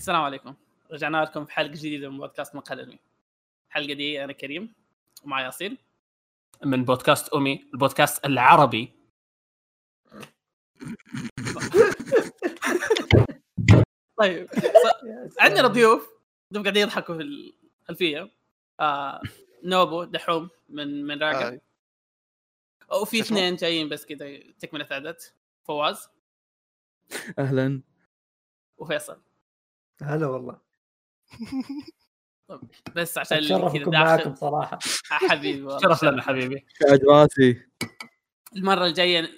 السلام عليكم. رجعنا لكم في حلقة جديدة من بودكاست مقهى الانمي الحلقة دي أنا كريم ومعي ياسين. من بودكاست أمي البودكاست العربي. طيب عندنا ضيوف ضيوف قاعدين يضحكوا في الخلفية. آه نوبو دحوم من من راقة. وفي؟ اثنين جايين بس كذا تكملة عدد. فواز. أهلا. وفيصل. هلا والله. بس عشان اللي أتشرف اكون معاكم صراحة. آه، حبيبي شرف لنا حبيبي. راسي المرة الجاية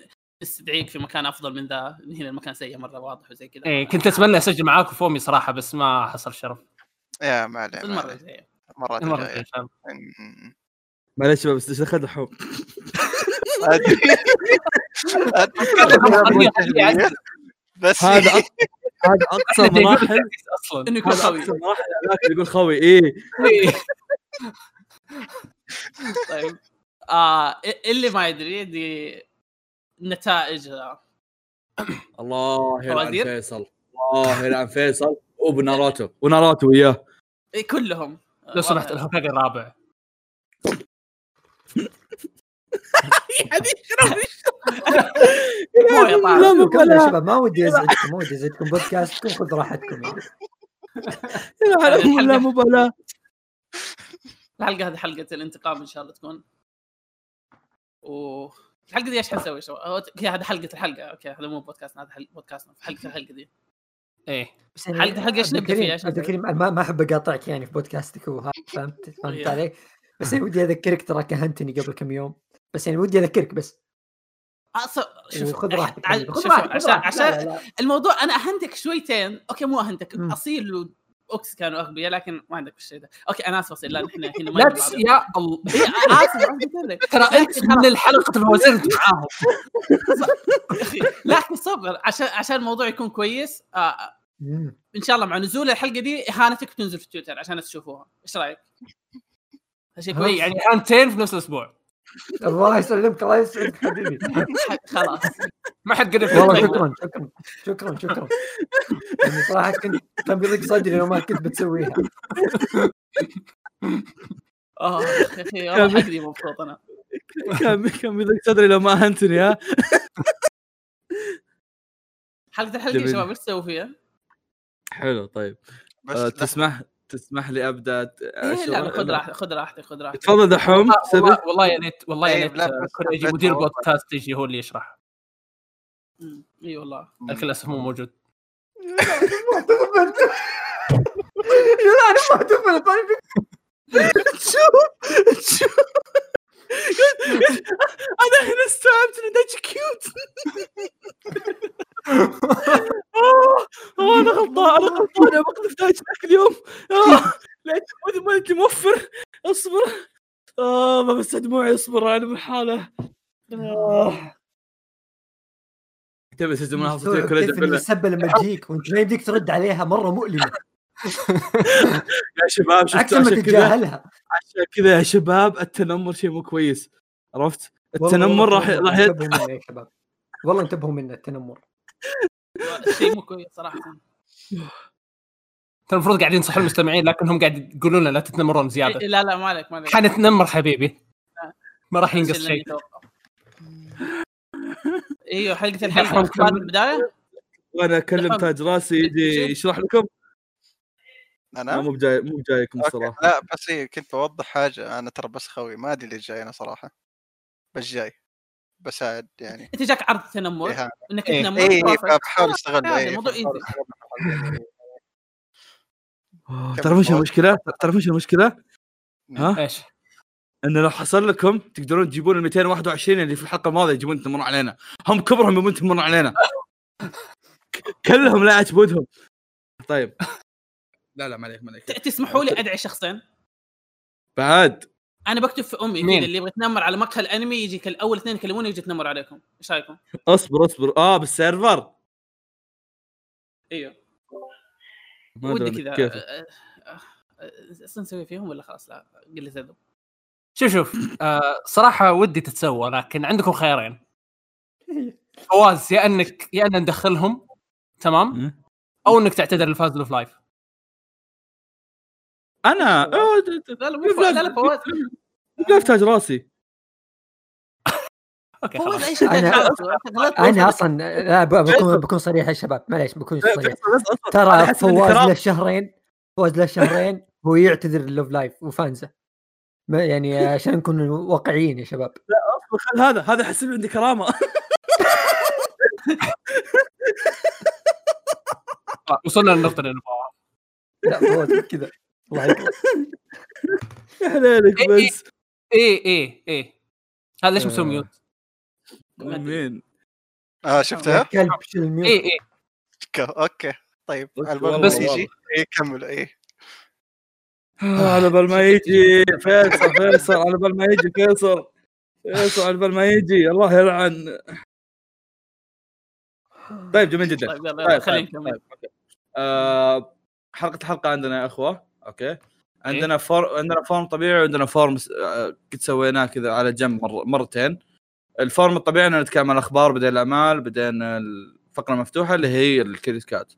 نستدعيك في مكان أفضل من ذا هنا المكان سيء مرة واضح وزي كذا. إيه كنت أتمنى أسجل معاكم فومي صراحة بس ما حصل شرف. يا ما عليه المرة. الجاية. المرة الجاية. إن شاء الله. شباب بس إيش دخل دحوم أدري. أدري. بس هذا أق- هذا أقصى مراحل. أصلا. إنه يكون قوي أقصى مراحل هذاك يقول خوي. إيه. إيه. طيب. آه اللي ما يدري دي نتائج. آه، الله يلعن؟ فيصل الله يلعن فيصل وبناروتو. وناروتو وياه. إيه، كلهم. لو سمحت الهوكاجي الرابع. مو يا طارق. لا كملوا يا مبالاه شباب ما ودي ازعجكم ما ودي أزعجكم بودكاستكم خذ راحتكم يعني. لا مبالاه الحلقة هذه حلقة الانتقام إن شاء الله تكون. و الحلقة دي إيش حنسوي يا شباب؟ هذه حلقة الحلقة. أوكي هذا مو بودكاست هذا حلقه بودكاستنا في حلقة الحلقة دي. إيه. بس يعني إيش عبد نبدأ الكريم- فيها؟ عبد؟ الكريم ما ما أحب أقاطعك يعني في بودكاستك وهذا فهمت؟ فهمت. علي بس يعني ودي أذكرك ترى أهنتني قبل كم يوم. بس يعني ودي أذكرك بس. شوف حبيبي، خذ راحتك، عشان عشان. الموضوع أنا أهنتك شويتين okay مو أهنتك. أصيل واوكس كانوا أغبياء لكن ما عندك الشيء ده okay أنا آسف أصيل لا نحن هنا ما لا. يا الله إيه، آسف. ترى أنت من الحلقة الفوازير انت معاهم لكن صبر عشان عشان الموضوع يكون كويس آه مم. إن شاء الله مع نزول الحلقة دي إهانتك بتنزل في تويتر عشان الناس تشوفوها إيش رأيك؟ شيء كويس يعني هانتين في نفس الأسبوع الله يسلمك الله يسعدك حبيبي خلاص ما حد قدر والله. شكرا شكرا شكرا شكرا يعني صراحة كنت كان بيضيق صدري لو ما كنت بتسويها آه يا أخي والله حقي مبسوط أنا كان كان بيضيق صدري لو ما هنتني ها حلقة الحلقة يا. شباب إيش تسوي فيها؟ حلو طيب بس آه،. تسمح تسمح لي أبدأ إيه لا لا خذ راحتك خذ راحتك خذ راحتك. تفضل دحوم والله- يا ريت والله يا ريت لا، آه، يجي مدير. بودكاست يجي هو اللي يشرح. اي والله. لكن للاسف مو موجود. لا أنا ما تفهم طيب. شوف شوف أنا هنا استوعبت إن دايتش كيوت آه، أنا غلطان أنا غلطان يا بقذف دايتش ذاك اليوم. ليت ما انت موفر. اصبر. آه ما بس دموعي اصبر أنا بالحاله. تبي تسجل ان بالله. السبه لما تجيك وإنت ما يمديك ترد عليها مرة مؤلمة. يا شباب عكس شفتوا عشان كذا؟ تتجاهلها. عشان كذا يا شباب التنمر شيء مو كويس. عرفت؟ التنمر راح راح انتبهوا منه يا شباب. والله انتبهوا منه التنمر. شيء مو كويس صراحة. كان المفروض قاعدين ينصحوا المستمعين لكنهم قاعد يقولون لنا لا تتنمرون زيادة. إيه، لا لا ما عليك ما عليك. حنتنمر حبيبي. ما راح ينقص شيء. إيوه حلقة الحلقة البداية؟ وأنا أكلم. تاج راسي يجي؟ يشرح لكم. أنا مو بجاي مو بجايكم. الصراحة لا بس إيه كنت بوضح حاجة أنا ترى بس خوي ما أدري ليش جاي أنا صراحة بس جاي بساعد يعني أنت جاك عرض تنمر إيه إنك إيه. تنمر اي. فبحاول آه، استغل إيه، الموضوع كم تعرف إيش فوز؟ المشكلة؟ تعرف إيش المشكلة؟ ها؟ إيش؟ إنه لو حصل لكم تقدرون تجيبون ال 221 اللي في الحلقة الماضية يجيبون يتنمرون علينا هم كبرهم يبون يتنمرون علينا كلهم لا عجبودهم طيب لا لا ما عليك ما عليك تسمحوا لي ادعي شخصين بعد أنا بكتب في امي مين؟ كذا اللي يبغى يتنمر على مقهى الانمي يجي كل اول اثنين يكلموني يجي يتنمر عليكم إيش رايكم؟ اصبر اصبر آه بالسيرفر أيوه ودي كذا آه، آه، آه، أصلا نسوي فيهم ولا خلاص لا قل لي زادوا شوف شوف آه صراحة ودي تتسوى لكن عندكم خيارين فواز يا انك يا ان ندخلهم تمام. أو انك تعتذر لفاز اوف لايف أنا لا لا مو فواز لا لا فواز لف تاج راسي. فواز أي شيء أنا أصلا لا بكون بكون صريح يا شباب. معليش بكون صريح. ترى فواز. له شهرين. فواز له شهرين هو يعتذر لوف لايف وفانزه. ما يعني عشان نكون واقعيين يا شباب. خل هذا. هذا يحسب عندي كرامة. وصلنا للنقطة اللي نبغاها. لا فواز كذا. يا حليلك إيه، بس. إيه إيه إيه هذا ليش مسوي آه. mute؟ مين؟ آه شفتها؟ كلب شيل ال mute؟ إيه إيه. okay. طيب بس على بال والله ما بس- يجي؟ اي كمل اي على بال ما يجي. فيصل فيصل على بال ما يجي فيصل. فيصل على بال ما يجي. الله يلعن. طيب جميل جدا. طيب طيب خلينا طيب, نكمل. طيب. آه حلقة الحلقة عندنا يا أخوة. okay؟ عندنا for عندنا form طبيعي وعندنا form آه، قد سويناه كذا على جنب مر... مرتين. ال form الطبيعي إننا نتكلم عن الأخبار بعدين الأعمال بعدين الفقرة المفتوحة اللي هي الكريسكات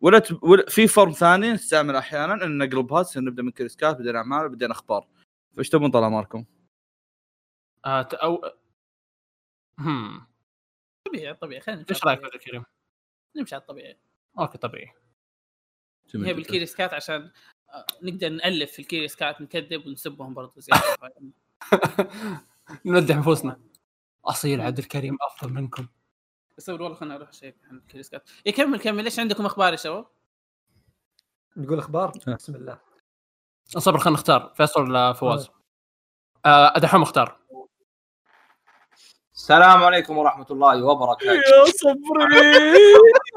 ولا, ت... ولا في form ثاني نستعمل أحيانا إن نقلبها تصير نبدأ من كريسكات بعدين أعمال بعدين أخبار. فإيش تبون طال عمركم؟ آه ت- أو هم. طبيعي طبيعي. خلينا إيش رأيك. في كريم؟ نمشي على الطبيعي. okay طبيعي. هي بالكيريسكات عشان آه، نقدر نألف في الكيريسكات نكذب ونسبهم برضه زياده نمدح نفوسنا أصيل عبد الكريم أفضل منكم. بس والله خلينا نروح شيء عن الكيريسكات يكمل كمل إيش عندكم أخبار يا شباب؟ نقول أخبار؟ آه. بسم الله. صبر خلينا نختار. فيصل ولا فواز؟ آه. دحوم اختار السلام عليكم ورحمة الله وبركاته. يا صبري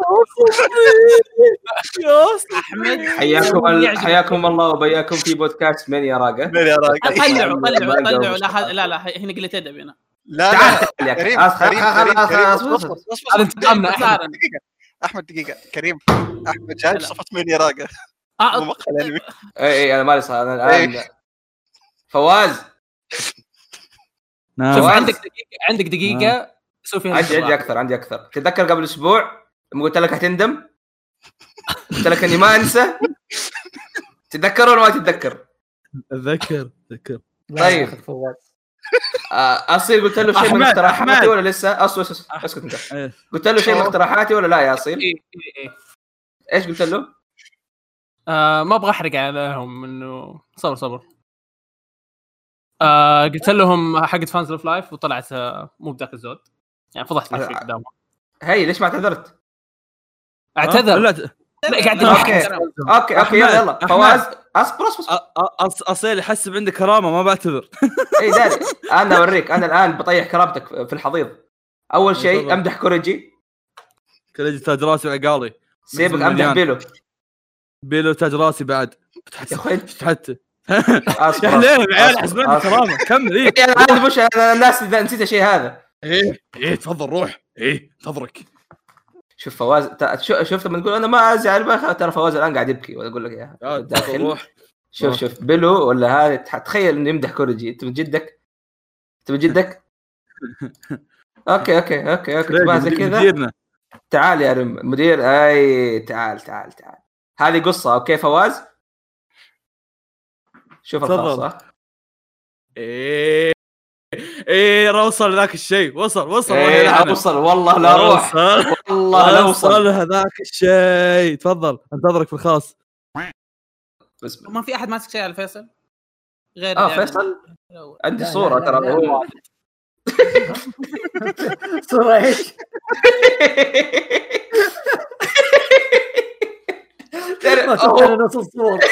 يا صبري يا صبري. احمد حياكم. حياكم الله وبياكم في بودكاست من يا راقة؟ من يا راجل طلعوا طلعوا طلعوا. لا لا لا هنا قله أدب هنا لا لا كريم كريم كريم كريم. هذا انتقامنا دقيقة أحمد دقيقة. كريم أحمد جاي. بصفة مين يا راجل آه، مقهى الانمي اي اي أنا مالي صار أنا الآن. إيه. فواز. شوف فواز. عندك دقيقة عندك دقيقة سوي فيها عندي عندي. أكثر عندي أكثر تتذكر قبل أسبوع لما قلت لك حتندم قلت لك إني ما أنسى تتذكر ولا ما تتذكر؟ أتذكر أتذكر طيب. آه، أصيل قلت له شيء من اقتراحاتي. ولا لسه؟ اصبر اسكت أسكت أنت إيه. قلت له شيء من اقتراحاتي ولا لا يا أصيل؟ إيه إيه إيش قلت له؟ آه ما أبغى أحرق عليهم إنه صبر صبر آه قلت لهم حقت fans لوف لايف وطلعت آه مو بذاك الزود يعني فضحت نفسي. قدامهم هي ليش ما اعتذرت؟ اعتذر لا لا قاعد. يضحك. okay okay يلا يلا. فواز أصبر أصبر أصيل يحسب عندي كرامة ما بعتذر إي داري أنا أوريك أنا الآن بطيح كرامتك في الحضيض أول شيء. أمدح كوريجي كل تاج راسي وعقالي سيبك أمدح. بيلو بيلو تاج راسي بعد يا أخوي فتحت يا حليل عيال أصبر، حسب عندي أصبر. كرامة. كمل إيه. إيه، أنا عندي مش الناس إذا نسيت الشيء هذا. إيه إيه تفضل روح. إيه انتظرك شوف فواز شوف لما تقول أنا ما أزعل ترى فواز الآن قاعد يبكي ولا أقول لك إياها. داخل. روح. شوف. شوف بيلو ولا هذا تخيل إنه يمدح كوريجي. أنت من جدك؟ أنت من جدك؟ أوكي أوكي أوكي أوكي. تبغى زي كذا؟ تعال يا رم مدير أي تعال تعال تعال. هذه قصة أوكي فواز؟ شوف. الخاصه إيه. إيه وصل ذاك الشيء. وصل وصل والله إيه يلعنه. أوصل. والله لا أروح. وصل والله لا أوصل. وصل هذاك الشيء. تفضل. أنتظرك في الخاص. بسم الله ما في أحد ماسك شيء على فيصل؟ غير آه يعني- فيصل. عندي لا، صورة لا، ترى. لا، هو صورة إيش؟ ما شفت أنا نفس الصور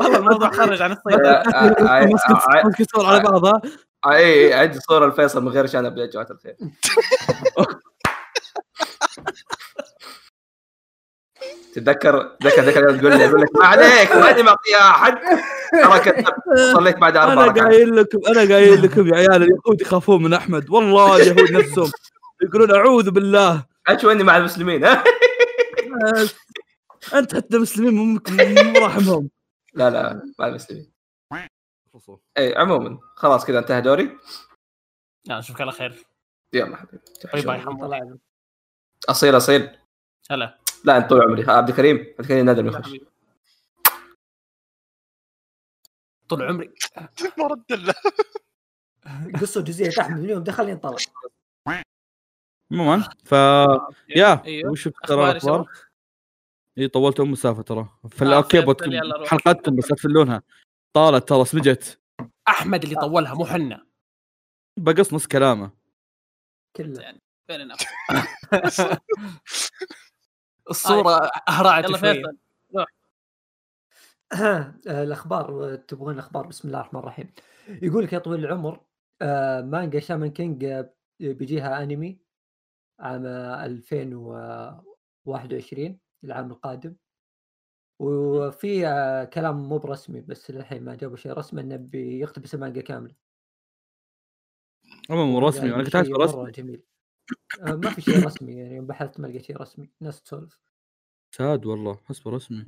والله الموضوع خرج عن السيطره آه، آه، آه، آه، مسك صور على بعضها. آه، اي عندي صورة الفيصل من غير شنب يا جماعة الخير. تتذكر تذكر ذكر يوم تقول لي أقول لك ما عليك ماني معطيها احد ترى كتبت صليت بعد أربع أنا قايل لكم أنا قايل لكم يا عيال اليهود يخافون من أحمد. والله اليهود نفسهم يقولون أعوذ بالله. اشو اني مع المسلمين أنت حتى مسلمين مو مو راحمهم لا لا مع المسلمين اي عموما خلاص كذا انتهى دوري. يلا نشوفك على خير. يلا حبيبي. باي باي أصيل أصيل. هلا. لا أنت طول عمري. عبد الكريم عبد الكريم نادر يخش. طول عمري. ما رد له. قصة جزئية احمد من يوم دخل ينطلق. عموما ف يا أيوه. وش ترى الأخبار؟ إي طولت أم مسافه ترى. في آه، بودكم يلا روح. حلقتكم بس لا تفلونها. طالت ترى سمجت أحمد اللي طولها مو حنا. بقص نص كلامه. كله. نفس الصورة أهرعت يلا شوية. فيصل آه، الأخبار تبغون الاخبار بسم الله الرحمن الرحيم. يقول لك يا طويل العمر آه، مانجا شامان كينج آه، بيجيها أنمي. عام 2021 العام القادم. وفي آه، كلام مو برسمي بس للحين ما جابوا شيء رسمي إنه بيقتبس المانجا كاملة. مو رسمي أنا كنت شيء احسبه رسمي جميل. آه، ما في شيء رسمي يعني يوم بحثت ما لقيت شيء رسمي ناس تسولف. ساد والله حسبه رسمي.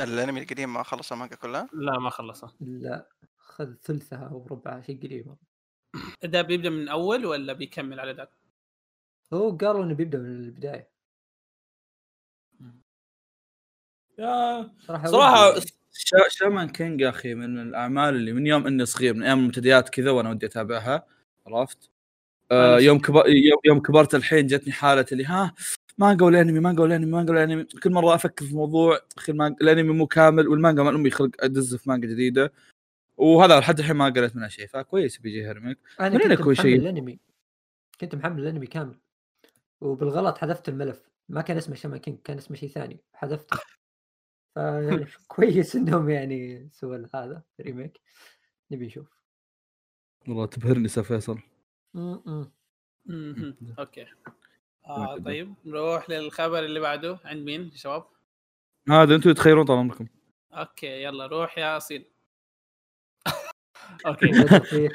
الأنمي القديم ما خلص المانجا كلها؟ لا ما خلصه. لا خذ ثلثها أو ربعها شيء قريب. ده بيبدأ من أول ولا بيكمل على ذاك؟ هو قالوا إنه بيبدأ من البداية. يا صراحة صراحة شا- شامان كينج يا أخي من الأعمال اللي من يوم إني صغير من أيام المنتديات كذا وأنا ودي أتابعها عرفت؟ آه يوم كبر يوم, يوم كبرت الحين جتني حالة اللي ها مانجا ولا أنمي مانجا ولا أنمي مانجا ولا أنمي كل مرة أفكر في الموضوع أخي المانجا الأنمي مو كامل والمانجا ما امي خلق أدز في مانجا جديدة وهذا لحد الحين ما قريت منها شيء فكويس بيجيها remake أنا كنت محمل شيء؟ الأنمي. كنت محمل الأنمي كامل. وبالغلط حذفت الملف. ما كان اسمه شامان كينج كان اسمه شيء ثاني حذفته. فيعني كويس إنهم يعني سووا هذا remake نبي نشوف. والله تبهرني سا فيصل. okay. آه. طيب. نروح للخبر اللي بعده. عند مين يا شباب؟ هذا أنتم تخيرون طال عمركم. okay يلا روح يا أصيل. okay. بدأ في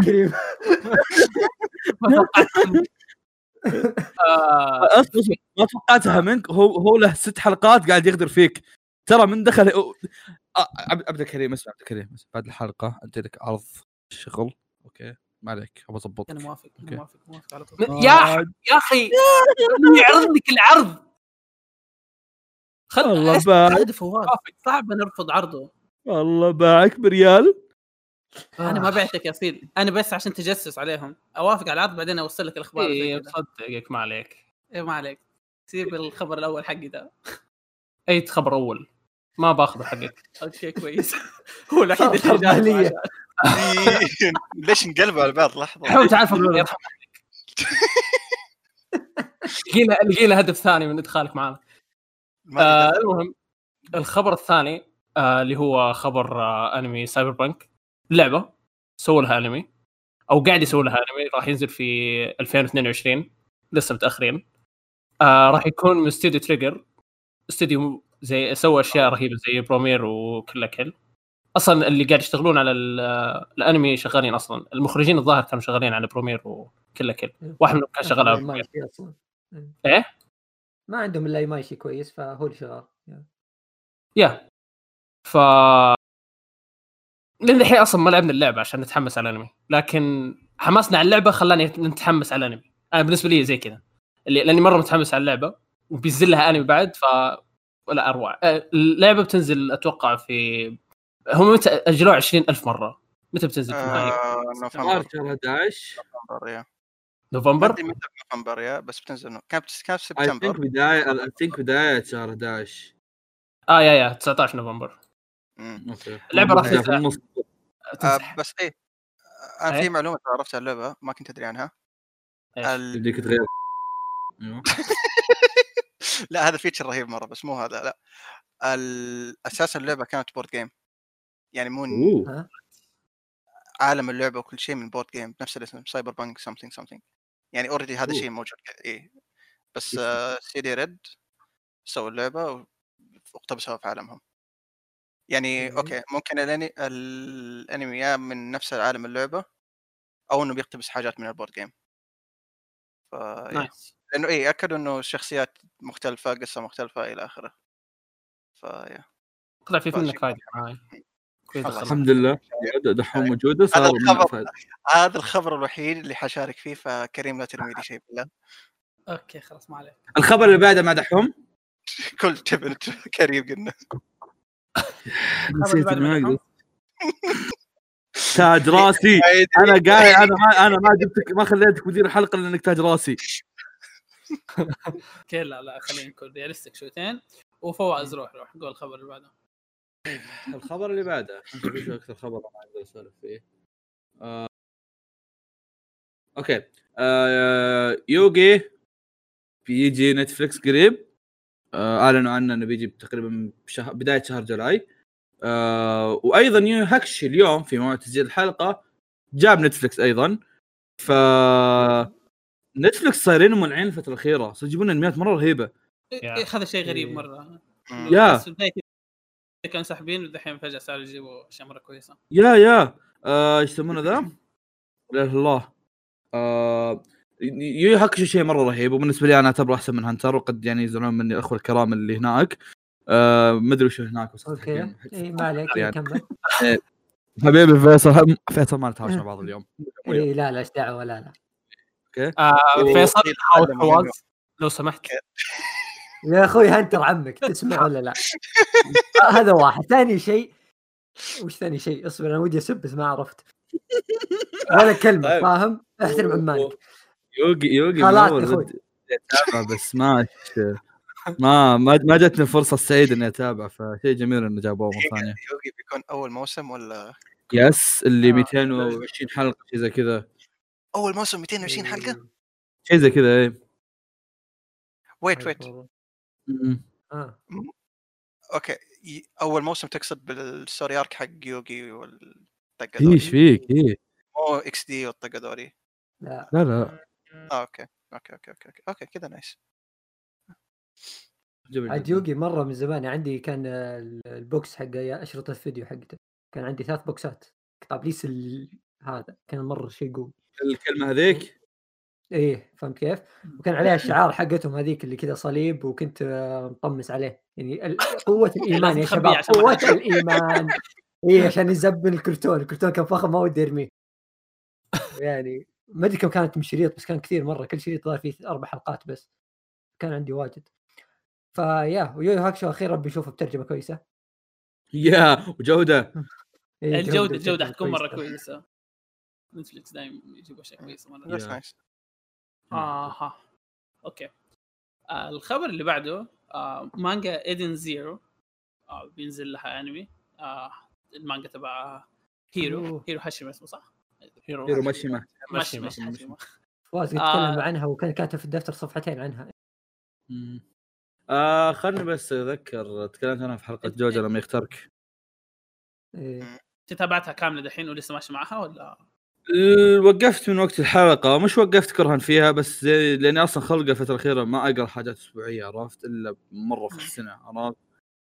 كبير. أصبر أصبر. ما توقعتها منك. هو هو له ست حلقات قاعد يغدر فيك. ترى من دخل آه، عبد عبد الكريم اسمع عبد الكريم. بعد الحلقة عندي لك عرض شغل. okay. ما عليك. ابى اضبطك أنا موافق. أنا موافق موافق على طول. م- يا يا أخي يعرض لك العرض. خل الله إيش باعك. صعب نرفض عرضه. الله باعك بريال. أنا ما بعتك يا اصيل أنا بس عشان تجسس عليهم. أوافق على العرض بعدين أوصل لك الأخبار إيه، كذا. صدقك ما عليك. إيه ما عليك. سيب الخبر الأول حقي ده. أي خبر أول؟ ما باخذ حقك. okay كويس. هو الوحيد اللي ليش انقلبوا على بعض؟ لحظة. حاول عليك لقينا لقينا هدف ثاني من إدخالك معنا آه المهم الخبر الثاني آه اللي هو خبر آه أنمي Cyberpunk لعبة سووا لها أنمي أو قاعد يسووا لها أنمي راح ينزل في 2022 لسه متأخرين. آه راح يكون من استوديو Trigger. استوديو زي سوى أشياء رهيبة زي Promare وكل كل أصلا اللي قاعد يشتغلون على ال- الأنمي شغالين أصلا. المخرجين الظاهر كانوا شغالين على Promare وكل كل واحد منهم كان شغال على برومير. إيه؟ ما عندهم إلا ماشي كويس فهو اللي شغال. يا. ف لأن الحين أصلا ما لعبنا اللعبة عشان نتحمس على الأنمي. لكن حماسنا على اللعبة خلاني نتحمس على الأنمي. أنا بالنسبة لي زي كذا. اللي لأني مرة متحمس على اللعبة وبينزل لها أنمي بعد ف ولا أروع. آه، اللعبة بتنزل أتوقع في هم متى؟ أجلوها 20000 مرة. متى بتنزل في النهاية؟ آه، نوفمبر. شهر 11 نوفمبر yeah. نوفمبر؟ متى نوفمبر yeah؟ بس بتنزل نو- كانت كانت في I think سبتمبر. بدايه I think بداية شهر 11 آه yeah yeah 19 نوفمبر. اللعبة راح تنزل. آه، بس إيه أنا إيه؟ في معلومة عرفتها عن اللعبة ما كنت أدري عنها. يديك تغير أيوه. لا هذا feature رهيب مرة بس مو هذا لا. أساسا اللعبة كانت board game يعني مو عالم اللعبة وكل شيء من board game بنفس الاسم Cyberpunk something something يعني already هذا أوه. شيء موجود إيه بس. آه CD Red سووا اللعبة واقتبسوها في عالمهم يعني مم. okay ممكن الانمي الأنمي يا من نفس عالم اللعبة أو إنه بيقتبس حاجات من ال board game. ف nice. لأنه إيه اكدوا إنه الشخصيات مختلفة قصة مختلفة إلى آخره. ف yeah طلع في. منك فايده. الحمد لله. دحوم موجودة صار هذا الخبر. هذا الخبر الوحيد اللي حشارك فيه فكريم لا ترمي لي شيء بالله. okay خلاص ما عليك. الخبر اللي بعده مع دحوم؟ كل تبن كريم قلنا. نسيت أقدر تاج راسي. أنا قاعد أنا ما أنا ما جبتك ما خليتك مدير الحلقة لأنك تاج راسي. okay لا لا خلينا نكون realistic شويتين. وفواز روح روح قول الخبر اللي بعده. الخبر اللي بعده. شو أكثر خبر ما أقدر أسولف فيه. آه... okay. آه... يوغي بيجي Netflix قريب. أعلنوا عنه إنه بيجي تقريبا بشهر بداية شهر July آه... وأيضا يو هاكشي اليوم في موعد تسجيل الحلقة جاب Netflix أيضا ف Netflix صايرين منعين الفترة الأخيرة صار يجيبون انميات مرة رهيبة إيه، هذا شيء غريب. مرة مم. yeah. كانوا ساحبين ودحين فجأة صاروا يجيبوا أشياء مرة كويسة yeah yeah آه، إيش يسمونه ذا؟ لا إله إلا الله آه يو هاكشي شيء مرة رهيب وبالنسبة لي أنا أعتبره أحسن من Hunter وقد يعني يزعلون مني الاخوه الكرام اللي هناك آه ما أدري وش هناك بس okay حقين- إي ما عليك يعني. كمل حبيبي فيصل فيصل ما نتهاوش مع بعض اليوم إي لا لا إيش دعوة لا لا آه فيصل. لو سمحت يا أخوي Hunter عمك تسمع ولا لا؟ آه، هذا واحد ثاني شيء وش ثاني شيء؟ اصبر أنا ودي أسب بس ما عرفت ولا كلمة طيب. فاهم؟ أحترم عمامك يوغي يوغي أتابع بس ما ما ما جتني الفرصه السعيده إني أتابع فشيء جميل إنه جابوه مرة ثانية. يوغي بيكون أول موسم ولا؟ yes اللي آه. 220 حلقة شيء زي كذا. أول موسم 220 حلقة؟ شيء زي كذا إيه. wait wait آه. okay. ي- أول موسم تقصد بال story arc حق يوغي والطقه إيش فيك؟ إيه. مو XD والطقه ذولي لا. لا لا. آه okay okay okay okay okay, okay كذا nice. جميل عاد. يوغي مرة من زمان عندي كان ال- ال box حق أشرطة الفيديو حقته. كان عندي ثلاث بوكسات قابليس ال... هذا كان مرة شيء قوي. الكلمة هذيك؟ إيه فهمت كيف؟ وكان عليها الشعار حقتهم هذيك اللي كذا صليب وكنت آه، مطمس عليه. يعني قوة الإيمان يا شباب قوة. الإيمان. إيه عشان يزبن الكرتون، الكرتون كان فخم ما ودي ارميه يعني ما أدري كم كانت من شريط بس كان كثير مرة كل شريط ظهر فيه أربع حلقات بس. كان عندي واجد. ف yeah ويو هاكشو أخيرا بنشوفه بترجمة كويسة. yeah وجودة. إيه، الجودة الجودة حتكون مرة كويسة. كويسة. Netflix دائما يجيبوا أشياء كويسة مرة. آها. okay. آه الخبر اللي بعده آه مانجا Eden Zero. آه بينزل لها أنمي. آه المانجا تبع هيرو. هيرو هاشيما اسمه صح؟ هيرو ماشيما ماشي. ماشي، ماشي هاشيما فواز قد آه. تكلم عنها وكان كاتب في الدفتر صفحتين عنها. آه خلني بس أذكر تكلمت عنها في حلقة جوجا لما يخترك إيه. أنت تابعتها كاملة دحين ولسه ماشي معها ولا؟ وقفت من وقت الحلقة. مش وقفت كرها فيها بس زي لأني أصلا خلقه الفترة الأخيرة ما أقرأ حاجات أسبوعية عرفت؟ إلا مرة في السنة عرفت؟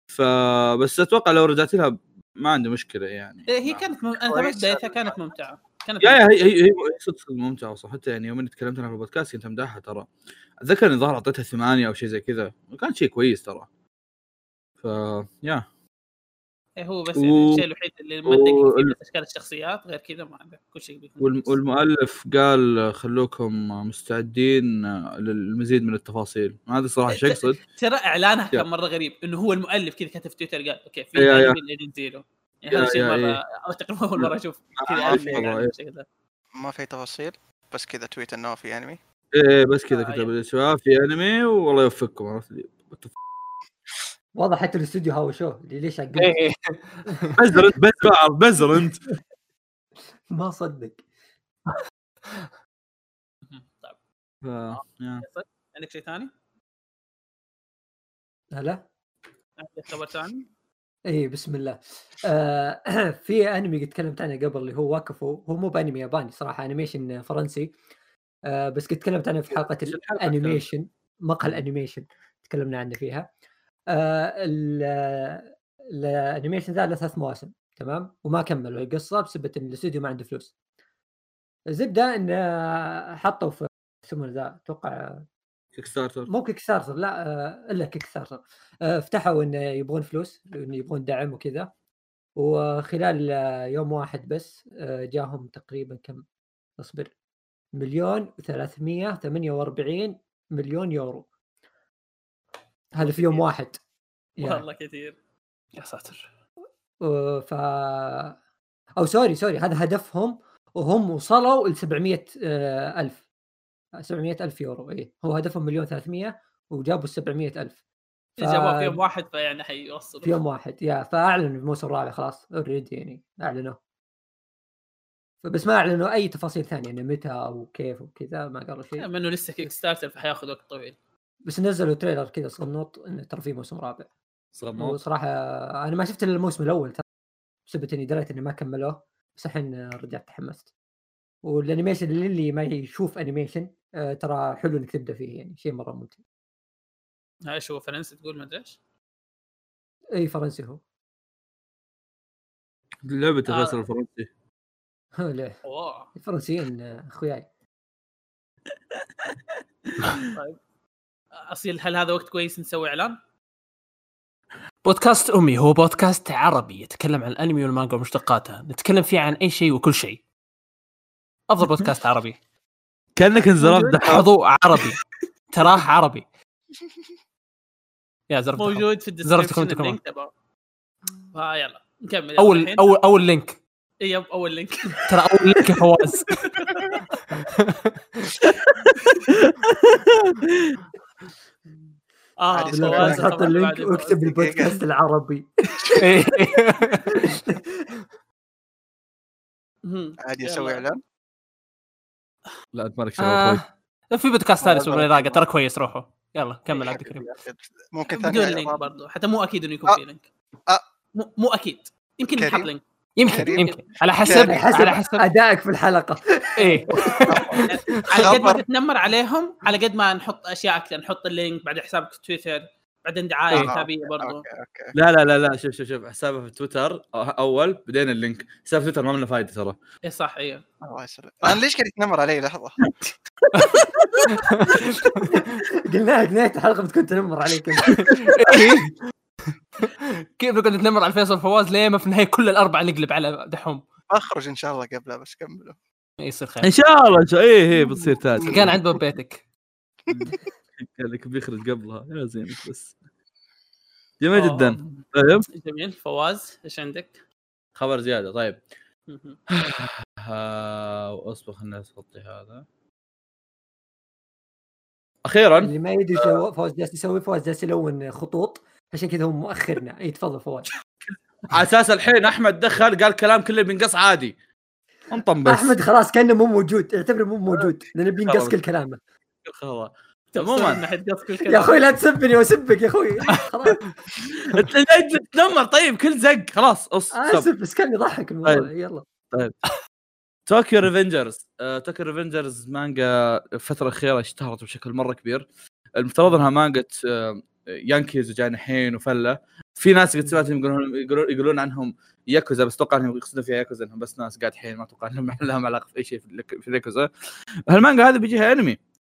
فبس أتوقع لو رجعت لها ما عندي مشكلة يعني. إيه، هي كانت مم... أنا كويس. بدايتها كانت ممتعة. كانت يا هي هي, هي صدق ممتعة صح حتى يعني يوم اني تكلمت عنها في البودكاست كنت أمدحها ترى. أتذكر اني ظهر أعطيتها ثمانية أو شيء زي كذا. وكان شيء كويس ترى. ف يا. إيه هو بس و- يعني الشيء الوحيد اللي ما وال- فيه بس أشكال الشخصيات غير كذا ما عندك كل شيء كويس. والمؤلف قال خلوكم مستعدين للمزيد من التفاصيل. هذا صراحة شيء يقصد ترى اعلانها. كان مرة غريب إنه هو المؤلف كذا كتب في تويتر قال أوكي في يا- يا. يعني هذا مرة إيه. تقريبا اول مرة أشوف كذا آه، إعلان إيه. ما في تفاصيل بس كذا تويت إنه في انمي إيه بس كذا آه، كتب لي شباب في انمي والله يوفقكم عرفت لي واضح حتى الاستوديو هاو شو اللي ليش عقلت إيه بزر أنت بس بعرف بزر أنت ما صدق. طيب. عندك شيء ثاني؟ هلا عندك خبر ثاني؟ اي بسم الله. آه في أنمي قد تكلمت عنه قبل اللي هو Wakfu هو مو بأنمي ياباني صراحة animation فرنسي. آه بس قد تكلمت عنه في حلقة ال animation مقهى ال animation تكلمنا عنه فيها. آه ال- ال animation ذا له ثلاث مواسم تمام؟ وما كملوا. القصة بسبب إن الاستوديو ما عنده فلوس. الزبدة إن آه، حطوا في يسمونه ذا أتوقع Kickstarter مو Kickstarter لا آه، إلا Kickstarter فتحوا انه يبغون فلوس انه يبغون دعم وكذا. وخلال آه، يوم واحد بس آه، جاهم تقريبا كم؟ اصبر مليون و348 مليون يورو. هذا في يوم واحد. يا. والله كثير. يا ساتر. ف أو sorry sorry هذا هدفهم وهم وصلوا ل 700 آه، ألف. 700 ألف يورو. اي هو هدفهم مليون 300 وجابوا 700 ألف. ف- جابوه في يوم واحد فيعني حيوصلوا. في يوم واحد يا فأعلنوا الموسم الرابع خلاص already يعني اعلنوا بس ما أعلنوا أي تفاصيل ثانية يعني متى أو كيف وكذا ما قالوا شيء. بما إنه لسه Kickstarter فحياخذ وقت طويل. بس نزلوا trailer كذا صغنوط إنه ترى في موسم رابع. صغنوط وصراحة أنا ما شفت إلا الموسم الأول ترى بسبب إني دريت إني ما كملوه بس الحين رجعت تحمست. وال animation اللي ما يشوف animation ترى حلو إنك تبدأ فيه يعني شيء مرة ممتع. إيش هو فرنسي تقول ما أدري إيش؟ إي فرنسي هو. لعبة آه. فيصل الفرنسي. لا. اوه الفرنسيين آه، اخوياي طيب. أصيل هل هذا وقت كويس نسوي إعلان؟ بودكاست أمي هو بودكاست عربي يتكلم عن الانمي والمانجا ومشتقاتها. نتكلم فيه عن أي شيء وكل شيء. أفضل بودكاست عربي. كأنك؟ دحوم موضوع عربي تراه عربي يا زرف. موجود في الديسكربشن ها يلا نكمل أول. أول أول link إيه، yep أول link ترى أول لينك يا فواز آه فواز، حط ال link. واكتب البودكاست العربي إيه. عادي. أسوي إعلان لا أنت مالك شغل آه، في بودكاست ثاني اسمه راقه ترى كويس روحوا. يلا كمل عبد الكريم ممكن ثاني بدون link. برضه حتى مو أكيد إنه يكون آه. في link. آه. مو, مو أكيد. يمكن؟ نحط link. يمكن كريم. يمكن. على حسب على حسب أدائك في الحلقة. إيه. على قد ما. تتنمر عليهم على قد ما نحط أشياء أكثر نحط ال link بعد حسابك في تويتر. بعدين دعاية. كتابيه برضه okay okay لا لا لا لا شوف شوف شوف. حسابه في تويتر. أول بعدين ال link. حساب في تويتر ما منه فايدة ترى. إيه صح أيوه الله يسلمك. أنا ليش قاعد يتنمر علي؟ لحظة. قلنا لك نهايه الحلقة بتكون تنمر عليك. كيف نقعد نتنمر على فيصل فواز ليه ما في النهاية كل الأربعة نقلب على دحوم؟ أخرج إن شاء الله قبلها بس كملوا. إيه، يصير إن خير شاء الله إن شاء إيه إيه بتصير tag. كان عند باب بيتك. قال لك بيخرج قبلها. يا زينك بس. جميل آه. جدا. طيب. جميل. فواز إيش عندك؟ خبر زيادة. طيب. آه، اصبر خليني اغطي هذا. أخيرا. اللي ما يدري شو فواز جالس يسوي فواز جالس يلون خطوط. عشان كذا هو مؤخرنا. إي تفضل فواز. على أساس الحين أحمد دخل قال كلام كله بينقص عادي. انطم بس. أحمد خلاص كأنه مو موجود. اعتبره مو موجود. لأنه بينقص. كل كلامه. خلاص. عموما. ناحيه يا أخوي لا تسبني وأسبك يا أخوي. خلاص. أنت تتنمر. طيب كل زق. خلاص اص stop. اسف بس كان يضحك الموضوع. طيب. يلا. Tokyo Revengers آه، Tokyo Revengers مانجا الفترة الأخيرة اشتهرت بشكل مرة كبير. المفترض إنها مانجا آه، yankees وجانحين وفلة. في ناس قد سمعتهم يقولون يقولون, عنهم ياكوزا بس أتوقع إنهم يقصدون فيها ياكوزا إنهم بس ناس قاعد ما أتوقع إنهم لهم علاقة في اي شيء في الياكوزا. هالمانجا هذه بيجيها أنمي.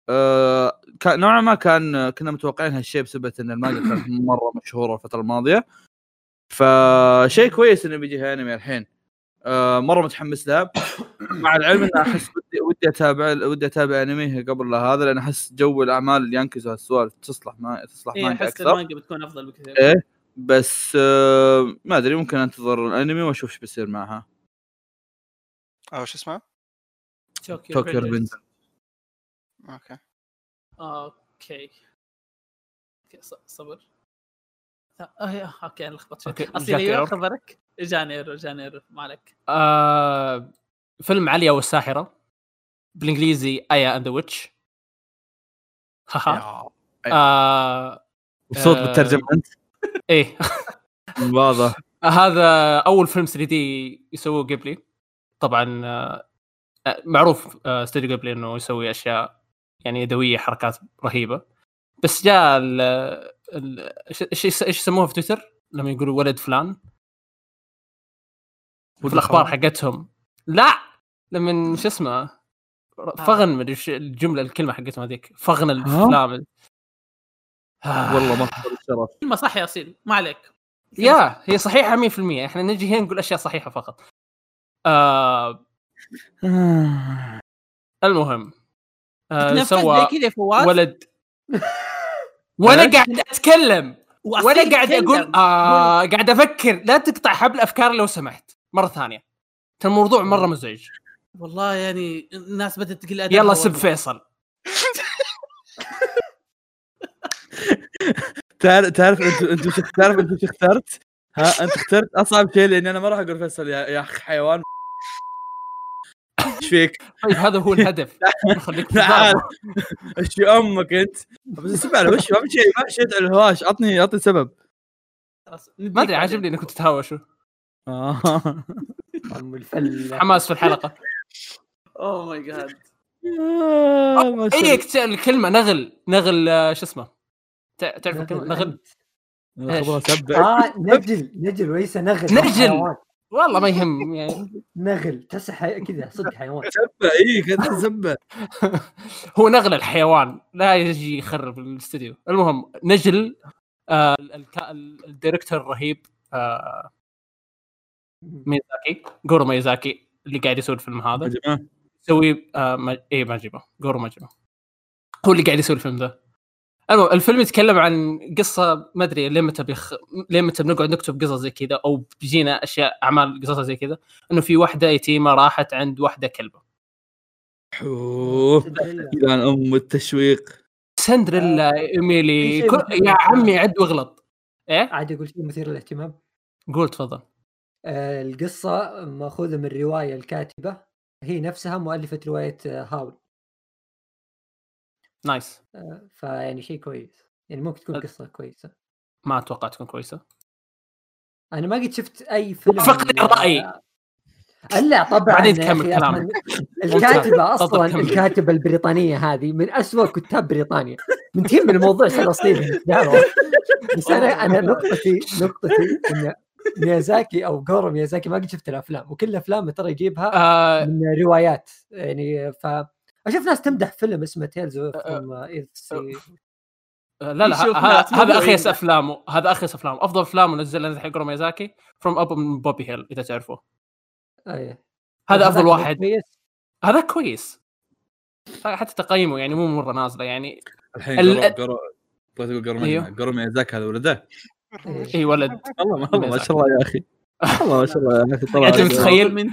آه كان نوعا ما كان كنا متوقعين هالشيء بسبب إن المانجا كانت مرة مشهورة الفترة الماضية. فشيء كويس إنه بيجيها أنمي الحين. آه مرة متحمس لها. مع العلم إن أحس ودي ودي أتابع ودي أتابع أنمي قبل هذا لأن أحس جو الأعمال ال yankees وهالسوالف تصلح ما تصلح إيه مانجا أحس أكثر. المانجا بتكون أفضل بكثير. إيه بس آه ما أدري ممكن أنتظر الأنمي وأشوف إيش بيصير معها. أو شو اسمه؟ Tokyo Tokyo Revengers. okay okay okay ص- صبر. يا- okay أنا لخبطت okay، شوي جاك أيوه. خبرك؟ جاني error جاني error ما عليك. آه فيلم آيا والساحرة. بالإنجليزي Aya and the Witch هاها. آه مبسوط آه. بالترجمة أنت؟ إيه. واضح. هذا أول فيلم 3 D يسووه جيبلي. طبعا آه، معروف استوديو جيبلي إنه يسوي أشياء يعني يدويه حركات رهيبة. بس جاء ال ال- إيش إيش يسموها في تويتر؟ لما يقولوا ولد فلان. في الاخبار حقتهم. لا! لما شو اسمه؟ فغن مدري إيش الجملة الكلمة حقتهم هذيك. فغن الافلام آه. والله مصدر الشرف كلمة صح يا أصيل. ما عليك. يا! هي صحيحة 100% إحنا نجي هنا نقول أشياء صحيحة فقط. آه. المهم. آه سوى زي كذا يا فواز. ولد. وأنا قاعد أتكلم. وأنا قاعد. أقول آه قاعد أفكر. لا تقطع حبل افكاري لو سمحت. مرة ثانية. ترى الموضوع مرة مزعج. والله يعني الناس بدأت تقل أدبها يلا سب. فيصل. تعرف تعرف انت أنت تعرف أنت اخترت؟ ها أنت اخترت أصعب شيء لأني أنا ما راح أقول فيصل يا يا اخ حيوان. إيش فيك؟ طيب هذا هو الهدف. خليك تعال. إيش في أمك أنت؟ بس اسمع على وش ما في شيء ما في شيء على الهواش. عطني عطني سبب. ما أدري عاجبني انكم تتهاوشوا آه. ام الفله حماس في الحلقة. اوه ماي جاد آه، ما شاء الله. اي الكلمة نغل. نغل آه، شو اسمه؟ تع- تعرف الكلمة؟ نغل. آه نجل. نجل وليس نغل. نجل. والله ما يهم يعني. نغل تحسه حي... كذا صدق حيوان. سبع إي كذا سبع هو نغل الحيوان لا يجي يخرب الاستوديو المهم نجل آه الك- الديريكتور الرهيب آه ميزاكي جورو ميزاكي اللي قاعد يسوي الفيلم هذا. يسوي آه ما... اي ماجيبا جورو ماجيبا هو اللي قاعد يسوي الفيلم ذا. المهم الفيلم يتكلم عن قصة ما أدري لين متى بيخ... لين متى بنقعد نكتب قصص زي كذا أو بيجينا أشياء أعمال قصصها زي كذا إنه في واحدة يتيمة راحت عند واحدة كلبة. إلى أم التشويق. سندريلا في ايميلي كل... يا عمي. عد واغلط. إيه؟ عاد أقول شيء مثير للاهتمام. قول تفضل. آه القصة مأخوذة من رواية الكاتبة هي نفسها مؤلفة رواية آه، هاول. نايس آه فيعني شيء كويس. يعني ممكن تكون. قصة كويسة. ما أتوقع تكون كويسة. أنا ما قد شفت أي فيلم وافقني الرأي. آه، لا طبعا بعدين تكمل كلامك. أصلاً الكاتبه أصلا. الكاتبة البريطانية هذه من أسوأ كتاب بريطانيا. منتهين من الموضوع صار اصلي بس أنا أنا نقطتي نقطتي إن ميازاكي أو جورو ميازاكي ما قد شفت الأفلام وكل أفلامه ترى يجيبها آه. من روايات. يعني ف أشوف ناس تمدح فيلم اسمه Tales of لا لا يشوف ه- ناس هذا مو أخيس. افلامه هذا أخيس افلامه أفضل افلامه نزلها الحين جورو ميزاكي From Up on Poppy Hill إذا تعرفوه. هذا أفضل واحد. هذا كويس. حتى تقييمه يعني مو مرة نازلة يعني. الحين ال- قورو قورو أقول قورو أيوه. ميازاكي قورو ميازاكي هذا ولده. إي ولد. والله ما شاء الله يا أخي. والله ما شاء الله يا أخي. طلع عليك. متخيل؟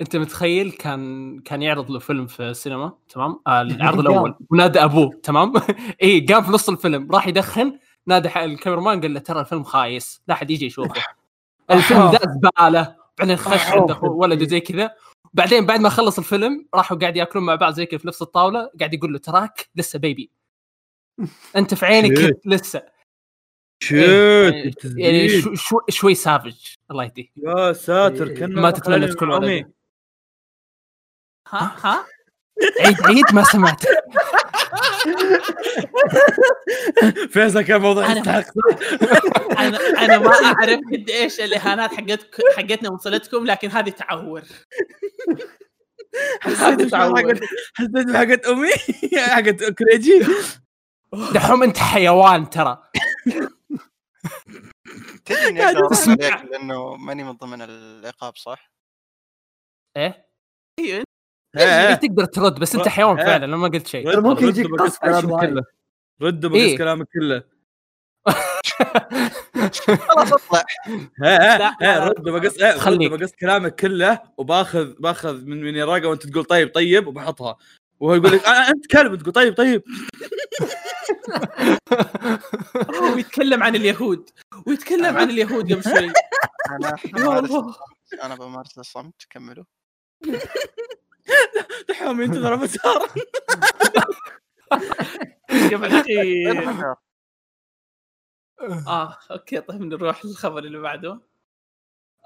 انت متخيل كان كان يعرض له فيلم في السينما تمام؟ آه العرض الأول. ونادى أبوه تمام؟ اي قام في نص الفيلم راح يدخن نادى ح- ال cameraman قال له ترى الفيلم خايس لا أحد يجي يشوفه. الفيلم ذا زبالة بعدين خش عند ولده زي كذا. بعدين بعد ما خلص الفيلم راحوا قاعد يأكلون مع بعض زي كذا في نفس الطاولة قاعد يقول له تراك لسه baby أنت في عينك. لسه. shit يعني, أنت يعني تزيد. شو شو شوي savage الله يهديه يا ساتر إيه. كنا ما تتمنى تكون. ولدي ها؟ ها؟ عيد عيد ما سمعت. فيصل كان موضوع أنا- يستحق. أنا أنا ما أعرف قد إيش الاهانات حقتك حقتنا وصلتكم لكن هذه تعور. حسيت. حقت حسيت بحقت أمي؟ حقت كريجي دحوم أنت حيوان ترى. تدري إني قاعد أقدر تسمع. لأنه ماني من ضمن العقاب صح؟ إيه؟ إيوه. إيه تقدر ترد بس أنت حيوان إيه. فعلا أنا ما قلت شيء رد ممكن يجيك بقص قص كلامك عشوائي. كله رد بقص إيه. كلامك كله خلاص أطلع. رد بقص إيه، رد خليك. بقص كلامك كله وباخذ باخذ من من يراقه وأنت تقول طيب طيب وبحطها وهو يقول لك آه أنت كلب تقول طيب طيب ويتكلم عن اليهود ويتكلم عن اليهود قبل شوي أنا أنا بمارس الصمت كملوا دحوم انت ترى مسار قبل المسار. آه أوكي طيب نروح للخبر اللي بعده.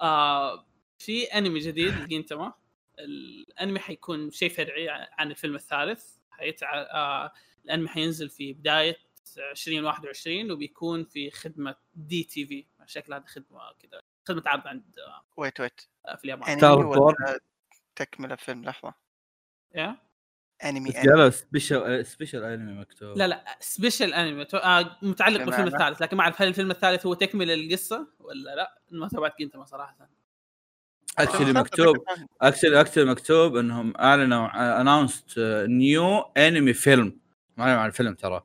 آه في أنمي جديد الجينتاما الأنمي حيكون شيء فرعي عن الفيلم الثالث. حيتع... آه الأنمي حينزل في بداية 2021 وبيكون في خدمة دي تي في شكل هذا خدمة كذا خدمة عرض عند آه، ويت ويت في اليابان. ستار وور. تكملة فيلم لحظة. إيه؟ أنمي أنمي. جلس سبيشل سبيشل أنمي مكتوب. لا لا سبيشل أنمي تو- آه متعلق بالفيلم؟ الثالث لكن ما أعرف هل الفيلم الثالث هو تكملة القصة ولا لا؟ ما تابعت جينتاما صراحة. اكشلي مكتوب اكشلي اكشلي مكتوب إنهم أعلنوا اناونست نيو أنمي فيلم. ما أعلنوا عن الفيلم ترى.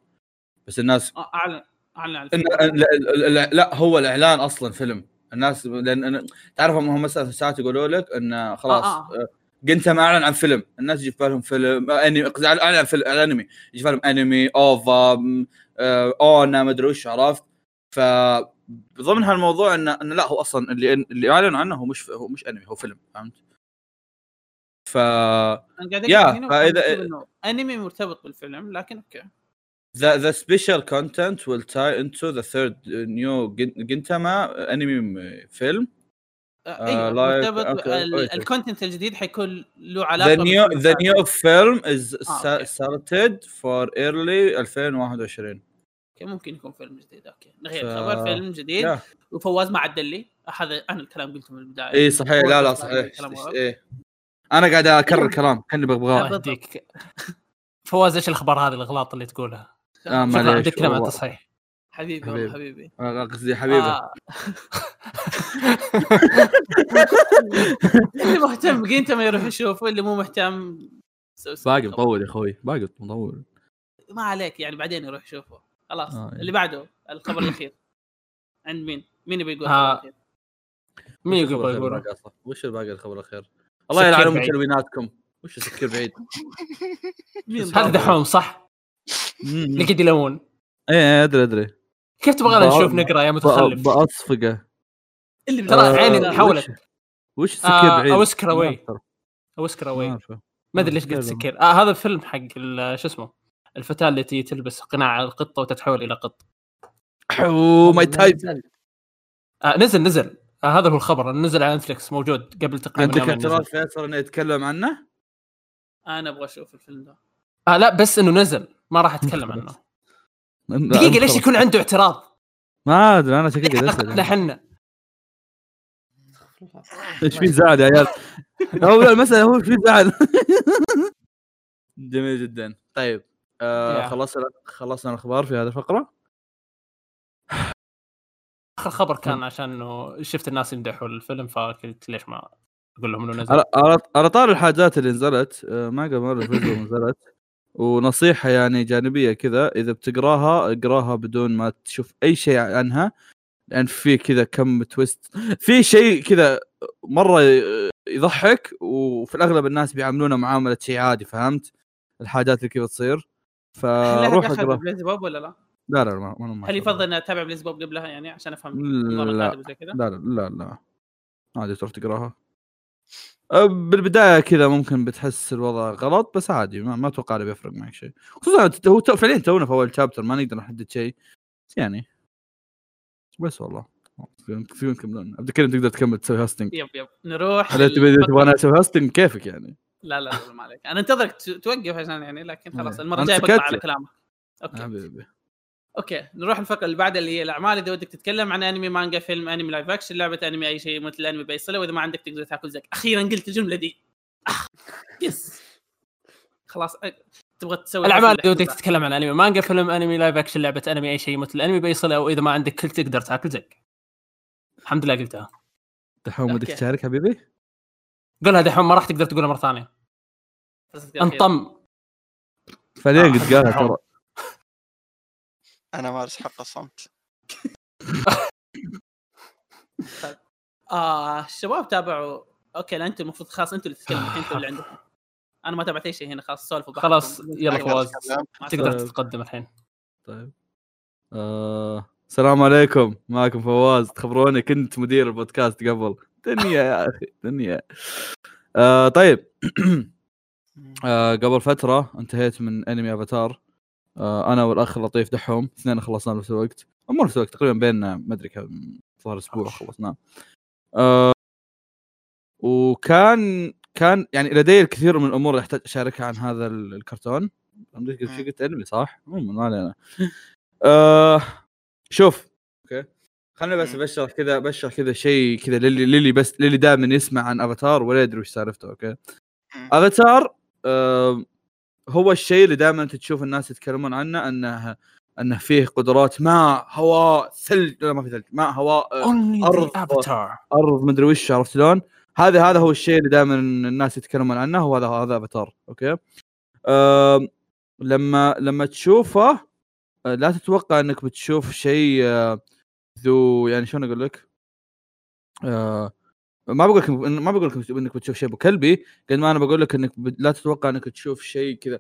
بس الناس آه أعلن أعلن عن الفيلم. لا, لا, لا هو الإعلان أصلا فيلم. الناس لأن تعرف هم مثلا ساعات يقولوا لك إن خلاص آه، آه. جنتا ما أعلن عن فيلم الناس يجي في بالهم فيلم أنمي أعلن عن فيلم أنمي يجي في بالهم أنمي أوفا آه، أونا ما أدري وش عرفت ف ضمن هالموضوع انه انه لا هو أصلا اللي اللي أعلنوا عنه هو مش هو مش أنمي هو فيلم فهمت؟ ف يا، مكتوب إنه أنمي مرتبط بالفيلم لكن أوكي The, the special content will tie into the third new Gin- Gintama anime film. آه، آه، أيوه ال- okay. ال content الجديد حيكون له علاقة is آه، sa- أوكي. started for early 2021. okay ممكن يكون فيلم جديد okay نغير ف- خبر فيلم جديد يا. وفواز ما عدل لي هذا أنا الكلام قلته من البداية اي صحيح لا لا صحيح. إيه أنا قاعد أكرر كلام كأني لا، ببغاه بالضبط. اهديك فواز إيش الأخبار هذه الإغلاط اللي تقولها؟ آه، شكرا معليش عندك كلام والله. تصحيح حبيبي حبيبي. حبيبي آه، قصدي حبيبه آه. اللي مهتم أنت ما يروح يشوفه اللي مو مهتم باقي. مطول يا أخوي باقي مطول ما عليك يعني بعدين يروح يشوفه خلاص آه، اللي بعده الخبر الأخير عند مين؟ مين يبي يقول آه. مين وش يقول الخبر أصلاً؟ وش الباقي الخبر الأخير؟ الله يلعن. تلويناتكم وش سكر بعيد؟ مين هذا؟ دحوم صح؟ قد يلون إيه أدري أدري كيف تبغانا نشوف نقرأ يا متخلف؟ بأصفقه اللي ترى بدأ- عيني حولت وش آه، بعيد؟ أو اسكر. أعرف. أو اسكر ما اواي. ما أدري ليش قلت. سكر آه هذا فيلم حق ال- شو اسمه الفتاة التي تلبس قناع القطة وتتحول إلى قط هو my type نزل. آه نزل نزل آه هذا هو الخبر نزل على نتفلكس موجود قبل تقريبا عندك اعتراض. فيصل إنه يتكلم عنه؟ أنا أبغى أشوف الفيلم ده آه لا بس إنه نزل ما راح أتكلم عنه دقيقة ليش. يكون عنده اعتراض؟ ما أدري أنا شكلي قاعد اسال إحنا إيش في زعل يا عيال؟ هو لا، المسألة هو في زعل جميل جدا طيب آه. خلصنا خلصنا الأخبار في هذه الفقرة آخر خبر كان عشان إنه شفت الناس يمدحوا الفيلم فقلت ليش ما أقول لهم إنه نزل على طار الحاجات اللي نزلت آه، ما قبل مره فيديو نزلت ونصيحة يعني جانبية كذا إذا بتقراها اقراها بدون ما تشوف أي شيء عنها لأن في كذا كم تويست في شيء كذا مرة يضحك وفي الأغلب الناس بيعاملونه معامله شيء عادي فهمت؟ الحاجات اللي كذا تصير. فروح اقرأ. ولا لا؟ لا لا ما, ما, هل يفضل إني أتابع بليز بوب قبلها يعني عشان أفهم لا. لا لا لا لا. عادي تروح تقراها. بالبداية كذا ممكن بتحس الوضع غلط بس عادي ما, ما أتوقع إنه بيفرق معك شيء. خصوصا هو فعليا تونا في أول شابتر ما نقدر نحدد شيء. بس يعني. بس والله. في يكملون عبد الكريم تقدر تكمل تسوي hosting yep yep. نروح للفقرة- تبغى أنا أسوي hosting كيفك يعني؟ لا لا لا ما عليك. أنا انتظرك توقف عشان يعني لكن خلاص. المرة الجاية بقطع على. كلامك. okay. حبيبي. okay نروح الفقرة اللي بعدها اللي هي الأعمال. إذا ودك تتكلم عن أنمي مانجا فيلم أنمي live action لعبة أنمي أي شيء مثل الانمي بأي صلة وإذا ما عندك تقدر تاكل زق أخيرا قلت الجملة دي. آه، yes خلاص تبغى تسوي الأعمال اللي ودك. تتكلم عن أنمي. مانجا فيلم أنمي live action لعبة أنمي أي شيء مثل أنمي بأي صلة أو إذا ما عندك كل تقدر تاكل زق الحمد لله قلتها. دحوم ودك. تشارك حبيبي؟ قولها دحوم ما راح تقدر تقولها مرة ثانية. انطم. فعليا قد قالها. ترى. أنا مارس حق الصمت. آه الشباب تابعوا. okay لا أنتم المفروض خلاص أنتم اللي تتكلموا الحين أنتم اللي عندكم. أنا ما تابعت أي شيء هنا خلاص سولفوا. خلاص يلا. فواز. تقدر. تتقدم الحين. طيب. آه... السلام عليكم. معكم فواز. تخبروني كنت مدير البودكاست قبل. دنيا يا أخي دنيا. آه طيب. آه قبل فترة انتهيت من انمي افاتار آه أنا والأخ اللطيف دحوم اثنين خلصنا بنفس الوقت مو نفس الوقت تقريبا بيننا ما أدري كم ظهر أسبوع خلصناه آه وكان كان يعني لدي الكثير من الأمور اللي أحتاج أشاركها عن هذا ال- الكرتون. شو قلت أنمي صح؟ ما علينا آه شوف okay خليني بس مم. بشرح كذا بشرح كذا شيء كذا للي للي بس للي دائما يسمع عن أفاتار ولا يدري وش سالفته okay. أفاتار آه هو الشيء اللي دائما انت تشوف الناس يتكلمون عنه أنه أنه فيه قدرات ماء هواء ثلج لا ما في ثلج ماء هواء آه،. افاتار أرض مدري وش عرفت شلون؟ هذا هذا هو الشيء اللي دائما الناس يتكلمون عنه وهذا هذا افاتار okay؟ أم لما لما تشوفه آه، لا تتوقع أنك بتشوف شيء آه، ذو يعني شلون أقول لك؟ آه، ما بقول لك ما بقول لك إنك بتشوف شيء ابو كلبي قد ما أنا بقول لك إنك لا تتوقع إنك تشوف شيء كذا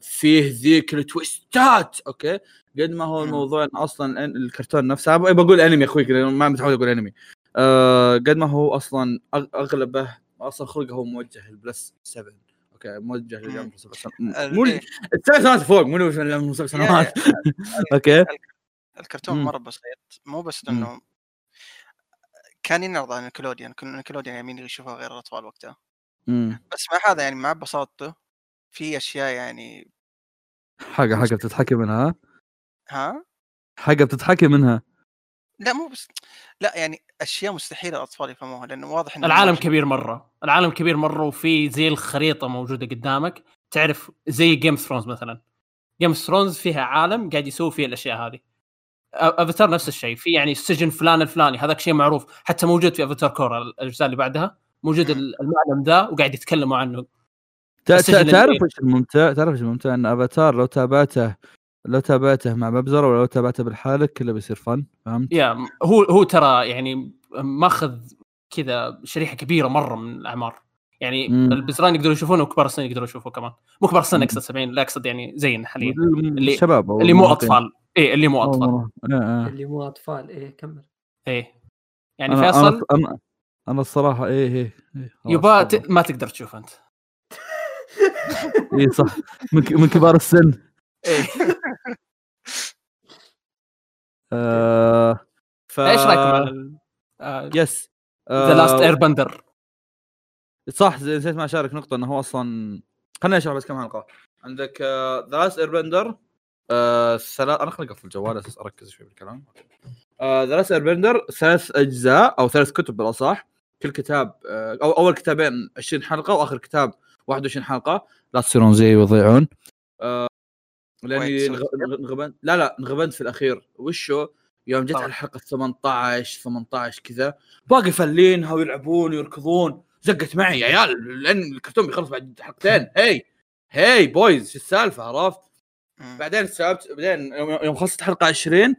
فيه ذيك التويستات أوكي قد ما هو. الموضوع أصلا الكرتون نفسه بقول أنمي أخوي كذا ما متعود أقول أنمي آه، قد ما هو أصلا أغلبه أصلا خلقه هو موجه للبلس 7 okay موجه. للعمر سبع سنوات مو إيه. السبع سنوات فوق مو العمر سبع سنوات okay الكرتون. مرة بسيط مو بس. إنه كان ينعرض على نيكلوديان كل نيكلوديان يعني مين يشوفها غير الأطفال وقتها. إمم. بس مع هذا يعني مع بساطته في أشياء يعني حاجة حاجة بتتحكي منها ها؟ حاجة بتتحكي منها. لا مو بس لا يعني أشياء مستحيل الأطفال يفهموها لأنه واضح إنه العالم كبير مرة العالم كبير مرة وفي زي الخريطة موجودة قدامك. تعرف زي Game of Thrones مثلا. Game of Thrones فيها عالم قاعد يسوي فيه الأشياء هذه. أفاتار نفس الشيء في يعني السجن فلان الفلاني هذاك شيء معروف حتى موجود في أفاتار كورا الأجزاء اللي بعدها موجود المعلم ذا وقاعد يتكلموا عنه تعرف إيش الممتع؟ تعرف إيش الممتع؟ إن أفاتار لو تابعته لو تابعته مع مبزرة ولو تابعته بالحالك كله بيصير فن فهمت؟ يا هو هو ترى يعني ماخذ كذا شريحة كبيرة مرة من الأعمار يعني مم. البزران يقدروا يشوفونه وكبار السن يقدروا يشوفوه كمان مو كبار السن. أقصد 70 لا أقصد يعني زينا حاليا اللي- الشباب اللي مو. أطفال إيه اللي مو أطفال. إيه، إيه. اللي مو أطفال. إيه كمل. إيه. يعني أنا- فيصل؟ أنا أنا أنا الصراحة إيه إيه إيه، يبا. ت... ما تقدر تشوف أنت. إيه صح. من, ك- من كبار السن. إيه. آه ف إيش رايكم على آه، يس The Last Airbender صح نسيت ما أشارك نقطة إنه هو أصلا خليني اشرح بس كم حلقة. عندك The Last Airbender ثلاث أنا خليني أقفل الجوال أساس أركز شوي بالكلام. The Last Airbender ثلاث أجزاء أو ثلاث كتب بالأصح. كل كتاب آه، أو أول كتابين 20 حلقة وآخر كتاب 21 حلقة. لا تصيرون زي ويضيعون آه، لأني انغبنت لا لا انغبنت في الأخير. وشو؟ يوم جت. على الحلقة 18 18 كذا. باقي فلينها ويلعبون ويركضون. زقت معي يا عيال لأن الكرتون بيخلص بعد حلقتين. hey hey boys شو السالفة؟ عرفت؟ بعدين استوعبت بعدين يوم, يوم خلصت حلقة 20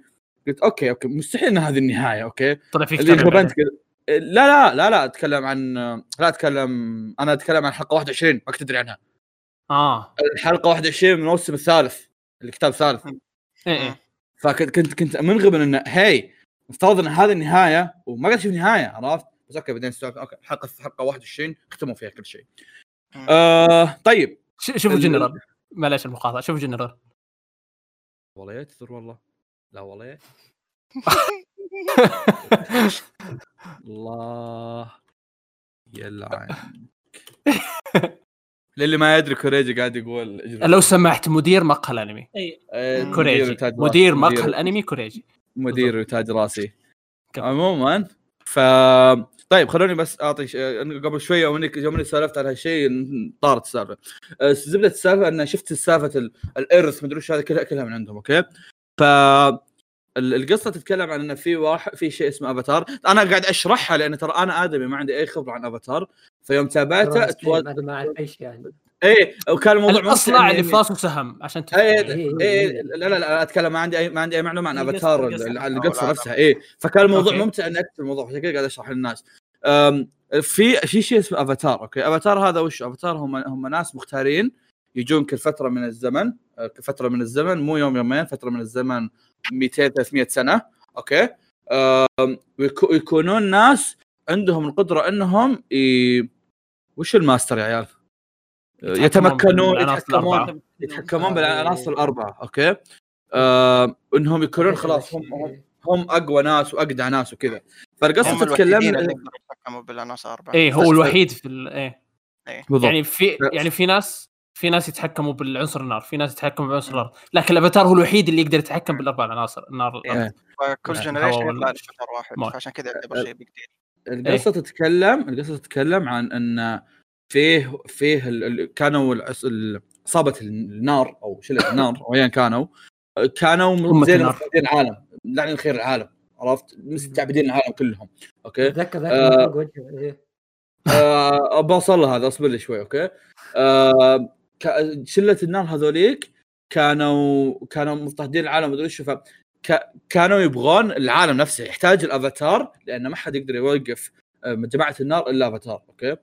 قلت okay okay مستحيل ان هذه النهاية okay؟ طلع في اللي بعدين. كذا لا لا لا لا أتكلم عن لا اتكلم أنا أتكلم عن حلقة 21 ما كنت أدري عنها. آه. الحلقة 21 من الموسم الثالث الكتاب الثالث. إيه إيه. فكنت كنت كنت منغبن إنه هي مفترض إن هذه النهاية وما قاعد أشوف نهاية عرفت؟ بس okay بعدين استوعبت okay حلقه حلقة 21 ختموا فيها كل شيء. آه طيب. شوفوا ال- جنرال. معلش المقاطعة شوفوا جنرال. والله يا تذر والله. لا والله يا الله يلعن للي ما يدري كوريجي قاعد يقول. لو سمحت مدير مقهى الانمي أي. آه، مدير كوريجي. مدير مقهى الانمي كوريجي. مدير وتاج راسي. عموما ف طيب خلوني بس أعطي ش... قبل شوية يوم انك يوم إني سولفت عن هالشيء طارت السالفة. أه، زبدة السالفة أن شفت سالفة ال- الإرث مدري وش هذا كلها كلها من عندهم okay؟ ف ال- القصة تتكلم عن انه في واحد في شيء اسمه أفاتار. أنا قاعد أشرحها لأن ترى أنا آدمي ما عندي أي خبرة عن أفاتار. فيوم تابعته. أنا ما أعرف إيش يعني. اي وكان الموضوع الأصلع اللي في راسه سهم عشان اي تفهم. إيه، اي إيه. لا لا لا أتكلم ما عندي اي ما عندي أي معلومة عن أفاتار القصة. نفسها. اي فكان الموضوع okay. ممتع اني اكتب الموضوع. عشان كذا قاعد أشرح للناس. في في شيء اسمه أفاتار okay؟ أفاتار هذا وش؟ أفاتار هم هم ناس مختارين يجون كل فترة من الزمن أه، فترة من الزمن مو يوم يومين فترة من الزمن 200 300 سنة okay؟ أم، ويكو- يكونون ناس عندهم القدرة إنهم ي... وش الماستر يا عيال؟ يتمكنون يتحكمون الأربعة. يتحكمون بالعناصر الأربعة okay؟ آه إنهم يكونون خلاص هم هم, هم أقوى ناس وأقدع ناس وكذا. فالقصة تتكلم إيه هو الوحيد في ال... إيه. بالضبط. يعني في يعني في ناس في ناس يتحكموا بالعنصر النار في ناس يتحكموا بعنصر الأرض. لكن الأفاتار هو الوحيد اللي يقدر يتحكم بالأربع عناصر النار إيه. فكل يعني جنريشن يطلع شطر واحد. موت. فعشان كذا يعتبر شيء بيج القصة تتكلم القصة تتكلم عن إن فيه فيه ال- كانوا العص- ال- عصابه النار أو شلة النار أو ايا كانوا. كانوا. مستعبدين العالم. لعن الخير العالم عرفت مستعبدين العالم كلهم okay أتذكر ذاك آه. إيه. آه، بوصل له هذا أصبر لي شوي okay آه شلة النار هذوليك كانوا كانوا مضطهدين العالم مدري ف ك- كانوا يبغون العالم نفسه يحتاج الأفاتار لأن ما حد يقدر يوقف آه، جماعة النار إلا أفاتار okay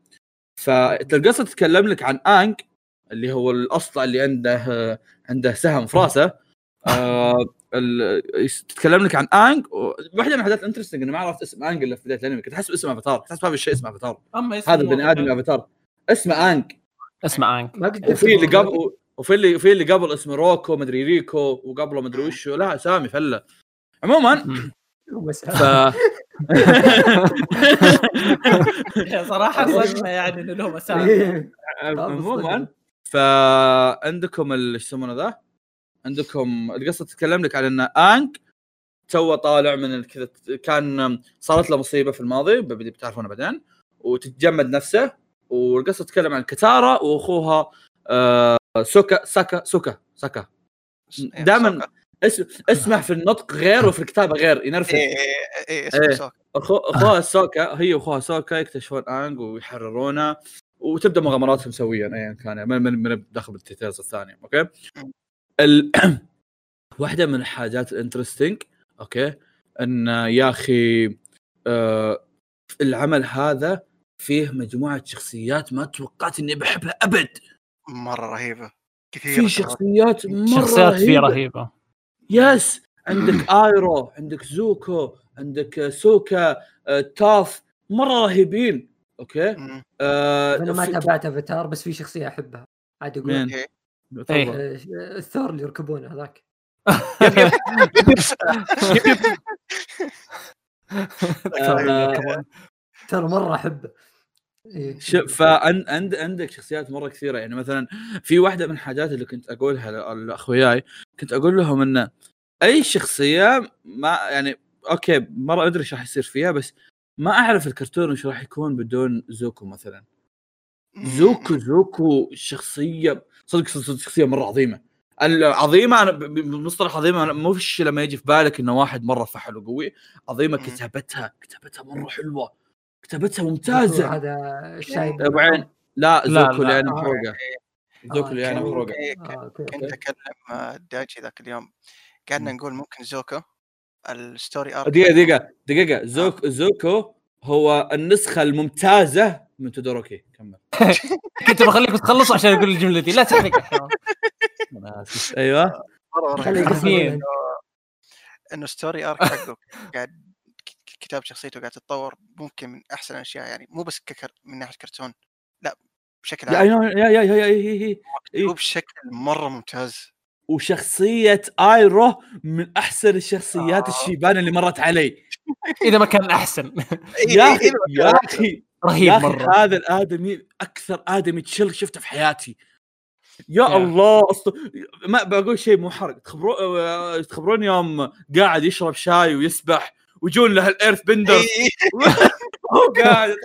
فالقصة تتكلم لك عن آنج اللي هو الاصلع اللي عنده عنده سهم في راسه آه تتكلم لك عن انج واحدة من الحاجات ال interesting إني ما عرفت اسم انج إلا في بداية الأنمي. كنت احسب اسمه افاتار كنت احسب هذا الشيء اسمه افاتار اسمه هذا البني آدم افاتار اسمه انج ما قد وفي اللي قبل وفي اللي في اللي قبل اسمه روكو مدري ريكو وقبله مدري وشو. لا اسامي فله. عموما ف صراحة صدمة يعني إنه لهم أسامي. إيه. عموما فعندكم ال- إيش يسمونه ذا؟ عندكم القصة تتكلم لك عن إن آنج تو طالع من كذا كان صارت له مصيبة في الماضي بتعرفونها بعدين وتتجمد نفسه والقصة تتكلم عن كتارا وأخوها آه سوكا ساكا سوكا ساكا. إيه، دائما اسمه في النطق غير وفي الكتابة غير ينرفز. إيه اسمه إيه. سوكا أخوها سوكا هي وأخوها سوكا يكتشفون انج ويحررونه وتبدأ مغامراتهم سويا ايا كان من من, من داخل بال details الثانية okay؟ ال... واحدة من الحاجات ال interesting okay؟ إن يا أخي آه العمل هذا فيه مجموعة شخصيات ما توقعت إني بحبها أبد. مرة رهيبة. كثير في. شخصيات مرة شخصيات فيه رهيبة. رهيبة. yes عندك ايرو عندك زوكو عندك سوكا آه، تاف مرة رهيبين أوكي. آه أنا ما تابعت افاتار بس في شخصية أحبها. عاد يقول آه، الثور اللي يركبونه هذاك. آه، ترى مرة احبه إيه. شوف فعند عند عندك شخصيات مرة كثيرة. يعني مثلا في واحدة من الحاجات اللي كنت أقولها لأخوياي كنت أقول لهم إنه أي شخصية ما يعني okay مرة أدري إيش راح يصير فيها بس ما أعرف الكرتون إيش راح يكون بدون زوكو مثلا. زوكو زوكو شخصية صدق صدق شخصية مرة عظيمة. العظيمه أنا ب- ب- بمصطلح عظيمة أنا مو فيش لما يجي في بالك إنه واحد مرة فحل وقوي. عظيمة. كتابتها كتابتها مرة حلوة. كتابتها زوكو ممتازه هذا الشايب ابو عين لا زوكو لا. اللي أنا آه. محروقه زوكو اللي أنا إيه، آه،. كنت أكلم آه، دايتشي ذاك اليوم. قعدنا نقول ممكن زوكو ال story arc. دقيقة دقيقة دقيقة. زوك زوكو هو النسخة الممتازة من تودوروكي. كمل. كنت بخليك تخلص عشان أقول الجمله دي لا تحرق. أيوه. انه story arc حقه قاعد كتاب شخصيته قاعد تتطور ممكن من أحسن الأشياء يعني مو بس ككر من ناحية كرتون لا بشكل يا عام. يا يا يا يا يا بشكل مرة ممتاز. وشخصية آيرو من أحسن الشخصيات آه. الشيبان اللي مرت علي. إذا ما كان احسن يا أخي يا أخي رهيب يا أخي مرة. هذا الآدمي أكثر آدمي تشل شفته في حياتي. يا يا. الله أصل... ما بقول شيء مو حرق. تخبرون آه، تخبرون يوم قاعد يشرب شاي ويسبح ويجون له الايرث بندر هو قاعد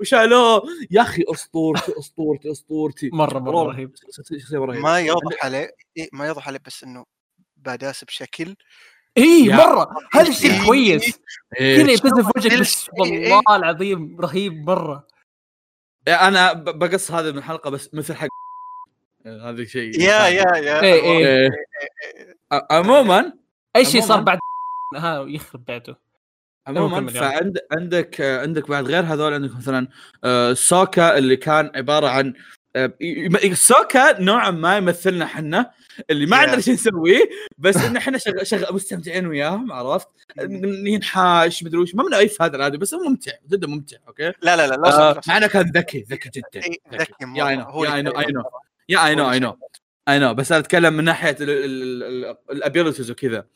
وشالوه. يا أخي أسطورتي أسطورتي أسطورتي. مرة مرة رهيب. شخصيه رهيبه ما يوضح عليه إيه ما يوضح عليه بس إنه باداس بشكل. إي. مرة. هذا الشيء. كويس. كذا يبتسم في وجهك بس. والله العظيم رهيب مرة. أنا ب- بقص هذا من الحلقة بس مثل حق هذا شيء يا يا يا. عموما أي شيء صار بعد؟ ها يخرب بيته عموما. فعند عندك عندك بعد غير هذول عندك مثلا آه، سوكا اللي كان عبارة عن آه، سوكا نوعا ما يمثلنا حنا اللي ما Yeah. عندنا شيء نسويه بس إن إحنا شغ... شغ... مستمتعين وياهم عرفت؟ ينحاش مدري وش ما من أي هذا الادمي بس هو ممتع جدا ممتع okay؟ لا لا لا لا آه، صوت- مع انه كان ذكي ذكي جدا ذكي. يا. اي نو يا اي نو اي نو. يا اي نو اي نو اي نو بس أنا أتكلم من ناحية ال abilities وكذا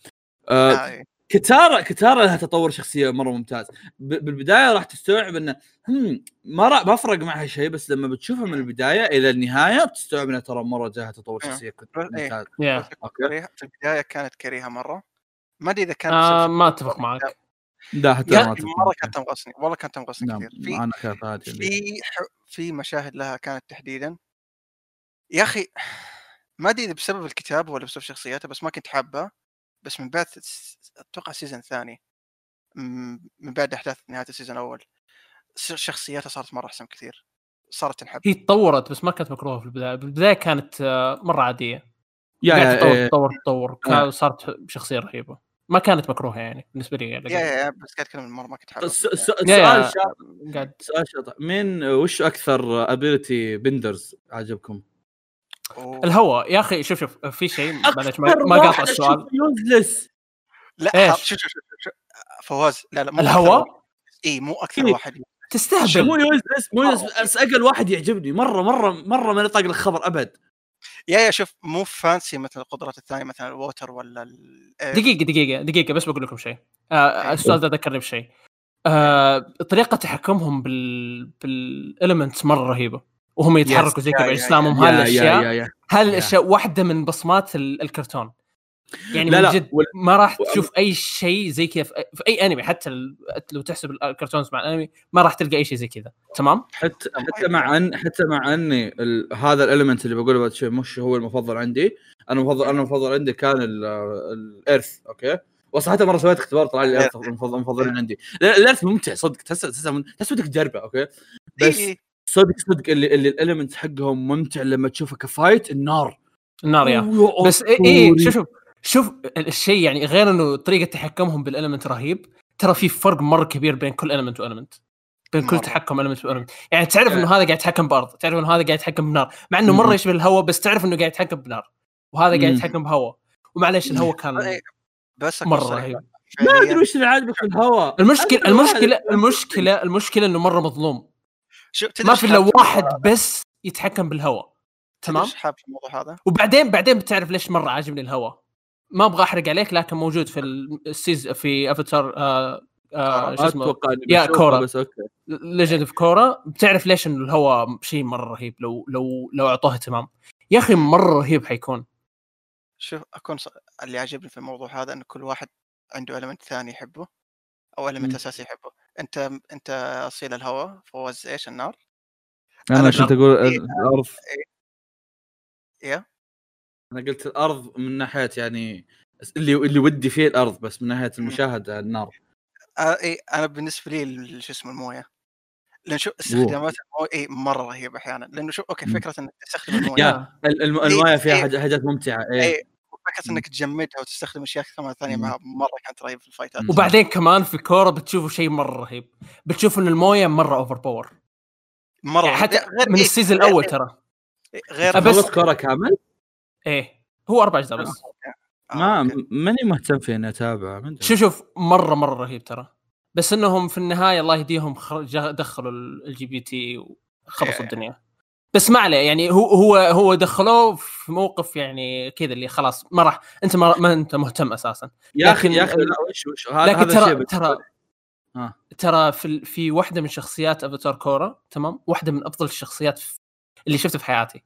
آه،. كتارا كتارا لها تطور شخصية مرة ممتاز ب- بالبداية راح تستوعب إنه هم ما را- ما فرق معها شيء بس لما بتشوفها من البداية إلى النهاية بتستوعب إنها ترى مرة جاها تطور. شخصية كنت إيه. ممتاز okay في البداية كانت كريهة مرة ما أدري إذا كان آه ما أتفق معك لا حتى ما أتفق مرة. كانت تنقصني والله كانت تنقصني نعم كثير في أنا كانت. في ح- في مشاهد لها كانت تحديدا يا أخي ما أدري إذا بسبب الكتاب ولا بسبب شخصياتها بس ما كنت حابة بس من بعد أتوقع ال season الثاني م- من بعد أحداث نهاية ال season الأول. س- شخصياتها صارت مرة أحسن كثير. صارت تنحب. هي تطورت بس ما كانت مكروهة في البداية. بالبدايه كانت آه، مرة عادية. yeah yeah تطور. تطور تطور. كا- آه. صارت شخصية رهيبة. ما كانت مكروهة يعني بالنسبة لي yeah yeah yeah بس قاعد أتكلم مرة ما كنت حابب. سؤال شاطح مين وش أكثر ability benders عجبكم؟ الهواء. يا أخي شوف شوف في شيء معلش ما, ما قاطع السؤال. useless لا شوف شوف شوف فواز لا لا مو الهواء؟ اي مو أكثر إيه. واحد. مو تستهبل useless مو useless بس أقل واحد يعجبني. مرة مرة مرة ما يطاق لك خبر أبد. yeah yeah شوف مو fancy مثل القدرات الثانية مثلا ال water ولا ال- إيه. دقيقة دقيقة دقيقة بس بقول لكم شيء. آه السؤال ده ذكرني بشيء. آه طريقة تحكمهم بال بال elements مرة رهيبة. وهم يتحركوا زي كذا باجسامهم yeah- هذه yeah- الأشياء. yeah- yeah. هذه الأشياء واحدة من بصمات ال- الكرتون. يعني لا، من جد وال- ما راح وال- تشوف أي شيء زي كذا في اي انمي حتى لو تحسب ال cartoons مع الانمي ما راح تلقى أي شيء زي كذا. تمام؟ حتى حتى مع ان حتى مع أني ال... هذا ال element اللي بقوله بعد شوي مش هو المفضل عندي. أنا المفضل أنا المفضل عندي كان ال- ال earth okay؟ وصراحة مرة سويت اختبار طلع لي ال earth المفضل المفضلين عندي. لا، ال earth ممتع صدق. تحس تحس تحس ودك تجربة okay؟ بس إيه. صدق صدق اللي اللي ال element حقهم ممتع لما تشوفه ك fight النار النار yeah بس اي إيه أسطوري. شوف شوف شوف الشيء يعني غير إنه طريقة تحكمهم بال element رهيب ترى في فرق مرة كبير بين كل element و element بين كل مرة. تحكم element و element يعني تعرف. إنه هذا قاعد يتحكم بأرض تعرف إنه هذا قاعد يتحكم بنار مع إنه مرة. يشبه الهواء بس تعرف إنه قاعد يتحكم بنار وهذا قاعد. يتحكم بهواء ومعليش الهواء كان إيه. بس مرة رهيب ما أدري. وش اللي عاجبك في الهواء المشكلة المشكلة المشكلة المشكلة إنه مرة مظلوم شوف ما في إلا واحد بس يتحكم بالهواء تمام؟ حاب في الموضوع هذا؟ وبعدين بعدين بتعرف ليش مرة عاجبني الهواء. ما أبغى أحرق عليك لكن موجود في السيز في افاتار آه آه شو ما اسمه yeah okay. Legend of Korra بتعرف ليش انه الهواء شيء مرة رهيب؟ لو لو لو أعطوه اهتمام. يا أخي مرة رهيب حيكون. شوف أكون ص... اللي عاجبني في الموضوع هذا انه كل واحد عنده المنت ثاني يحبه أو المنت. أساسي يحبه. أنت أنت اصيل الهواء فوز إيش النار؟ أنا أنا كنت أقول إيه. الأرض. يا أنا قلت الأرض من ناحية يعني اللي اللي ودي فيه الأرض بس من ناحية المشاهدة النار. إيه أنا بالنسبة لي ال- شو اسمه الموية. لأن شوف استخدامات الموية إيه مرة رهيبة أحيانا. لأنه شوف okay. فكرة انك تستخدم الموية. الموية فيها إيه. حاجات حاجات ممتعة إيه. إيه وفكره مم. إنك تجمدها وتستخدم أشياء كمان ثانية مم. معها مرة كانت رهيبه في الفايتات مم. وبعدين كمان في كورا بتشوفوا شيء مرة رهيب بتشوف انه الموية مرة overpower مرة يعني حتى غير من إيه، ال season الأول ترى غير بس- كورة كامل إيه هو أربع أجزاء بس آه، ما. ماني مهتم في إني أتابعه. شوف شوف مرة مرة رهيب ترى بس إنهم في النهاية الله يهديهم خر- جا- دخلوا ال LGBT وخلصوا إيه. الدنيا بس ما عليه يعني هو هو هو دخلوه في موقف يعني كذا اللي خلاص ما راح انت ما, ما انت مهتم أساسا. يا أخي لكن- يا أخي لا وش وش هذا لكن هذا ترى ترى آه. ترى في ال- في واحدة من شخصيات أفاتار كورا تمام؟ واحدة من أفضل الشخصيات اللي شفتها في حياتي.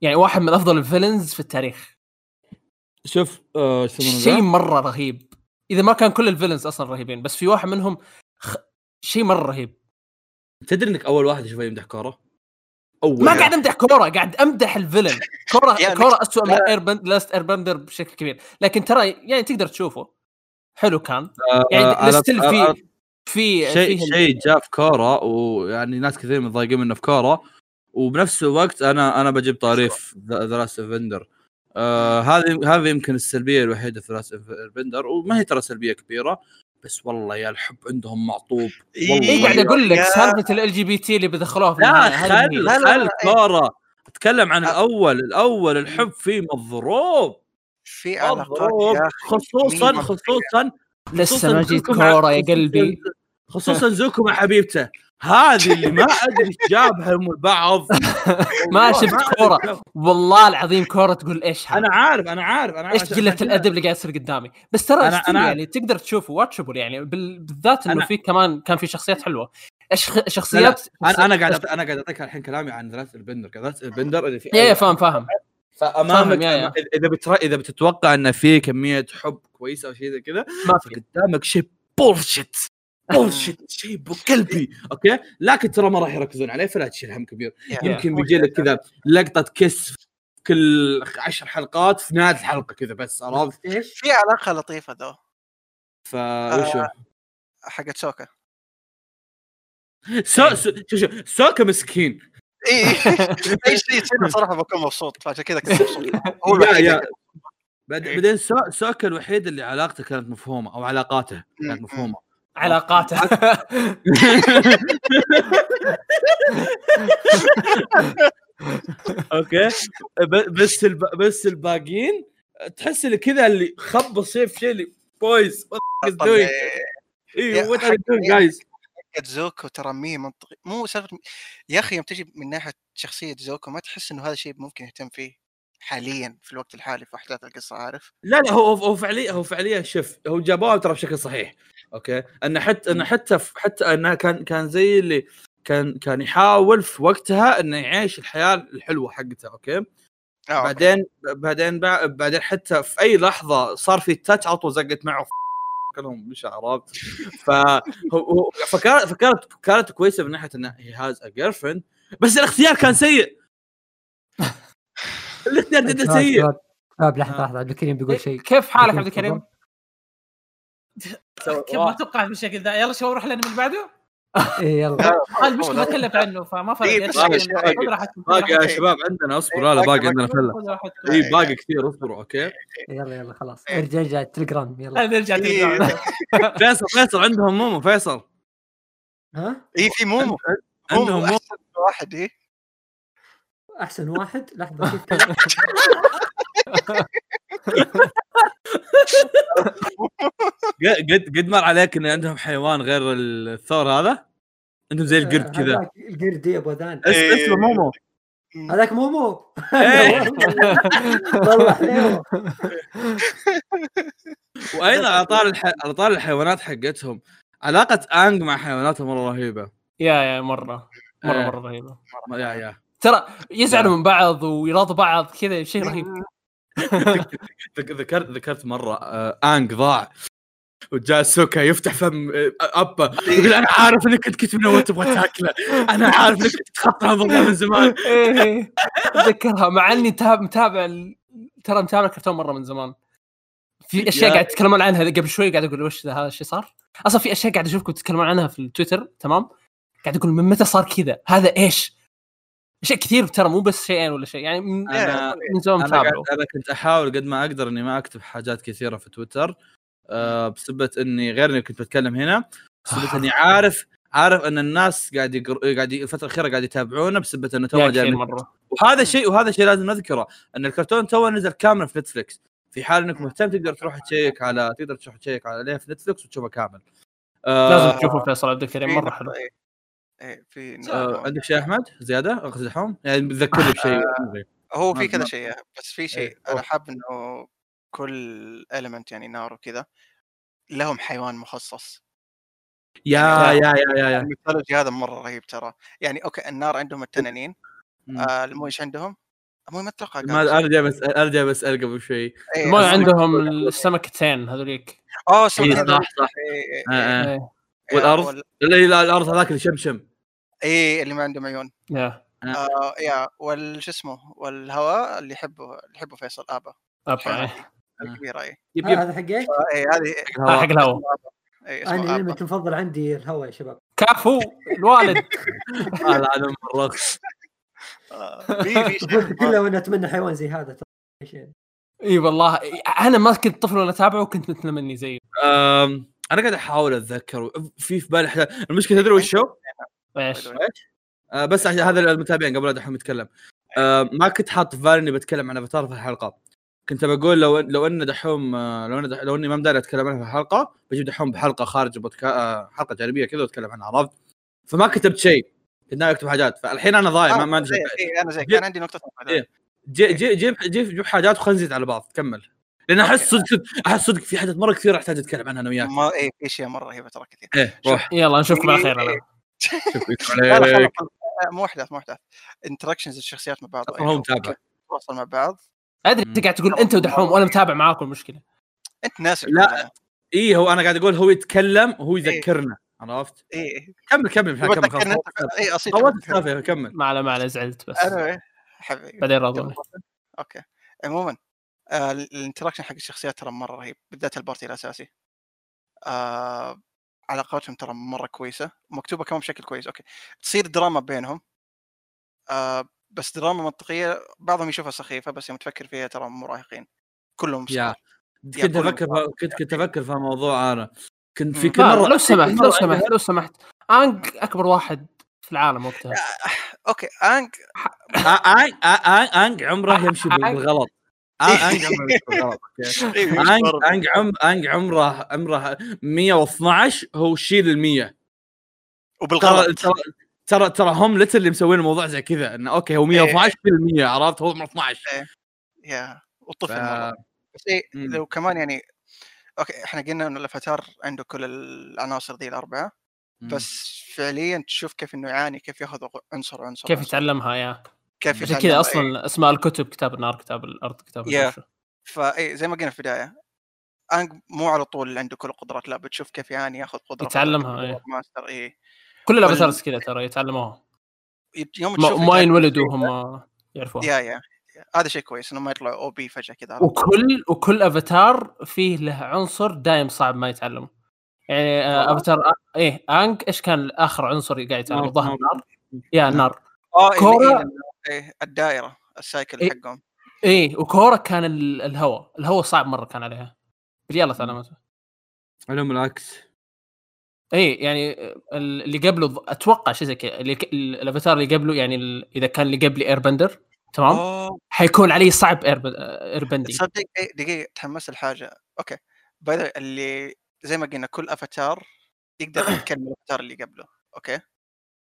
يعني واحد من أفضل ال villains في التاريخ. شوف آه،؟ شيء مرة رهيب. إذا ما كان كل ال villains أصلا رهيبين بس في واحد منهم خ... شيء مرة رهيب. تدري إنك أول واحد اشوفه يمدح كوره أول ما. قاعد أمدح كورا قاعد أمدح ال villain. كورا يعني كورا اسوء من. ايربند لاست ايربندر بشكل كبير. لكن ترى يعني تقدر تشوفه. حلو كان. يعني آه، على- still في في شيء شيء جاء في كوره ويعني ناس كثير متضايقين منه في كوره وبنفس الوقت أنا أنا بجيب طاري The Last Airbender آه هذه هذه يمكن السلبية الوحيدة في Last Airbender وما هي ترى سلبية كبيرة. بس والله يا الحب عندهم معطوب. والله. اي قاعد أقول لك سالفة ال LGBT اللي بدخلوها في لا خل خل كوره أتكلم عن. الأول الأول الحب فيه مضروب. في علاقات خصوصا خصوصا لسه ما جيت كورة يا قلبي. خصوصا زوكو مع حبيبته. هذه اللي ما أدري إيش جابهم البعض. ما شفت. كيف. والله العظيم كورة تقول إيش هذا أنا عارف أنا عارف أنا عارف. إيش قله الأدب اللي قاعد يصير قدامي. بس ترى أنا- أنا يعني تقدر تشوفه watchable يعني بال- بالذات إنه في كمان كان في شخصيات حلوة. أشخ... شخصيات أنا أنا قاعد أنا قاعد أعطيك الحين كلامي عن The Last Airbender The Last Airbender اللي في يا فاهم فاهم. فأمامك. اذا بتر... إذا بتتوقع ان في كمية حب كويسة أو شيء زي كذا ما في. قدامك شيء bullshit bullshit شيء ابو كلبي okay؟ لكن ترى ما راح يركزون عليه فلا تشيل هم كبير. يمكن بيجي لك كذا لقطة كس في كل عشر حلقات في نهاية الحلقة كذا بس عرفت؟ إيش؟ في علاقة لطيفة ذو. فوشو حقت سوكا سو سو شو شو سوكا مسكين. اي أي شيء صراحة بكون مبسوط فعشان كذا كنت مبسوط. هو إيه. بعدين سو- سوكا الوحيد اللي علاقته كانت مفهومة أو علاقاته كانت. مفهومة. علاقاته. أوكي. بس الب... بس الباقيين تحس اللي كذا اللي خب سيف شيء اللي boys what طلع- اي يا what are doing guys زوكو ترى مي منطقي. مو سالفه يا أخي يوم تجي من ناحية شخصية زوكو ما تحس إنه هذا الشيء ممكن يهتم فيه حاليا في الوقت الحالي في أحداث القصة عارف؟ لا لا هو هو فعليا هو فعليا شوف هو جابوها ترى بشكل صحيح. أوكي؟ انه حتى انه حتى حتى انه كان كان زي اللي كان كان يحاول في وقتها أنه يعيش الحياة الحلوة حقته أوكي؟ آه، أوكي. بعدين بعدين بع- بعدين حتى في أي لحظة صار في touch على طول زقت معه كلهم مش عرفت. ف فكانت فكانت كانت كويسة من ناحية إنه he has a girlfriend بس الاختيار كان سيء. الاختيار جدا سيء. شباب لحظه آه. لحظة عبد الكريم بيقول شيء. كيف حالك عبد الكريم؟ كيف ما توقعت بالشكل ذا يلا شو نروح للانمي اللي بعده؟ إيه يلا المشكلة ما تكلمت عنه فما فرق إيه، إيش باقي- يعني. باقي- خذ راحتكم، خذ باقي يا. شباب عندنا اصبروا لا باقي- باقي. عندنا فلة. اي باقي كثير اصبروا أوكي يلا يلا خلاص إيه. ارجع ارجع التليجرام يلا نرجع إيه. تلقى فيصل فيصل عندهم مومو فيصل ها اي في مومو عندهم مومو واحد اي أحسن واحد. لحظة كيف كذا قد قد- مر عليك إن عندهم حيوان غير الثور هذا؟ عندهم زي القرد كذا. هذاك القرد دي أبو ذان. اس- إيه. اسمه مومو. هذاك مومو. إيه. والله وأيضا على طار الح... على طار الحيوانات حقتهم علاقة انج مع حيواناته مرة رهيبة. yeah yeah مرة. مرة إيه. مرة رهيبة. yeah yeah. ترى يزعلوا من بعض ويراضوا بعض كذا شيء رهيب. ذك- ذكرت ذكرت مرة آه، انج ضاع وجاء سوكا يفتح فم آه، أبا يقول أنا عارف إنك كنت كنت منوع تبغى تاكله أنا عارف إنك كنت تخطى هذا من زمان. إيه اتذكرها مع إني متابع ترى متابع الكرتون مرة من زمان. في أشياء يا- قاعد تتكلمون عنها قبل شوي قاعد أقول وش ذا هذا الشيء صار؟ أصلا في أشياء قاعد أشوفكم تتكلمون عنها في التويتر تمام؟ قاعد أقول من متى صار كذا؟ هذا إيش؟ اشياء كثير ترى مو بس شيئين ولا شيء يعني من, أنا- من زمان متابعه أنا كنت أحاول قد ما أقدر إني ما أكتب حاجات كثيرة في تويتر آه بسبه إني غير إني كنت بتكلم هنا بسبه إني عارف عارف إن الناس قاعد يقر... قاعد الفترة الأخيرة قاعد يتابعونا بسبه إنه تو جاي مرة. وهذا شيء وهذا شيء لازم نذكره إن الكرتون تو نزل كامل في نتفلكس في حال إنك مهتم تقدر تروح check على تقدر تروح check عليه في نتفلكس وتشوفه كامل. آه لازم تشوفوا فيصل عبد الكريم مرة حلو. إيه. إيه في آه. عندك شيء أحمد زيادة اخذ دحوم يعني بتذكرني بشيء هو ما- في كذا ما- شيء بس في شيء إيه، أنا. حاب إنه كل المنت يعني نار وكذا لهم حيوان مخصص يا يعني يا يا يا, يا. الميثولوجي هذا مرة رهيب ترى يعني أوكي النار عندهم التنانين مم. آه المويش عندهم الموي ما أتوقع ما. أرجع بس أرجع بسال قبل شوي إيه، السمك- عندهم السمكتين هذوليك آه إيه، سمك صح صح إيه، آه، إيه، آه. إيه. إيه، والأرض؟ وال- لا لا الأرض هذاك اللي شمشم إيه اللي ما عندهم عيون. يا آه. يا والش اسمه والهواء اللي يحبه اللي يحبه فيصل آبا. أبا، الحيوانات إيه. دي الكبيرة يب آه، يب. هذا حق إيش؟ آه، إيه هذه هذا حق الهواء. إيه أنا آبا. الانمي المفضل عندي الهواء يا شباب. كفو الوالد. آه، لا أنا مرة. آه، في في شيء. كله وأنا أتمنى حيوان زي هذا؟ إي والله أنا ما كنت طفل وأنا اتابعه وكنت متمني زيه أنا قاعد أحاول أتذكر في في بالي احداث المشكلة تدري وش هو؟ إيش؟ آه، بس عشان هذا المتابعين قبل لا دحوم يتكلم آه، ما كنت حاط في بالي إني بتكلم عن أفاتار في الحلقة. كنت بقول لو لو ان دحوم آه، لو ان دح- لو إني ما مداري أتكلم عنها في الحلقة بجيب دحوم بحلقة خارج البودكا... آه، حلقة جانبية كذا وأتكلم عنها عرفت؟ فما كتبت شيء. كنت ناوي أكتب حاجات. فالحين أنا ضايع ما, ما عندي شيء. إيه أنا زي جيب- كان عندي نقطة إيه. جي جي جيب جيب جيب حاجات وخلينا نزيد على بعض. كمل. لأن أحس صدق أحس صدق في حاجات مرة كثير أحتاج أتكلم عنها أنا وياك. ما إيه في اشياء مرة رهيبة ترى كثير. إيه روح. يلا نشوفكم على خير أنا. لا لا آه، مو أحداث مو أحداث. interactions الشخصيات مع بعض. أصلاً هو متابع. تواصل مع بعض. أدري أنت قاعد تقول أنت ودحوم وأنا متابع معاكم المشكلة. أنت ناسي لا. إي هو أنا قاعد أقول هو يتكلم وهو يذكرنا. عرفت؟ إيه كمل كمل كمل خلاص. إي اصيل السالفه كمل ما على ما على زعلت بس. أنا حبيبي. بعدين راضوني أوكي. عموما آه ال interaction حق الشخصيات ترى مرة رهيب بالذات ال party الأساسي. آه علاقاتهم ترى مرة كويسة مكتوبة كمان بشكل كويس أوكي تصير دراما بينهم آه بس دراما منطقية بعضهم يشوفها سخيفة بس يوم تفكر فيها ترى مراهقين كلهم. كنت كلهم أفكر. كنت كنت أفكر في الموضوع أنا كنت في. كل مرة لو سمحت لو سمحت لو سمحت أنك أكبر واحد في العالم وقتها أوكي أنك آ- آنج آ- آ- آنج عمره يمشي آنج. بالغلط عمره آنج عم آنج عمره عمره 112 هو شيل ال 100 ترى وبالغلط. ترى ترى ترى هم later اللي مسوين الموضوع زي كذا إنه أوكي هو 112 شيل ال 100 عرفت؟ هو عمره 12 yeah والطفل ف- مرة. بس إيه مم. لو كمان يعني أوكي إحنا قلنا إنه الأفاتار عنده كل العناصر ذي الأربعة مم. بس فعليا تشوف كيف إنه يعاني كيف يأخذ عنصر عنصر كيف. يتعلمها yeah. كيف عشان يتعلم كذا إيه. أصلا اسماء الكتب كتاب النار كتاب الأرض كتاب. الوحش. فاي إيه، زي ما قلنا في البداية انج مو على طول عنده كل القدرات لا بتشوف كيف يعاني ياخذ قدرة يتعلمها، إيه. ماستر اي كل ال avatars كذا ترى يتعلموها يوم تشوف ما يتعلم ينولدوا هم يعرفوها يا يا. هذا شيء كويس إنه ما يطلعوا أو بي فجأة كذا؟ وكل وكل افاتار فيه له عنصر دايم صعب ما يتعلمه يعني آه،. افاتار آه، إيه أنك إيش كان اخر عنصر قاعد يتعلمه نار- ظهر نار. النار يا النار آه إيه الدائرة السايكل إيه. حقهم. إيه وكورا كان ال- الهواء الهواء صعب مرة كان عليها. رياله تعلمته علوم العكس. إيه يعني ال- اللي قبله أتوقع شيء زي كذا اللي ك- ال- الأفاتار اللي قبله يعني ال- إذا كان اللي قبلي air bender تمام؟ أوه. حيكون عليه صعب air air bender تصدق إيه، دقيقة تحمست الحاجة. okay. باي اللي زي ما قلنا كل أفاتار يقدر يتكلم الأفاتار اللي قبله. okay.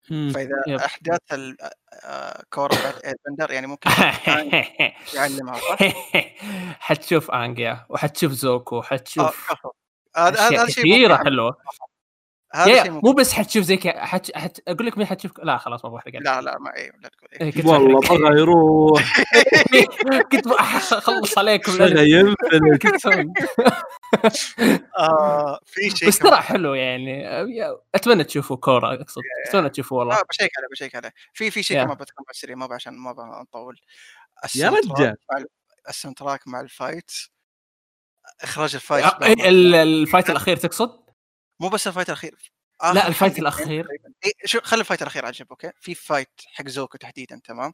فإذا yep. أحداث ال- آه، كورا بعد air bender يعني ممكن يعلمها صح؟ حتشوف انجيا وحتشوف زوكو آه، وحتشوف كفو. هذا هذا شيء كثيرة. حلوة هذا يا شيء مو. بس حتشوف زي كذا حت... حت... أقول لك مين حتشوف لا خلاص ما بحرق. لا لا ما إيه لا تقول إيه، والله. بغى يروح كنت بخلص عليكم أسوي. آه في شيء بس. ترى حلو يعني أتمنى تشوفوا كورة أقصد أتمنى تشوفوا والله آه بشيك عليه بشيك عليه في في شيء. كمان بذكره على السريع ما عشان ما أبغى نطول يا رجال مع ال- ال soundtrack مع ال fight إخراج ال fight إيه، ال- ال fight الأخير تقصد؟ مو بس ال fight الأخير لا ال fight الأخير. إيه شو خلي ال fight الأخير عجب okay؟ في fight حق زوكو تحديدا تمام؟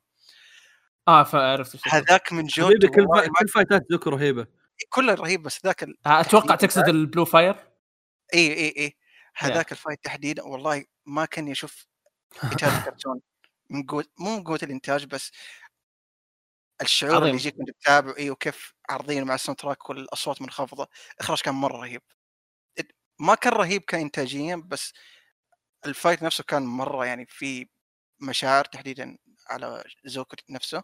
آه فعرفت. هذاك من جودته كل فا... كل fight ات زوكو رهيبة. كله رهيب بس ذاك ال... أتوقع تقصد ال blue fire اي اي اي هذاك ال fight تحديدا والله ما كان يشوف انتاج كرتون. من قوة مو من قوة الإنتاج بس الشعور عظيم. اللي يجيك وأنت تتابع اي وكيف عارضين مع ال soundtrack والأصوات منخفضة الاخراج كان مرة رهيب. ما كان رهيب كانتاجيا بس ال fight نفسه كان مرة يعني في مشاعر تحديدا على زوكو نفسه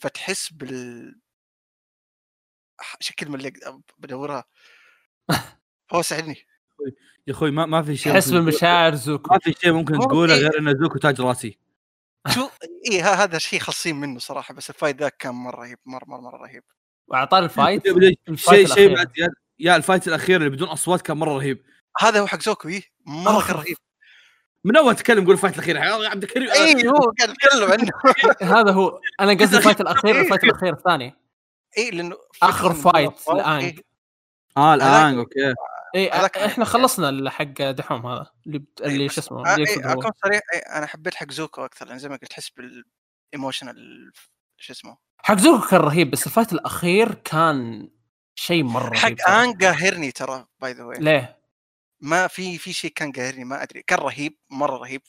فتحس بال شو الكلمة اللي بدورها. هو ساعدني. يا أخوي ما ما في شيء تحس بمشاعر زوكو ما في شيء ممكن تقوله في- غير إن زوكو تاج راسي. شو؟ اي هذا شيء خاصين منه صراحة بس ال fight ذاك كان مرة رهيب مرة مرة مرة رهيب. واعطاني ال fight شيء شيء. بعد يا- yeah ال fight الأخير اللي بدون أصوات كان مرة رهيب. هذا هو حق زوكو اي مرة آخ. كان رهيب. من أول تكلم قول ال fight الأخير يا عبد الكريم. اي هو قاعد يتكلم عنه. هذا هو. أنا قصدي الفايت الأخير الفايت الأخير الثاني. اي لأنه إنه فايت لآنج. إيه، آه هذاك- الان okay اي إحنا خلصنا حق دحوم هذا اللي بت- إيه، اللي شو اسمه آه، إيه،. أكون صريح إيه، أنا حبيت حق زوكو أكثر لأن زي ما قلت تحس بال emotional شو اسمه. حق زوكو كان رهيب بس ال fight الأخير كان شيء مرة حق. ان قاهرني ترى by the way ليه؟ ما في في شيء كان قاهرني ما أدري كان رهيب مرة رهيب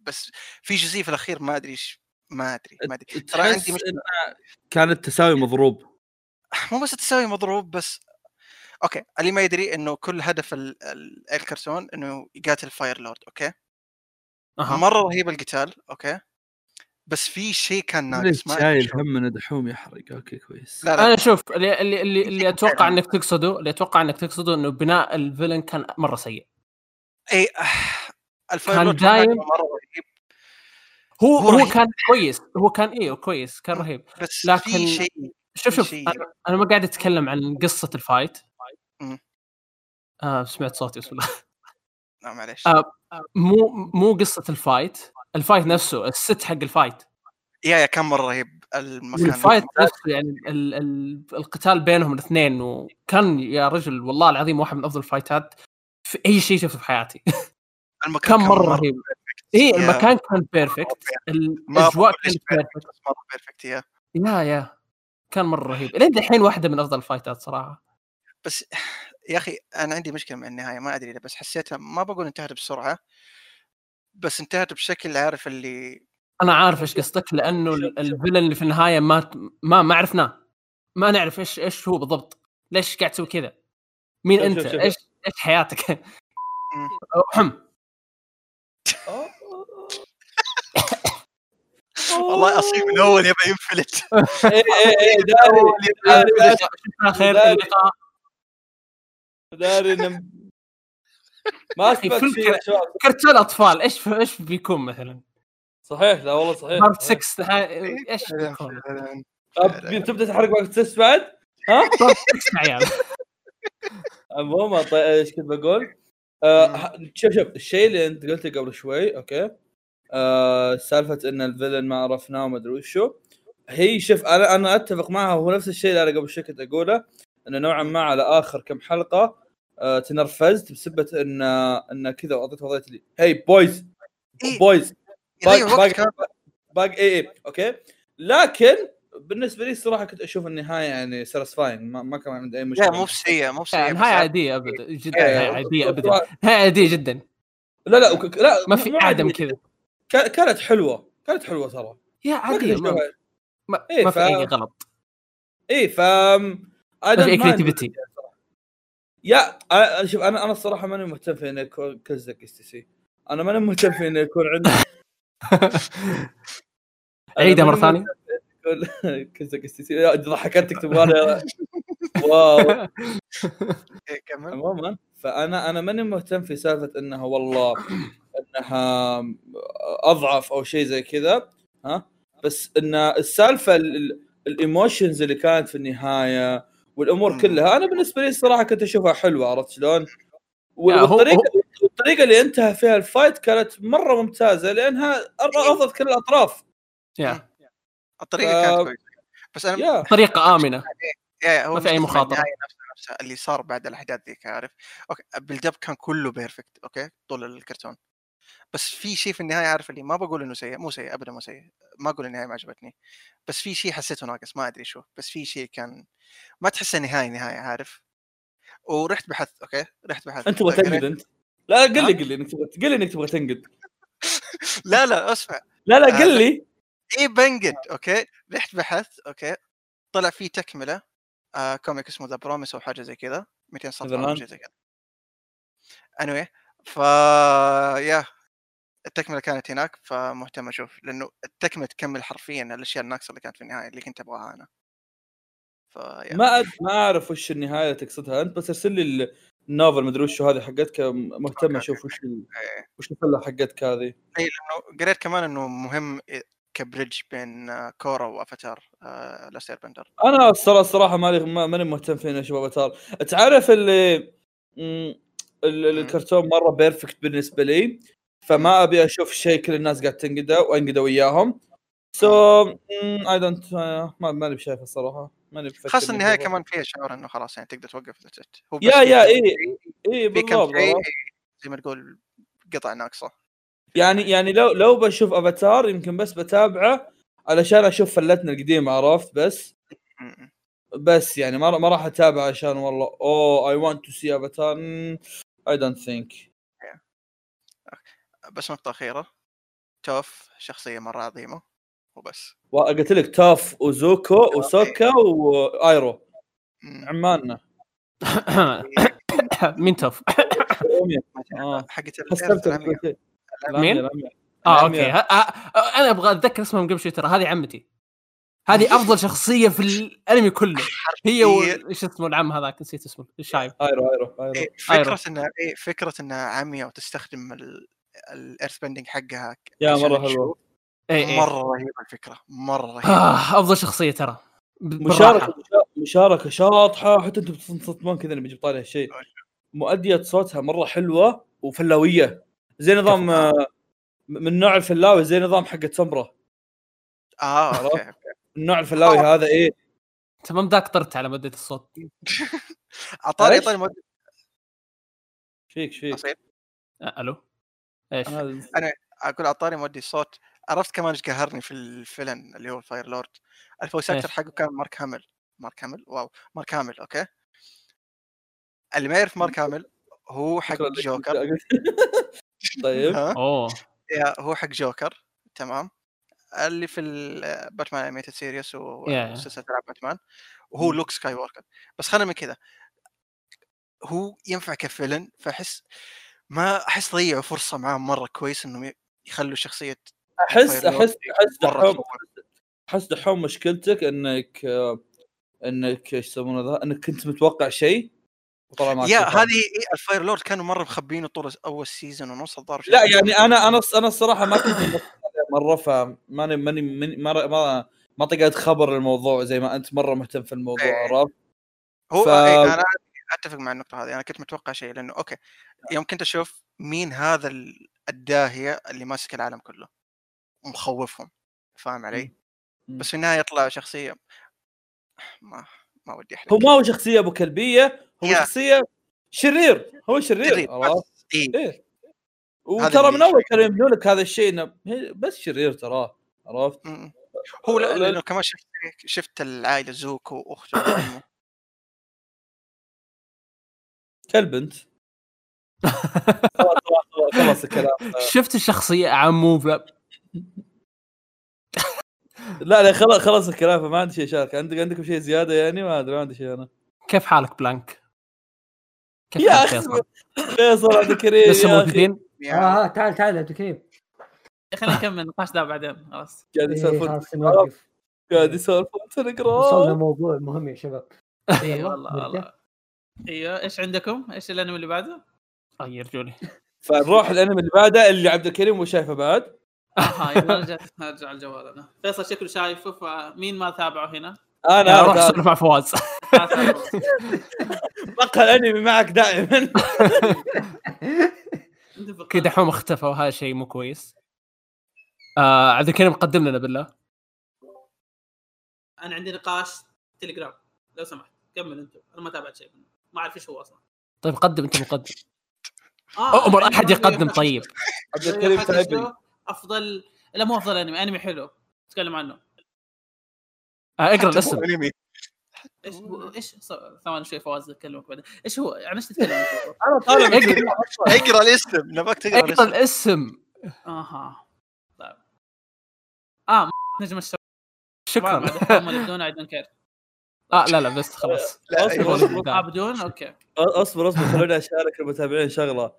بس في جزئية في الأخير ما أدري إيش- ما أدري ما أدري ترى عندي مشكلة إنه كان التساوي مضروب مو بس تساوي مضروب بس okay اللي ما يدري إنه كل هدف ال... ال... الكرتون إنه يقاتل fire lord okay أها. مرة رهيب القتال okay بس في شيء كان ناقص ما شايل. هم من دحوم يحرق okay كويس لا لا أنا شوف اللي اللي اللي, اللي أتوقع. إنك تقصده اللي أتوقع إنك تقصده إنه بناء ال villain كان مرة سيء اي آه، كان دايم- مرة رهيب هو هو هو رهيب. كان كويس هو كان إيه كويس كان رهيب بس لكن- في شيء شوف شوف شيء. أنا أنا ما قاعد أتكلم عن قصة ال fight. آه سمعت صوتي بسم الله لا معليش آه، مو مو قصة ال fight ال fight نفسه الست حق الفايت يا يا كان مرة رهيب. المكان وال fight نفسه. يعني ال ال القتال بينهم الاثنين وكان يا رجل والله العظيم واحد من أفضل ال fight ات في أي شيء شفته في حياتي. المكان كان مرة رهيب. اي المكان كان perfect الأجواء كانت perfect مرة perfect yeah. yeah yeah. كان مرة رهيب. لين دحين واحدة من أفضل ال fight ات صراحة. بس يا أخي أنا عندي مشكلة مع النهاية ما أدري بس حسيتها ما بقول انتهت بسرعة بس انتهت بشكل عارف اللي أنا عارف إيش قصدك لأنه ال- ال villain اللي في النهاية ما ما ما عرفناه. ما نعرف إيش إيش هو بالضبط ليش قاعد تسوي كذا؟ مين شوف- أنت؟ شوف- شوف. إيش إيش حياتك. حم والله أصيب من أول يبغى ينفلت إيه إيه إيه داري داري خير. اللقاء. داري إنه- ما يا شباب كرتون أطفال إيش إيش بيكون مثلا؟ صحيح لا والله صحيح بارت صحيح. 6 إيش بيكون؟ طب تبدأ تحرق وقت تست بعد؟ ها؟ بارت 6 يا عيال عموما طيب إيش كنت بقول؟ آه شوف شوف الشيء اللي أنت قلته قبل شوي أوكي آه سالفة إن الفيلن ما عرفناه وما أدري وشو هي شوف أنا أنا أتفق معها هو نفس الشيء اللي أنا قبل شوي كنت أقوله إنه نوعا ما على آخر كم حلقة آه تنرفزت بسبه إن إن كذا اعطيت وضعيه لي هي بويز إيه، بويز باقي اي اي أوكي. لكن بالنسبة لي الصراحة كنت أشوف النهاية يعني ساتيسفاينج ما, ما كان عندي أي مشكلة. لا مو بسيئة مو بسيئة نهاية عادية أبدا جدا إيه، نهاية عادية أبدا. نهاية عادية جدا. لا لا وك- لا ما في آدم. كذا. كا- كانت حلوة كانت حلوة ترى. يا عادية ما, ما, إيه، ما في أي غلط. إيه ف ما في أي كريتيفيتي يا أنا- شوف أنا أنا الصراحة ماني مهتم في إنه يكون كزك اس تي سي أنا ماني مهتم في إنه يكون عندي عيدها مرة ثانية. كزك اس تي سي ضحكتك تبغى واو. إيه، كمل. عموما فأنا أنا ماني مهتم في سالفة إنها والله إنها أضعف أو شيء زي كذا ها؟ بس إن السالفة الإيموشنز اللي كانت في النهاية والأمور مم. كلها. أنا بالنسبة لي الصراحة كنت أشوفها حلوة عرفت شلون؟ yeah هو- والطريقة الطريقة اللي انتهى فيها ال fight كانت مرة ممتازة لأنها ارضت كل الأطراف. الطريقة ف- كانت كويسة. بس أنا yeah. طريقة آمنة. yeah yeah هو ما في نفسها نفسها اللي صار بعد الأحداث ذيك عارف؟ okay بالدب كان كله perfect okay؟ طول الكرتون. بس في شيء في النهاية عارف اللي ما بقول إنه سيء مو سيء ابدا مو سيء ما أقول النهاية ما عجبتني. بس في شيء حسيته ناقص ما أدري شو. بس في شيء كان ما تحسه نهاية نهاية عارف؟ ورحت بحثت okay؟ رحت بحثت أنت تبغى تنقد أنت؟ لا قل؟ لي قل لي إنك تبغى قل لي إنك تبغى تنقد. لا لا أسمع. لا لا آه، قل لي. إي بنقد أوكي؟ رحت بحثت okay؟ طلع في تكملة آه comic اسمه The Promise أو حاجة زي كذا 200 سطر أو. شيء زي كذا. Anyway ف yeah التكملة كانت هناك فمهتم أشوف لأنه التكملة تكمل حرفيا الأشياء الناقصة اللي كانت في النهاية اللي كنت أبغاها أنا. ف yeah ما أد... ما أعرف وش النهاية تقصدها أنت بس ارسل لي ال novel مدري وش هذه حقتك مهتم أشوف وش ال... إيه. وش النوفلة حقتك هذه. اي لأنه قريت كمان إنه مهم ك bridge بين آه، كورا وأفاتار آه Last Bender أنا الصراحة الصراحة مالي ما- ماني مهتم في اني أشوف أفاتار. تعرف اللي ال- الكرتون مرة perfect بالنسبة لي؟ فما أبي أشوف شيء كل الناس قاعد تنقده وأنقده وياهم سو اي دونت ما ماني بشايفه الصراحه ماني خاصة النهاية. كمان فيها شعور إنه خلاص يعني تقدر توقف. هو yeah yeah اي اي بالضبط والله. زي ما تقول قطع ناقصة يعني يعني لو لو بشوف أفاتار يمكن بس بتابعه علشان أشوف فلتنا القديمة عرفت بس. بس يعني ما ما راح اتابع عشان والله اوه اي ونت تو سي افاتار اي دونت ثينك بس نقطة أخيرة. توف شخصية مرة عظيمة. وبس. قلت لك توف وزوكو وسوكا وآيرو. م. عماننا مين توف؟ آه. حقت مين؟ آه. okay. ها- أنا أبغى أتذكر اسمهم قبل شوي ترى هذه عمتي. هذه أفضل شخصية في الأنمي كله. هي إيش اسمه العم هذاك نسيت اسمه. الشايب. آيرو آيرو آيرو. إيه،. فكرة انها إيه فكرة إنها عمية وتستخدم ال earth bending حقها yeah تشوف. حلوة. اي اي مرة رهيبة الفكرة مرة رهيبة. آه أفضل شخصية ترى. مشاركة. مشاركة شاطحة حتى أنتم بتنصدمون كذا لما جبت عليها شيء مؤدية صوتها مرة حلوة و flowy. زي نظام آه، من نوع ال flowy زي نظام حق سمرة. آه okay. النوع ال flowy هذا إيه. انت ما بدك طرت على مده الصوت. أعطاني؟ أعطاني مؤدي فيك فيك آه ألو. إيش؟ هذا- أقول أعطاني مودي صوت. عرفت كمان إيش قهرني في ال villain اللي هو Fire Lord ال voice actor؟ حقه كان مارك هامل مارك هامل wow. مارك هامل okay. اللي ما يعرف مارك هامل هو حق. جوكر. طيب. أوه. yeah هو حق جوكر. تمام. اللي في ال- Batman Animated Series. وسلسله العاب باتمان وهو لوك سكاي ووكر بس خلينا من كذا هو ينفع ك villain فأحس ما أحس ضيعوا فرصة معاه مرة كويس إنهم يخلوا شخصية أحس أحس أحس دحوم. أحس دحوم مشكلتك إنك إنك إيش يسمونه ذا إنك كنت متوقع شيء وطلع معك yeah. هذه ال Fire Lord كانوا مرة مخبينه طول أول season ونص الظاهر لا يعني. أنا أنا أنا الصراحة ما كنت مرة فماني ماني ماني- ما ما ما طقيت خبر الموضوع زي ما أنت مرة مهتم في الموضوع إيه. عرفت؟ هو ف- إيه أنا أتفق مع النقطة هذه أنا كنت متوقع شيء لأنه أوكي يوم كنت أشوف مين هذا ال- الداهية اللي ماسك العالم كله ومخوفهم فاهم علي؟ بس في النهاية يطلع شخصية ما ما ودي أحرق هو ما هو شخصية أبو كلبية هو يا. شخصية شرير هو شرير؟ بس. إيه. هذا وترى من أول. كانوا يبنون لك هذا الشيء إنه بس شرير تراه عرفت؟ هو لا- لا- لأنه كمان شفت شفت العائلة زوكو وأخته انت خلاص خلاص خلاص الكلام. شفت الشخصية عمو لا لا خلاص خلاص الكلام فما عندي شيء شارك. عندك عندكم شيء زيادة يعني؟ ما أدري ما عندي شيء أنا. كيف حالك بلانك؟ كيف يا أخي فيصل؟ عبد الكريم لسه موجودين؟ يعني آه تعال تعال عبد الكريم. خلينا نكمل النقاش ده بعدين خلاص. قاعد إيه، يسولفون نوقف. قاعد يسولفون وصلنا تليجرام موضوع مهم يا شباب. اي والله. والله. أيوه إيش عندكم؟ إيش الأنمي اللي بعده؟ اي رجولي فنروح الانمي اللي بعده اللي عبد الكريم مو شايفه بعد أها يلا رجعت ارجع الجوال أنا فيصل شكله شايفه فمين ما تابعه هنا؟ أنا روح أنا سولف مع فواز. بقى الأنمي معك دائما كذا. دحوم اختفى وهذا شيء مو كويس آه عبد الكريم قدم لنا بالله أنا عندي نقاش تليجرام لو سمحت كمل أنت أنا ما تابعت شيء منه ما أعرف إيش هو أصلا. طيب قدم أنت مقدم. آه أمر أحد يقدم طيب. عبد الكريم له أفضل لا مو أفضل أنمي أنمي حلو. تكلم عنه. آه اقرأ الاسم. أنمي. إيش هو إيش؟ ثواني شوي فواز أكلمك بعدين. إيش هو؟ عن إيش تتكلم؟ اقرأ اقرأ الاسم. نبغاك تقرأ اقرأ الاسم. الاسم. آها. طيب. آه نجم الشباب. شكرا. بعد هم اللي بدون I don't care آه لا لا بس خلاص. لا أصبر، أيوة. أصبر. آه بدون okay. أصبر أصبر خلوني أشارك المتابعين شغلة.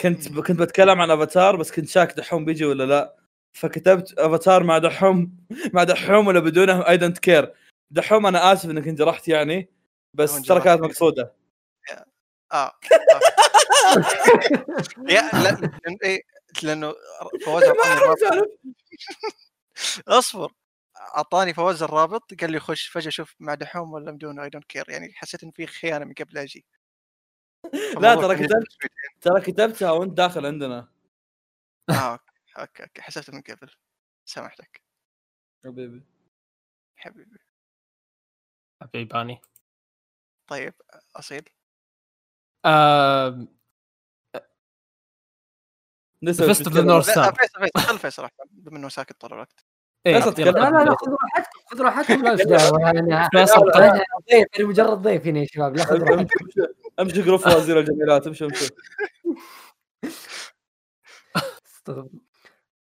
كنت كنت بتكلم عن أفاتار بس كنت شاك دحوم بيجي ولا لا؟ فكتبت أفاتار مع دحوم مع دحوم ولا بدونه I don't care دحوم أنا آسف إنك انجرحت يعني بس. ترى كانت مقصودة. آه آه. يا لا لأن إيه لأنه فواز أصبر. أعطاني فواز الرابط قال لي خش فجأة شوف مع دحوم ولا بدون I don't care يعني حسيت إن في خيانة من قبل أجي. لا ترى كتبت. ترى كتبتها وأنت داخل عندنا. آه أوكي أوكي, أوكي. حسبت من قبل. سامحتك. حبيبي. حبيبي. حبيباني طيب أصيل. آه Fist of the. North Star فيصل فيصل. خل فيصل أحسن، بما انه ساكت طول الوقت. إيه،. لا لا لا خذوا راحتكم خذوا راحتكم. لا دعوه يعني أنا ضيف أنا مجرد ضيف هنا يا شباب لا خذوا راحتكم. أمشي group فوازير الجميلات أمشي أمشي.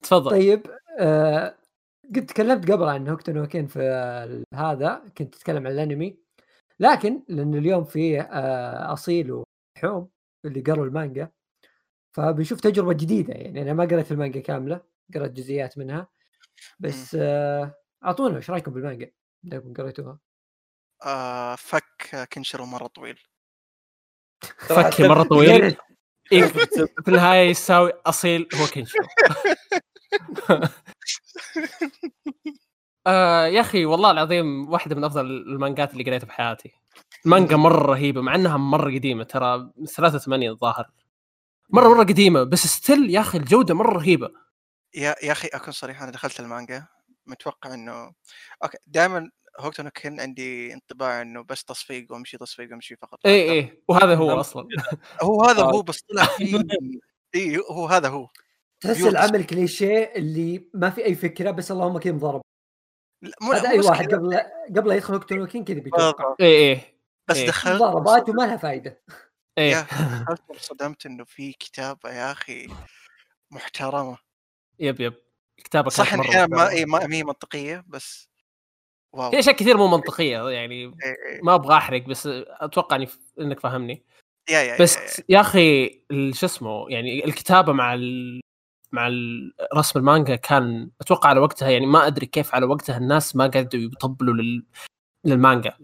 تفضل. طيب آه قد تكلمت قبل عن هوكتو نو كين في هذا كنت اتكلم عن الأنمي. لكن لأن اليوم في آه أصيل ودحوم اللي قروا المانجا فبنشوف تجربة جديدة. يعني أنا ما قريت المانجا كاملة قرأت جزئيات منها. بس آه أعطونا إيش رأيكم بالمانجا؟ إذا قريتوها. آه فك كنشرو مرة طويل. فكي مرة طويل؟ إيه، في النهاية يساوي أصيل هو كنشو آه يا أخي والله العظيم واحدة من أفضل المانجات اللي قريتها بحياتي مانجا مرة رهيبة مع إنها مرة قديمة ترى من 83 الظاهر. مرة مرة قديمة بس ستيل يا أخي الجودة مرة رهيبة. yeah يا أخي أكون صريح أنا دخلت المانجا متوقع إنه okay دائما هوكتو نو كين عندي انطباع إنه بس تصفيق وأمشي تصفيق وأمشي فقط اي اي وهذا هو أصلا هو هذا آه. هو بس طلع فيه اي هو هذا هو تحس العمل كليشيه اللي ما في أي فكرة بس اللهم كذا مو هذا أي واحد. قبل قبل يدخل هوكتو نو كين كذا بيتوقع بالضبط. إيه إيه بس إيه. دخلت مضاربات وما لها فائده إيه دخلت وصدمت إنه في كتابه يا أخي محترمة يب يب. كتابه صح ان أحيانا ما محترمة. إيه ما ما هي منطقية بس واو. في اشياء كثير مو منطقية يعني إيه إيه. ما أبغى أحرق بس أتوقع إني إنك فاهمني يا يا يا- يا. بس يا أخي ال- شو اسمه يعني الكتابة مع ال... مع ال- رسم المانجا كان أتوقع على وقتها يعني ما أدري كيف على وقتها الناس ما قعدوا يطبلوا لل... للمانجا.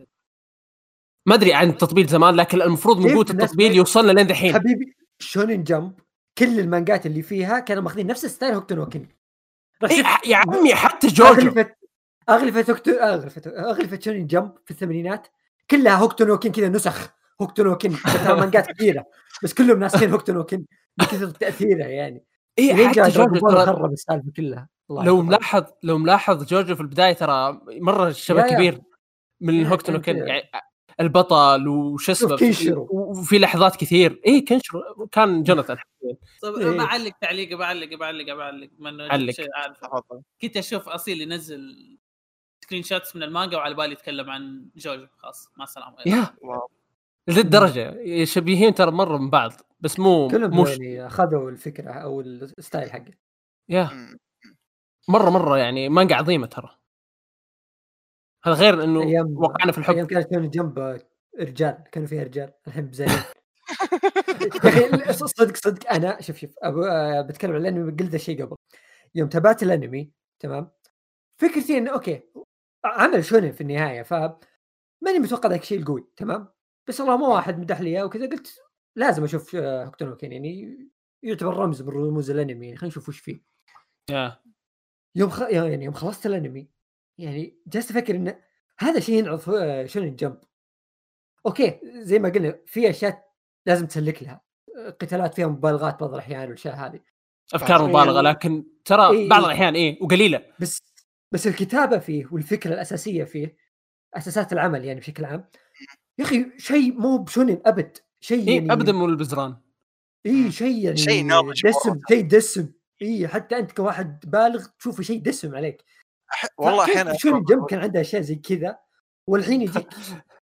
ما أدري عن التطبيل زمان لكن المفروض من قوة التطبيل يوصلنا لين دحين. حبيبي Shonen Jump كل المانجات اللي فيها كانوا ماخذين نفس style هوكتو نو كين رح إيه يا عمي حتى جوجو اغلفه اغلفه هوكتو اغلفه اغلفه Shonen Jump في الثمانينات كلها هوكتو نو كين كذا نسخ هوكتو ترى مانجات كثيره بس كلهم ناسخين هوكتو نو كين من كثر تاثيره يعني اي حتى جوجو خرب السالفة كلها لو. ملاحظ لو ملاحظ جوجو في البداية ترى مرة شبه. كبير من يا هوكتو نو كين. يعني البطل وش اسمه. وفي لحظات كثير. اي كنشرو كان جوناثان. طب إيه. بعلق تعليق بعلق بعلق بعلق. علق. شيء كنت أشوف أصيل ينزل screenshots من المانجا وعلى بالي يتكلم عن جوجو. خلاص مع السلامة. يا. الدرجه شبيهين ترى مره من بعض بس مو كلهم يعني أخذوا الفكرة أو ال style حقه. yeah. مرة مرة يعني مانجا عظيمة ترى. هذا غير إنه أيام- وقعنا في الحب. أيام كانت Shonen Jump رجال كانوا فيها رجال الحين بزارين يا أخي صدق صدق أنا شوف شوف أبو آه، بتكلم عن الأنمي قلت ذا الشيء قبل. يوم تابعت الأنمي تمام؟ فكرتي إنه أوكي عمل شونن في النهاية ف ماني متوقع ذاك الشيء القوي تمام؟ بس والله ما واحد مدح لي إياه وكذا قلت لازم أشوف آه، هوكتو نو كين يعني يعتبر رمز من رموز الأنمي يعني خلينا نشوف وش فيه. yeah. يوم خ... يعني يوم خلصت الأنمي يعني جالس أفكر انه هذا شيء ينعرض في Shonen Jump أوكي زي ما قلنا في أشياء لازم تسلك لها. قتالات فيها مبالغات بعض الأحيان والأشياء هذه. أفكار مبالغة لكن ترى إيه. بعض الأحيان إيه وقليلة. بس بس الكتابة فيه والفكرة الأساسية فيه أساسات العمل يعني بشكل عام يا أخي شيء مو بشونن أبد. شيء إيه يعني ابدا مو البزران إي شيء يعني شيء مرة. دسم شيء دسم. إي حتى أنت كواحد بالغ تشوفه شيء دسم عليك. أح- والله أحيانا شونن جمب كان عنده أشياء زي كذا والحين يجيك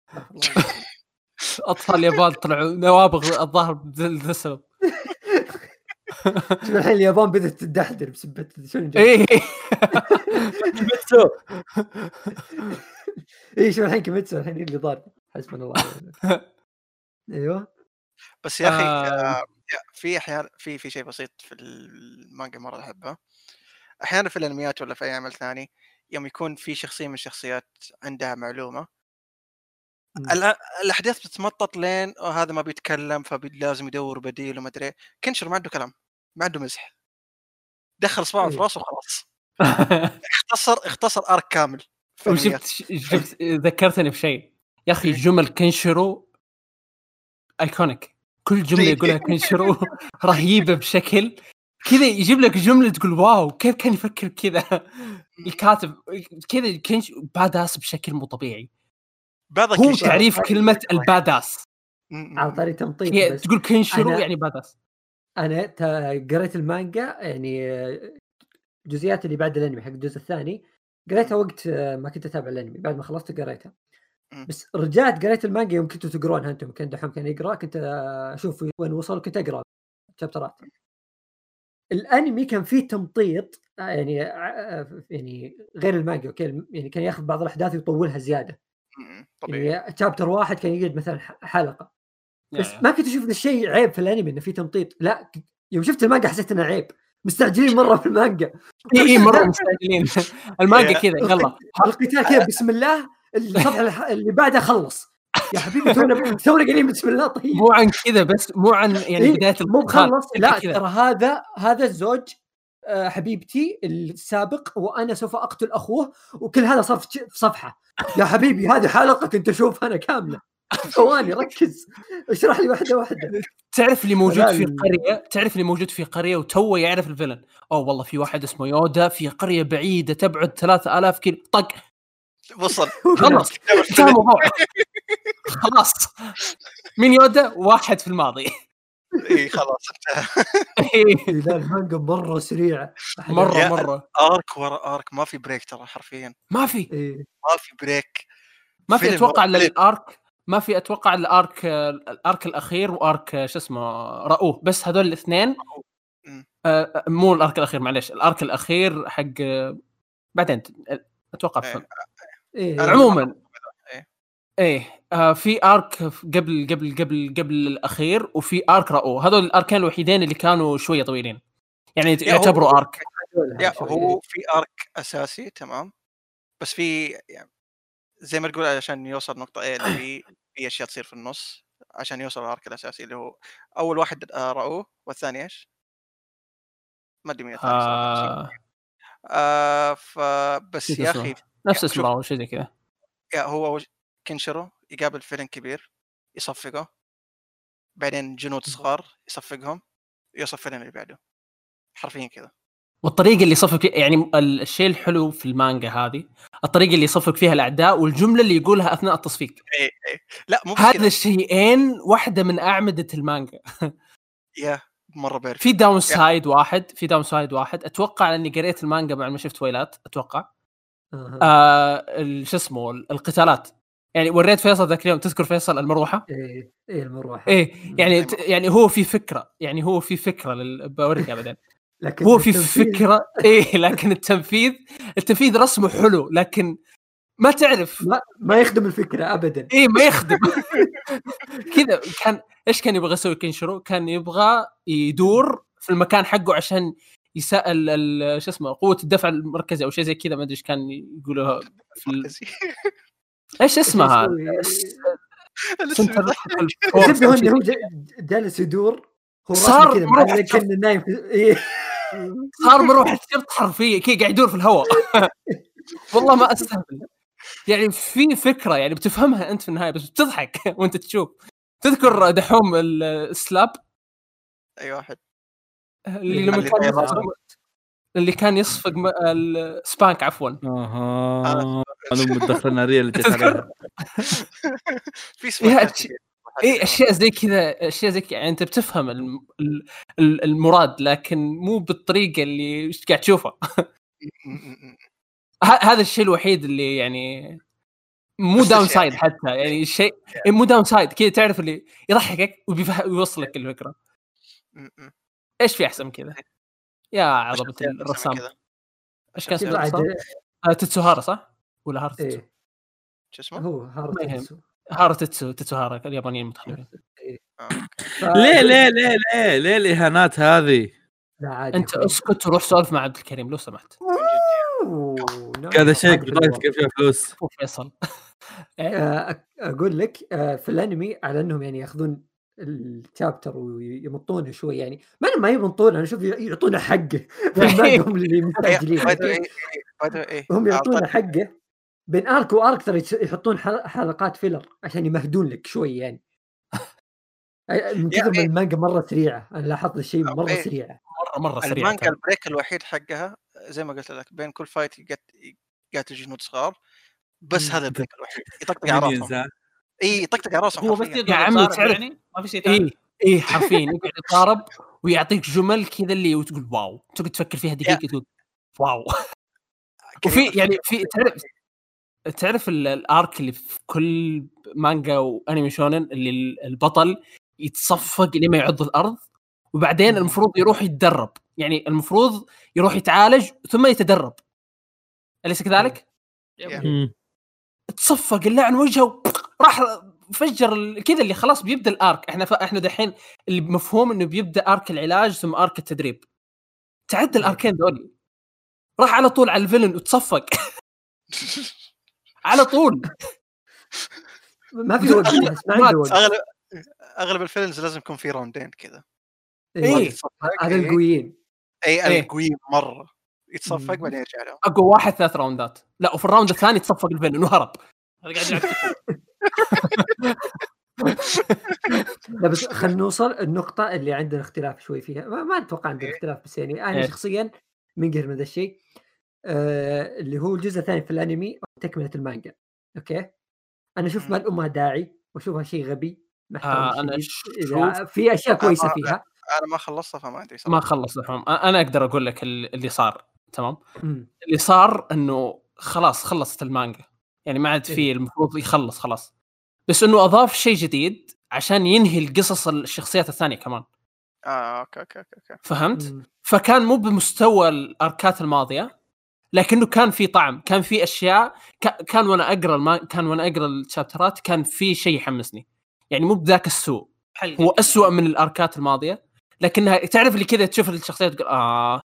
أطفال اليابان طلعوا نوابغ الظاهر بذا السبب شوف الحين اليابان بدأت تدحدر بسبة شونن جمب كيميتسو اي شوف الحين كيميتسو الحين اللي ضار. حسبنا الله أيوه. بس يا أخي آه. آه، في أحيانا في في شيء بسيط في المانجا مرة أحبه. أحيانا في الأنميات ولا في أي عمل ثاني يوم يكون في شخصية من الشخصيات عندها معلومة الأحداث بتتمطط لين "أوه، هذا ما بيتكلم فلازم يدور بديل وما أدري إيه. كنشر ما عنده كلام ما عنده مزح دخل صباعه في إيه. راسه وخلاص اختصر اختصر arc كامل الأنميات. وشفت شفت ذكرتني بشيء يا أخي إيه. جمل كنشرو iconic كل جملة. يقولها كنشرو رهيبة بشكل كذا يجيب لك جملة تقول wow كيف كان يفكر كذا؟ الكاتب كذا كنش badass بشكل مو طبيعي. هو. تعريف كلمة ال badass على طاري تمطيط بس. تقول كنشرو يعني badass أنا قريت المانجا يعني آه، الجزئيات اللي بعد الانمي حق الجزء الثاني. قريتها وقت آه، ما كنت أتابع الانمي بعد ما خلصت قريتها. بس رجعت قريت المانجا يوم كنتوا تقرونها أنتم كان دحوم كان يقرأ كنت آه، أشوف وين وصل كنت أقرأ chapter ات الأنمي كان فيه تمطيط آه، يعني آه، يعني غير المانجا أوكي يعني كان ياخذ بعض الأحداث ويطولها زيادة. م- طبيعي يعني chapter واحد كان يقعد مثلا حلقة. بس يعني. ما كنت أشوف ذا الشيء عيب في الأنمي إنه في تمطيط. لا يوم شفت المانجا حسيت إنه عيب. مستعجلين مرة في المانجا. إي إي مرة مستعجلين. المانجا كذا يلا. القتال كذا بسم الله الصفحه اللي بعدها خلص. يا حبيبي تونا تونا قايلين بسم الله طيب. مو عن كذا بس مو عن يعني إيه، بداية مو القتال. مخلص لا. ترى هذا هذا الزوج آه، حبيبتي السابق وأنا سوف أقتل أخوه وكل هذا صار في صفحة. يا حبيبي هذه حلقة كنت اشوفها أنا كاملة. ثواني ركز. اشرح لي واحدة واحدة. تعرف اللي موجود في قرية تعرف اللي موجود في قرية وتوه يعرف الفيلن. أوه والله في واحد اسمه يودا في قرية بعيدة تبعد 3000 كيلو. طق. وصل. خلص. انتهى الموضوع. خلاص. مين يودا واحد في الماضي. إي خلاص. انتهى لا المانجا مرة سريعه مرة مرة. arc ورا arc. ما في break ترى حرفيا. ما في. ما في بريك ما في أتوقع إلا. ال arc. ما في أتوقع إلا ال arc ال arc الأخير و arc شو اسمه راو بس هذول الاثنين مم. آه، مو ال arc الأخير معلش ال arc الأخير حق آه، بعدين أتوقع إيه. عموما. إيه آه في arc قبل قبل قبل قبل الأخير وفي arc راو هذول ال arc ين الوحيدين اللي كانوا شوية طويلين يعني يعتبروا ارك يا. هو في ارك أساسي تمام بس في يعني زي ما تقول عشان يوصل نقطة إيه اللي في في أشياء تصير في النص عشان يوصل الارك الأساسي اللي هو أول واحد آه، رأوه والثاني إيش؟ ما أدري مين الثاني. آه آه فبس يا. أخي نفس شوف. اسمه أو شيء زي كذا يا هو كنشرو يقابل فيلن كبير يصفقه. بعدين جنود صغار يصفقهم يوصل villain اللي بعده. حرفيا كذا. والطريقة اللي يصفق فيها يعني ال- الشيء الحلو في المانجا هذه الطريقة اللي يصفق فيها الأعداء والجملة اللي يقولها أثناء التصفيق. إي إي. لا مو هذا الشيئين واحدة من أعمدة المانجا. yeah مرة perfect في down side واحد في downside واحد. أتوقع إني قريت المانجا بعد ما شفت ويلات أتوقع. آه شو اسمه ال- القتالات. يعني وريت فيصل ذاك اليوم تذكر فيصل المروحة؟ إيه إيه المروحة. إيه يعني. ت- يعني هو في فكرة يعني هو في فكرة لل... بوريك بعدين لكن هو في التنفيذ- فكرة إيه لكن التنفيذ التنفيذ رسمه حلو لكن ما تعرف. ما ما يخدم الفكرة ابدا. إيه ما يخدم. كذا كان إيش كان يبغى يسوي كينشرو؟ كان يبغى يدور في المكان حقه عشان يسأل ال- شو اسمه قوة الدفع المركزي أو شيء زي كذا ما أدري إيش كان يقولوها في. إيش اسمها؟ سنتر. الزبده هو جالس يدور هو صار معلق شرطة. كأنه نايم في- إيه. صار مروحه شرط حرفيا كذا قاعد يدور في الهواء. والله ما أستهبل. يعني في فكرة يعني بتفهمها أنت في النهاية بس بتضحك وأنت تشوف. تذكر دحوم ال- السلاب؟ أي واحد. اللي لما اللي كان يصفق اللي كان يصفق السبانك عفوا. أها. أنا مدخل ناريه اللي جت عليها في. اي اشياء زي كذا أشياء زي كذا. يعني أنت بتفهم الم- ال- ال- المراد لكن مو بالطريقة اللي قاعد تشوفها. هذا الشيء الوحيد اللي يعني مو down الشيء- side حتى. يعني شيء إيه مو downside كذا تعرف اللي يضحكك ويوصلك الفكرة. م- م. إيش في أحسن من كذا؟ يا عظمه الرسام. إيش كان اسمه؟ آه، تتسوهارا صح؟ ولا هارا تتسو؟ إيه شو اسمه؟ هو ما هارت يهم. تنسو. هارا تتسو تتسوهارا اليابانيين متخلفين آه. ف- ليه ليه ليه ليه ليه الإهانات هذه؟ لا عادي أنت. اسكت وروح سولف مع عبد الكريم لو سمحت. هذا شيء بطاقتك الوضع. فيها فلوس فيصل آه، أك- أقول لك آه، في الأنمي على أنهم يعني ياخذون ال chapter ويمطونه شوي يعني ما ما يمطونه أنا أشوف يعطونا حقه المانجا هم اللي أعطاك- حقه بين arc و arc ترى يحطون حل- حلقات filler عشان يمهدون لك شوي يعني. من كثر ما يعني- المانجا مرة سريعة. أنا لاحظت الشيء مرة إيه. سريعة. مرة مرة سريع المانجا. ال break الوحيد حقها زي ما قلت لك بين كل fight يقاتل جنود صغار بس. هذا ال break الوحيد. يطقطق على راسهم ها؟ إي يطقطق على راسهم هو بس يا عمي تعرف- يعني؟ ما في شيء ثاني؟ إيه إيه حرفيا يقعد يتضارب ويعطيك جمل كذا اللي وتقول واو. تقعد تفكر فيها دقيقة تقول واو. وفي يعني في تعرف تعرف ال- ال arc اللي في كل مانجا وانمي shonen اللي ال- البطل يتصفق لما يعض الأرض وبعدين. المفروض يروح يتدرب. يعني المفروض يروح يتعالج ثم يتدرب. أليس كذلك؟ تصفق اللعن وجهه راح فجر كذا اللي خلاص بيبدأ الارك إحنا ف... إحنا دحين المفهوم إنه بيبدأ ارك العلاج ثم ارك التدريب. تعدى الاركين دول راح على طول على الفيلن وتصفق. على طول. ما في وقت ما عنده وقت اغلب أغلب الفيلمز لازم يكون في راوندين كذا. إيه. يتصفق، هذا إيه. القويين. اي إيه. القويين مرة. يتصفق. بعدين يرجع لهم. أقوى واحد ثلاث راوندات. لا وفي ال round الثاني تصفق ال villain وهرب هذا قاعد يلعب. لا بس خلينا نوصل النقطة اللي عندنا اختلاف شوي فيها. ما, ما أتوقع عندنا اختلاف بس يعني أنا إيه. شخصيا منقهر من ذا الشيء. آه اللي هو الجزء الثاني في الأنمي تكملة المانجا okay أنا أشوف. ما لها داعي وأشوفها شيء غبي آه، شديد. شوف- في أشياء كويسة فيها أنا ما خلصتها فما أدري ما صراحة خلص الحوم أ- أنا أقدر أقول لك ال- اللي صار تمام مم. اللي صار إنه خلاص خلصت المانجا يعني ما عاد في إيه. المفروض يخلص خلاص بس إنه أضاف شيء جديد عشان ينهي القصص الشخصيات الثانية كمان آه okay okay okay. فهمت؟ مم. فكان مو بمستوى الأركات الماضية لكنه كان في طعم كان في أشياء ك- كان وأنا أقرأ الما... كان وأنا أقرأ الشابترات كان في شيء يحمسني. يعني مو بذاك السوء. حلقة هو كذا. أسوأ من الأركات الماضية لكنها تعرف اللي كذا تشوف الشخصيات تقول آه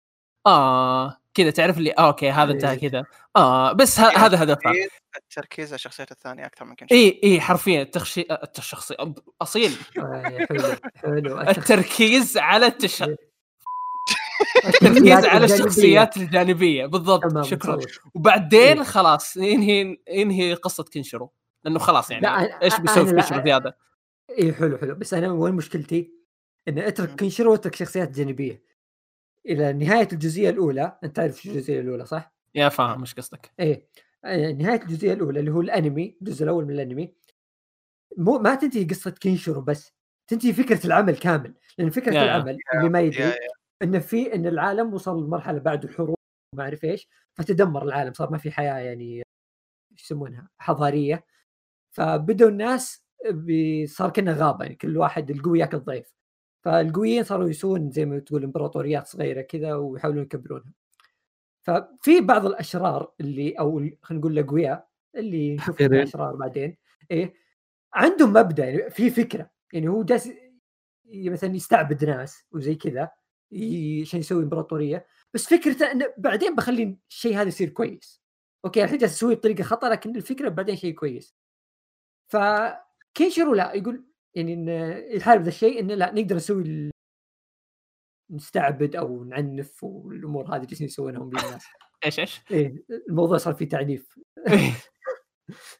آه كذا تعرف اللي آه أوكي هذا انتهى إيه. كذا. آه بس ه- هذا هدفها التركيز- التركيز على الشخصيات الثانية أكثر من كل إي إي إيه، حرفيا التخشي التشخصي أصيل. آه، حلو حلو. التركيز على التش... التركيز على. الشخصيات الجانبية بالضبط تمام شكرا. وبعدين إيه. خلاص ينهي ينهي قصة كنشرو لأنه خلاص يعني لا، أنا- إيش بيسوي في كنشرو زياده اي حلو حلو بس أنا وين مشكلتي؟ إن. اترك كنشرو واترك شخصيات جانبية إلى نهاية الجزئية الأولى أنت تعرف شو الجزئية الأولى صح؟ يا فاهم إيش قصدك إيه آه، نهاية الجزئية الأولى اللي هو الأنمي الجزء الأول من الأنمي مو ما تنتهي قصة كينشرو بس تنتهي فكرة العمل كامل لأن فكرة يا- يا. العمل اللي ما يدري يا. انه في إن العالم وصل لمرحلة بعد الحروب وما أعرف إيش فتدمر العالم صار ما في حياة يعني إيش يسمونها حضارية. فبدوا الناس صار كنا غابة يعني كل واحد القوي يأكل الضعيف فالقويين صاروا يسوون زي ما تقول إمبراطوريات صغيرة كذا ويحاولون يكبرونها. ففي بعض الأشرار اللي أو خلينا نقول الأقوياء اللي نشوف حقيرين. اشرار بعدين إيه عندهم مبدأ يعني في فكرة. يعني هو جالس مثلا يستعبد ناس وزي كذا عشان يسوي امبراطوريه بس فكرته إنه بعدين بخلي الشيء هذا يصير كويس. okay الحين جالس يسوي بطريقة خطأ لكن الفكرة بعدين شيء كويس. فكينشرو لا يقول يعني إن يحارب ذا الشيء إنه لا نقدر نسوي نستعبد أو نعنف والأمور هذه جالسين يسوونهم للناس إيش إيش؟ إيه الموضوع صار فيه تعنيف.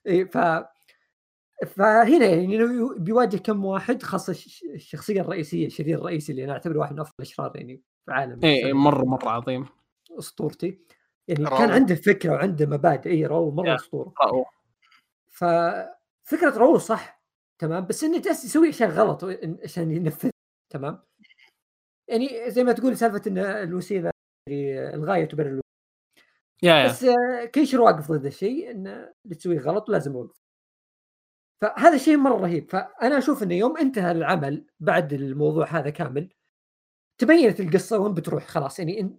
إيه ف فهنا يعني بيواجه كم واحد خاصة الش- الشخصية الرئيسية الشرير الرئيسي اللي أنا أعتبره واحد من أفضل الأشرار يعني في عالم اي مرة مرة عظيم. أسطورتي. يعني راو. كان عنده فكرة وعنده مبادئ. اي رو مره. أسطورة. ففكره رو صح تمام. بس إنه جالس يسوي أشياء غلط عشان ينفذ تمام. يعني زي ما تقول سالفة إن الوسيله اللي الغاية تبرر الوسيله يا يا. بس كيشر واقف ضد الشيء انه اللي تسويه غلط ولازم اوقف فهذا شيء مرة رهيب. فأنا أشوف إنه يوم انتهى العمل بعد الموضوع هذا كامل تبينت القصة وين بتروح خلاص. يعني إن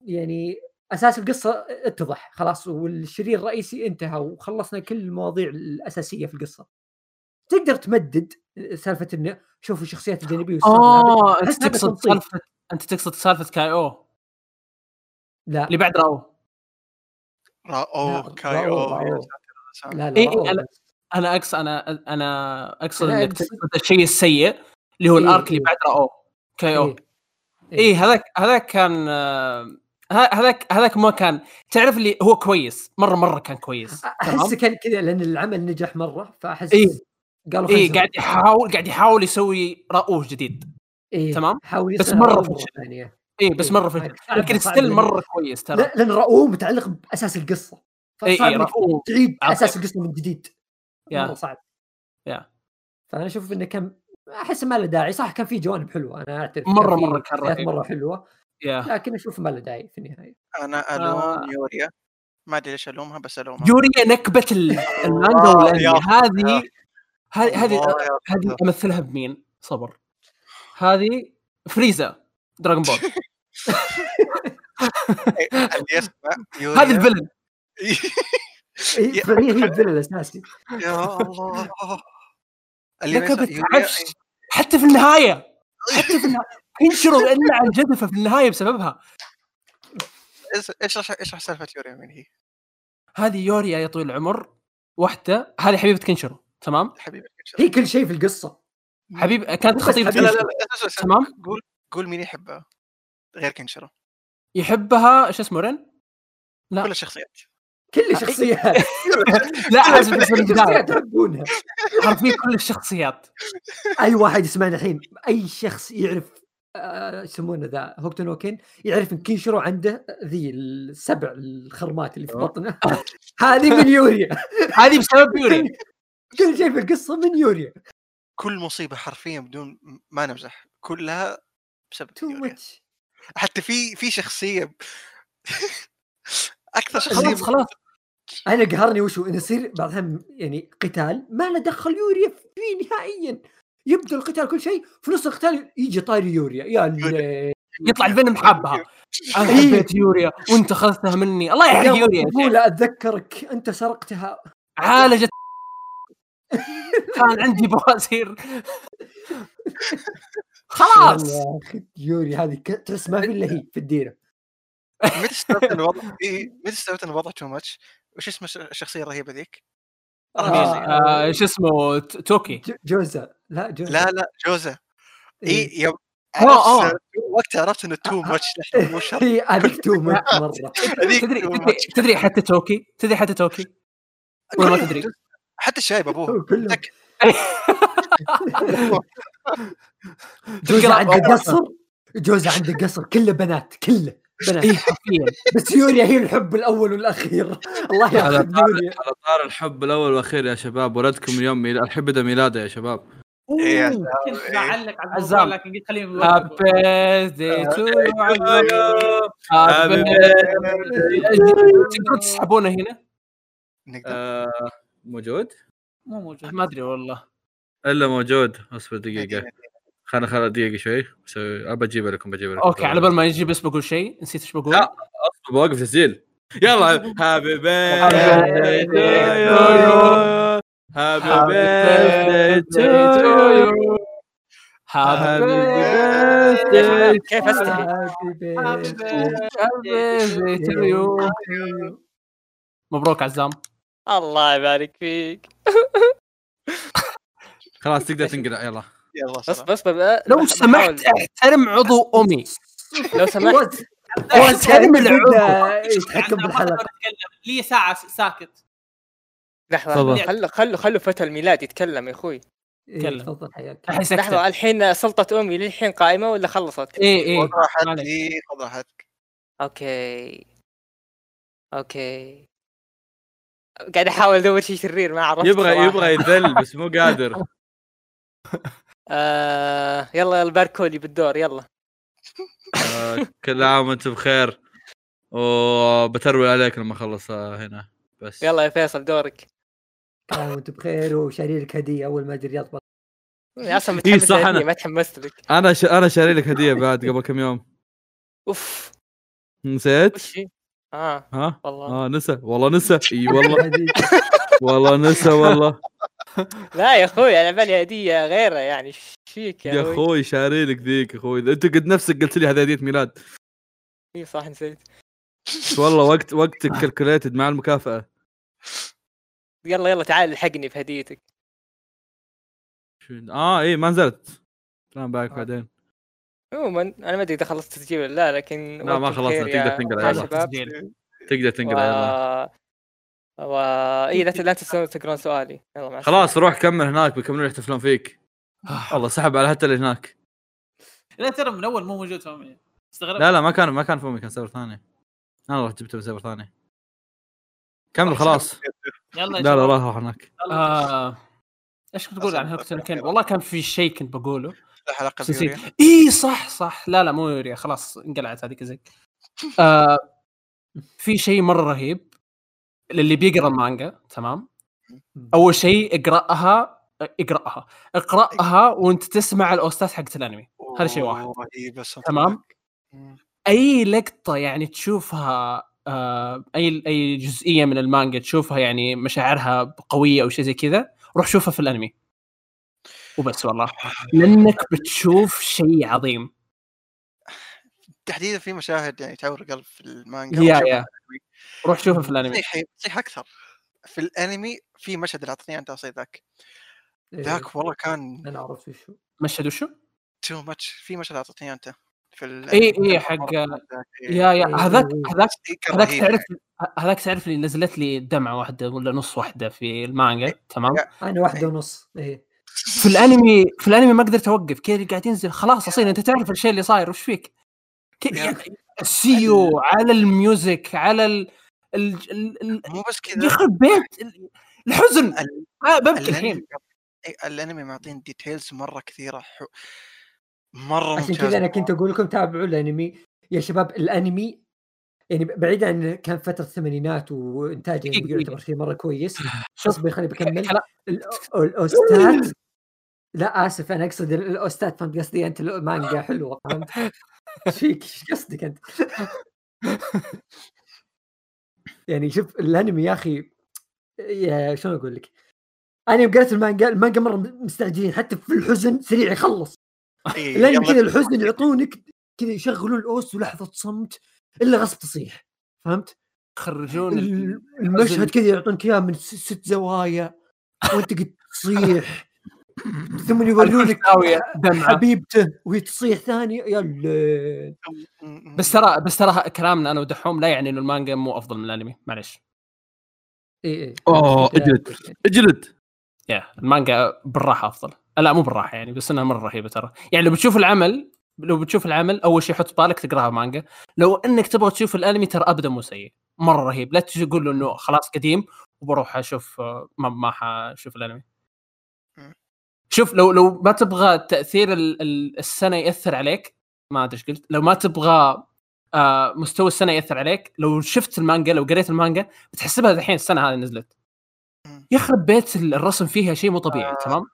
يعني أساس القصة اتضح خلاص والشرير الرئيسي انتهى وخلصنا كل المواضيع الأساسية في القصة. تقدر تمدد سالفة إنه شوفوا الشخصيات الجانبية آه أنت تقصد. سالفة أنت تقصد سالفة كاي أو؟ لا. اللي بعد راو. را اوه لا، كاي راو- أو راو. ساتر يا ساتر. لا لا إيه،. أنا اقصد أنا أنا أقصد أنا إنك تقصد الشيء السيء اللي هو إيه، الأرك اللي إيه. بعد راو كاي أو إيه. اي هذاك هذاك كان آه، هذاك هذاك ما كان تعرف اللي هو كويس مره مرة كان كويس أحس كان كذا لأن العمل نجح مرة فأحس إيه. قالوا اي قاعد يحاول قاعد يحاول يسوي رؤوس جديد إيه تمام؟ حاول بس رؤوه فشل. اي بس إيه، مرة فشل لكن ستيل مرة كويس ترى لا- لأن رؤوه متعلق بأساس القصة إيه، فصعب إيه، تعيد. أساس القصة من جديد. مره صعب. يا. فأنا أشوف إنه كان أحس ما له داعي. صح كان في جوانب حلوة. أنا اعترف في مرة كان رهيب. مرة حلوة. يا لكن أشوف ما له داعي في النهاية. أنا ألوم يوريا. ما أدري ليش ألومها بس ألومها. يوريا نكبة ال- المانجا والأنمي. هذه هذه هذه أمثلها بمين؟ صبر. هذه فريزا دراغون بول إيه، يوريا هذه الفيلن. فهي هي الفيلن الأساسي. يا الله. يوريا عفش حتى في النهاية. حتى في النهاية. ينشروا إلا عن جدفه في النهاية بسببها. إيش إيش إيش سالفة يوريا من هي؟ هذه يوريا يا طويل العمر واحدة. هذه حبيبه كنشرو تمام؟ حبيبي هي كل شيء في القصة. حبيب كانت حبيبة. لا لا كنشرو لا تمام؟ قول قول مين يحبها. غير كنشرو يحبها إيش اسمه رين؟ لا. كل الشخصيات. كل الشخصيات لا البدايه الشخصيات يحبونها حرفيا كل الشخصيات. أي واحد يسمعنا الحين أي شخص يعرف آه، يسمونه ذا هوكتو نوكن يعرف إن كينشرو عنده ذي السبع الخرمات اللي في بطنه. هذه من يوريا. هذه بسبب يوريا. كل شيء في القصة من يوريا. كل مصيبة حرفيا بدون ما نمزح. كلها بسبب too much حتى في في شخصية خلاص خلاص. أنا قهرني وشو إنه يصير بعدها يعني قتال ما له دخل يوريا فيه نهائيا. يبدأ القتال كل شيء في نص القتال يجي طاير يوريا. يا. يطلع الفينوم حابها. أنا حبيت يوريا وأنت اخذتها مني. الله يحرق يا يوريا. مقبولة أتذكرك أنت سرقتها. عالجت كان عندي بواسير. خلاص. يا أخي يوري هذه تحس ما في إلا هي في الديرة. متى استوعبت إن الوضع إيه، متى استوعبت إن الوضع too much وش اسم الش- الشخصية الرهيبة ذيك؟ آه، شو اسمه توكي. ج- جوزة لا جوزة لا لا إيه. اي يوم آه، عرفت وقتها عرفت إنه too much مو شرط. هي هذيك too much مرة. تدري تدري, حتى توكي؟ تدري حتى توكي؟ ولا ما تدري؟ حتى الشايب أبوه. جوزة تلقى عنده قصر؟ جوزة عنده قصر كله بنات كله. اي حرفيا. بس يوريا هي الحب الأول والأخير. الله يوريا على طار الحب الأول والأخير يا شباب. ولدكم اليوم ميلاد الحين بدا ميلاده يا شباب. إيه كنت بعلق على الموضوع عزام. لكن قلت خليني happy بوقفه. birthday to happy تقدروا تسحبونه هنا؟ نقدر. آه، موجود؟ مو موجود. ما أدري والله. إلا موجود. اصبر دقيقة. خلنا خلنا دقيقة شوي. بسوي ابى اجيبها لكم بجيبها لكم. okay على بال ما يجي بس بقول شيء. نسيت إيش بقول؟ لا. بوقف تسجيل. يلا happy to to happy birthday to you happy كيف استحي birthday to you مبروك عزام. الله يبارك فيك. خلاص تقدر تنقلع يلا. بس. بس بس لو سمحت احترم عضو أمي. لو سمحت. احترم العضو. يتحكم بالحلقة. لي ساعة ساكت؟ تفضل. خلوا خلوا خلوا فتى الميلاد يتكلم يا أخوي. إيه، تكلم. لحظة الحين سلطة أمي للحين قائمة ولا خلصت؟ اي اي خذ راحتك معليش. إيه، خذ راحتك. okay. okay. قاعد أحاول أدور شيء شرير ما عرفت يبغى صراحة. يبغى يذل بس مو قادر. آه يلا يلا باركولي بالدور يلا. آه، كل عام وأنت بخير. وبتروي عليك لما أخلص آه، هنا. بس. يلا يا فيصل دورك. كان وأنت بخير وشاري لك هدية أول ما أدري يضبط أصلا إيه متحمس صح للهدية، أنا. ما تحمست لك. أنا ش... أنا شاري لك هدية بعد قبل كم يوم. أوف. نسيت؟ آه. ها؟ والله. آه نسى. والله نسى. إي والله. والله نسى والله. لا يا أخوي أنا بالي هديه غيره يعني. إيش فيك يا, يا أخوي؟ شاري لك ذيك يا أخوي. أنت قد نفسك قلت لي هذه هدية ميلاد. اي صح نسيت. والله وقت وقتك calculated مع المكافأة. يلا يلا تعال الحقني بهديتك. شو- آه اي ما نزلت. welcome back آه. بعدين. عموما أنا ما أدري إذا خلصت تسجيل ولا لا لكن لا، ما خلصنا، تقدر تنقل يا عادي. شباب تسجيل. تقدر تنقل يلا. و... اي لا لا تنسون تقرون سؤالي. يلا مع خلاص روح كمل هناك بيكملون يحتفلون فيك. والله سحب على حتى اللي هناك. لا ترى من أول مو موجود فهمني استغربت. لا لا ما كان ما كان فومي كان server ثاني. أنا رحت جبته من server ثاني. كمل خلاص. يلا لا لا. راح راح هناك. آه، إيش كنت تقول عن هوكتو نو كين والله كان في شيء كنت بقوله. حلقة اي صح صح. لا لا مو يوريا خلاص انقلعت هذيك زي آه في شيء مرة رهيب. للي بيقرأ المانجا تمام؟ أول شيء اقرأها اقرأها. اقرأها وأنت تسمع الاوستات حقت الأنمي. هذا شيء واحد. بس تمام. أي لقطة يعني تشوفها آه أي أي جزئية من المانجا تشوفها يعني مشاعرها قوية أو شيء زي كذا روح شوفها في الأنمي. وبس والله. لأنك بتشوف شيء عظيم. تحديدا في مشاهد يعني تعور القلب في المانجا yeah yeah. روح شوفها في الأنمي. تصيح تصيح أكثر. في الأنمي في مشهد اللي اعطيني أنت اصيد ذاك. إيه، ذاك والله كان أنا عرفت وشو مشهد وشو؟ too much في مشهد اعطيتني أنت. في ال إي إي حق- yeah yeah. إيه، هذاك إيه. هذاك كان هذاك. تعرف هذاك تعرف اللي نزلت لي دمعة واحدة ولا نص واحدة في المانجا تمام؟ yeah. أنا واحدة ونص إيه. في الأنمي في الأنمي ما قدرت اوقف كذا قاعد ينزل؟ خلاص أصيل أنت تعرف الشيء اللي صاير وش فيك؟ أخي. السيو على ال music على ال ال مو بس كذا يخرب بيت ال- الحزن. ال- آه ببكي الأنمي الحين إيه، الأنمي معطين details مرة كثيرة حو... مرة عشان كذا أنا كنت أقول لكم تابعوا الأنمي. يا شباب الأنمي يعني بعيد عن كان فترة الثمانينات وانتاجه يعني يعتبر شيء مرة كويس. اصبر خليني بكمل. ال OST ات لا آسف أنا أقصد ال- OST ات فهمت قصدي؟ أنت المانجا حلوة فهمت؟ إيش فيك إيش قصدك أنت؟ يعني شوف الأنمي يا أخي يا شلون أقول لك؟ أنا يوم قريت المانجا المانجا مرة مستعجلين حتى في الحزن سريع يخلص. يلا كذا الحزن يعطونك كذا يشغلون ال OST ولحظة صمت إلا غصب تصيح فهمت؟ يخرجون ال- ال- المشهد كذا يعطونك إياه من ست زوايا وأنت قد تصيح. ثم يورونك حبيبته وهي تصيح ثاني يا الليل بس ترى بس ترى كلامنا أنا ودحوم لا يعني إنه المانجا مو أفضل من الأنمي. معلش اي اي أوه إجلد. إجلد. يا المانجا بالراحة أفضل. لا مو بالراحة يعني بس إنها مرة رهيبة ترى. يعني لو بتشوف العمل لو بتشوف العمل أول شيء حط بالك تقراها مانجا. لو إنك تبغى تشوف الأنمي ترى أبدا مو سيء. مرة رهيب. لا تجي تقول له إنه خلاص قديم وبروح أشوف آه، ما ما حاشوف الأنمي. شوف لو لو ما تبغى تأثير ال- ال- السنة يأثر عليك ما أدري إيش قلت لو ما تبغى آه مستوى السنة يأثر عليك لو شفت المانجا لو قريت المانجا بتحسبها الحين السنة هذه نزلت. يخرب بيت الرسم فيها شيء مو طبيعي تمام؟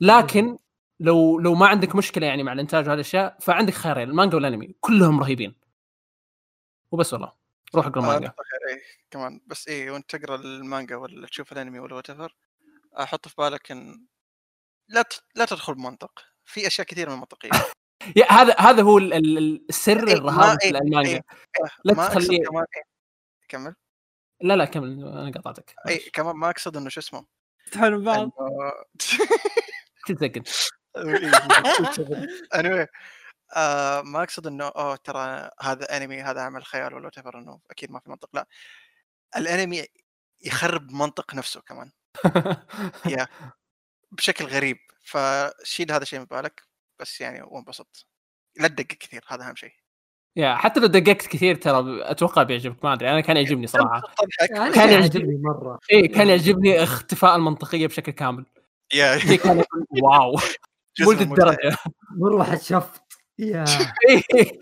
لكن لو لو ما عندك مشكلة يعني مع الإنتاج وهذه الأشياء فعندك خيارين المانجا والأنمي كلهم رهيبين. وبس والله. روح اقرأ آه، مانجا نقطة خير، إيه كمان بس إيه وانت تقرأ المانجا ولا تشوف الأنمي ولا whatever حط في بالك إن لا. لا تدخل بمنطق في أشياء كثير من منطقيه يا هذا هذا هو ال- ال- ال- السر إيه، الرهابه ما- في إيه، المانجا إيه، لا تخليه- إيه. كمل. لا لا كمل أنا قطعتك. اي كمان ما أقصد إنه شو اسمه. تحن بعض. زقن anyway آه ما أقصد إنه أوه ترى هذا انمي هذا عمل خيال ولا whatever إنه أكيد ما في منطق. لا. الانمي يخرب منطق نفسه كمان. يا بشكل غريب فشيل هذا الشيء من بالك بس يعني وانبسط لا تدقق كثير هذا أهم شيء. يا حتى لو دققت كثير ترى أتوقع بيعجبك ما أدري أنا كان يعجبني صراحة. كان كان يعجب- يعجبني مرة. إيه كان يعجبني اختفاء المنطقية بشكل كامل. yeah. شيء كان wow. مو جزء للدرجه مروحه شفط yeah. إيه.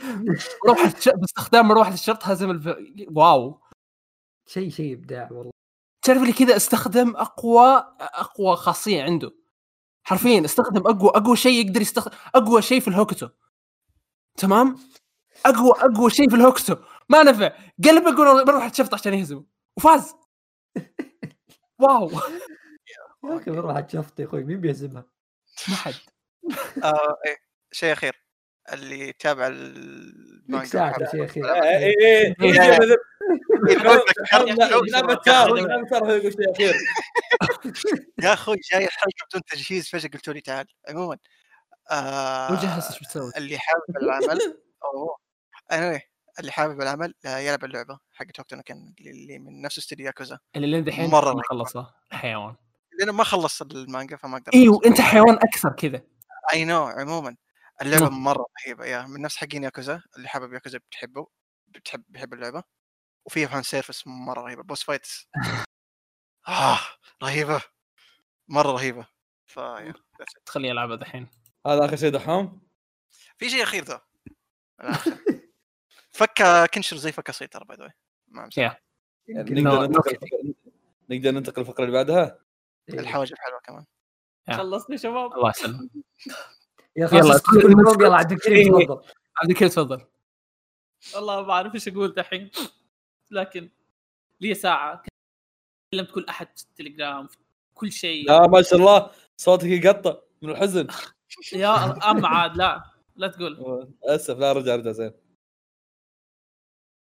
مروحه الش... باستخدام مروحه الشفط هزم الف... wow. شيء شيء إبداع والله. تعرف اللي كذا استخدم أقوى أقوى خاصية عنده. حرفيا استخدم أقوى أقوى شيء يقدر يستخدم أقوى شيء في الهوكتو. تمام؟ أقوى أقوى شيء في الهوكتو. ما نفع. قلب أقول بروح شفط عشان يهزمه. وفاز. واو. يا أخي مروحه شفط يا أخوي. مين بيهزمها؟ ما حد. آه إيه. شيء أخير. اللي يتابع المانجا شيء أخير. اي اي إيه. يا أخوي جاي الحلقة بدون تجهيز فجاه قلتوا لي تعال عموما آه مجهز إيش بتسوي اللي حابب العمل اوه اللي حابب العمل آه، يلعب اللعبه حقت هوكوتو نو كين اللي من نفس استوديو ياكوزا اللي لين دحين مرة ما. خلصها حيوان لأنه ما خلص المانجا فما أقدر أيوه انت حيوان أكثر كذا I know عموما اللعبة نعم. مرة رهيبة yeah من نفس حقين ياكوزا اللي حابب ياكوزا بتحبه بتحب بيحب اللعبة وفيها fan service مرة رهيبة boss fights آه رهيبة مرة رهيبة ف it. تخليه يلعبها دحين هذا آخر شيء دحوم في شيء أخير ذا. فك كنشر زي فك صيد ترى باي ذا ما. يا. نقدر ننتقل نقدر ننتقل الفقرة اللي بعدها. الحواجب حلوة كمان يا. خلصنا شباب الله يسلم يلا يلا، عبد الكريم. تفضل. عبد الكريم تفضل. والله ما اعرف إيش أقول دحين. لكن لي ساعة. كلمت كل أحد في التليجرام في كل شيء. لا ما شاء الله. صوتك يقطع من الحزن. يا اما عاد لا لا تقول. أسف. لا رجع رجع زين.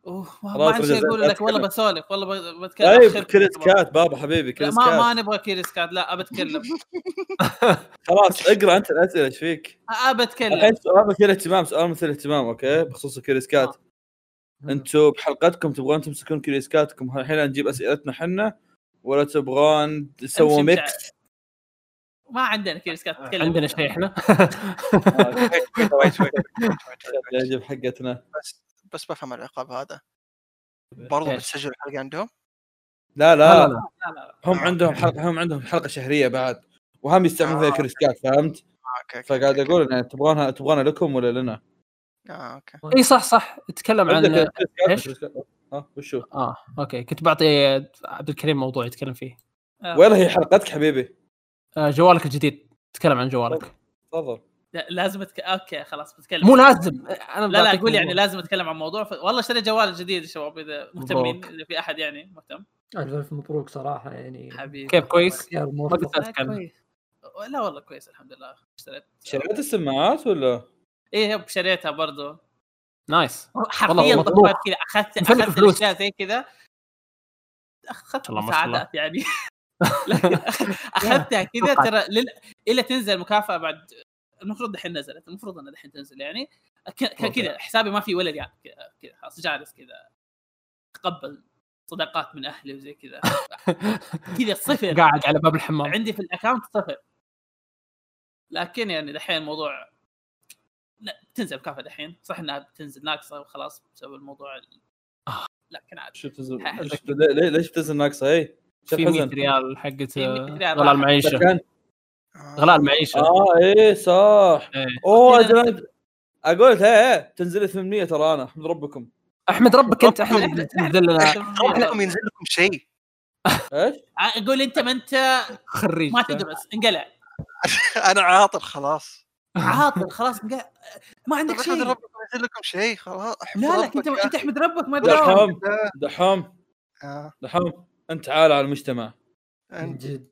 أوه ما, ما عندي شيء أقول لك والله. بسولف والله ب- بتكلم طيب Curious Cat بابا حبيبي Curious ما ما Cat نبغى Curious Cat لا ابى اتكلم خلاص اقرأ أنت الأسئلة إيش فيك؟ ابى اتكلم الحين سؤال مثير اهتمام سؤال مثير اهتمام okay؟ بخصوص Curious Cat. أنتم بحلقتكم تبغون تمسكون Curious Cat كم الحين نجيب أسئلتنا حنا ولا تبغون تسووا mix؟ ما عندنا Curious Cat تتكلم عندنا شيء إحنا. شوي شوي نجيب حقتنا. بس. بس بفهم العقاب هذا برضو؟ بتسجل الحلقة عندهم لا لا لا لا لا لا هم عندهم حلقة هم عندهم حلقة شهرية بعد وهم يستعملون فيها آه. Curious Cat فهمت؟ آه، okay okay، فقاعد. أقول يعني تبغونها تبغونها لكم ولا لنا؟ آه okay إي صح صح تتكلم عن؟ Curious Cat. ها وشو؟ آه okay كنت بعطي عبد الكريم موضوع يتكلم فيه آه، وين هي حلقتك حبيبي؟ آه جوالك الجديد تتكلم عن جوالك تفضل لازم أتك... okay خلاص بتكلم. مو لازم. أنا لا لا أقول يعني. لازم أتكلم عن موضوع. ف... والله اشتريت جوال جديد يا شباب إذا مهتمين. إذا في أحد يعني مهتم. ألف ألف مبروك صراحة يعني حبيبي. كيف كويس؟ لا، اتكلم كويس. لا والله كويس الحمد لله. اشتريت. شريت السماعات ولا؟ إيه شريتها برضو. nice. حرفيا مطلوب. كذا أخذت أخذت فلوس. الأشياء زي كذا. اخذت. مساعدات يعني. أخذتها كذا ترى لل... الا تنزل مكافأة بعد المفروض دحين نزلت المفروض إنها دحين تنزل يعني كان. كذا حسابي ما في ولد يعني كذا- كذا خلاص جالس كذا اتقبل صداقات من أهلي وزي كذا كذا صفر قاعد على باب الحمام عندي في ال account صفر لكن يعني دحين الموضوع لا تنزل مكافاه دحين صح إنها بتنزل ناقصة وخلاص بسبب الموضوع ال- آه. لكن عادي شو تنزل. ليش- بتنزل ناقصة اي؟ في 100 حزن ريال حقت في 100 ريال غلاء راحت. المعيشه. غلاء المعيشة. آه إيه صح. إيه. أوه أخيراً أجل. أقول إيه إيه تنزل 800 ترى أنا أحمد ربكم. أحمد ربك أنت أحمد إحنا- نزل لنا. ربكم ينزل لكم شيء. إيش؟ أقول أنت ما أنت خريج. ما تدرس انقلع. أنا عاطل خلاص. عاطل خلاص انقلع. ما عندك أحمد شيء ربكم ينزل لكم شيء خلاص. أحمد لا لا ربك انت يا أنت. أحمد ربك ما تداوم دحوم دحوم. آه. دحوم. أنت عال على المجتمع. من أنت- جد.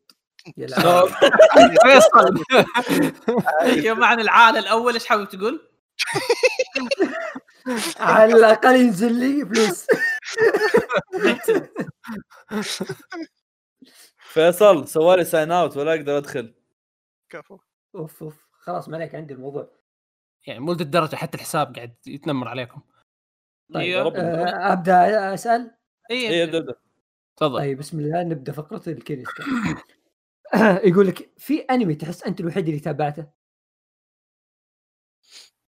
يا. فيصل. أيوه معنى العاله الأول إيش حابب تقول؟ على الأقل ينزل لي فلوس. فيصل سوالي sign out ولا أقدر أدخل. كفو. أوف أوف. خلاص ما عليك عندي الموضوع. يعني مو الدرجه حتى الحساب قاعد يتنمر عليكم. طيب، آه، أبدأ أسأل؟ اي إيه أبدأ. أبدأ. تفضل. طيب بسم الله نبدأ فقرة ال Curious Cat يقول لك في أنمي تحس أنت الوحيد اللي تابعته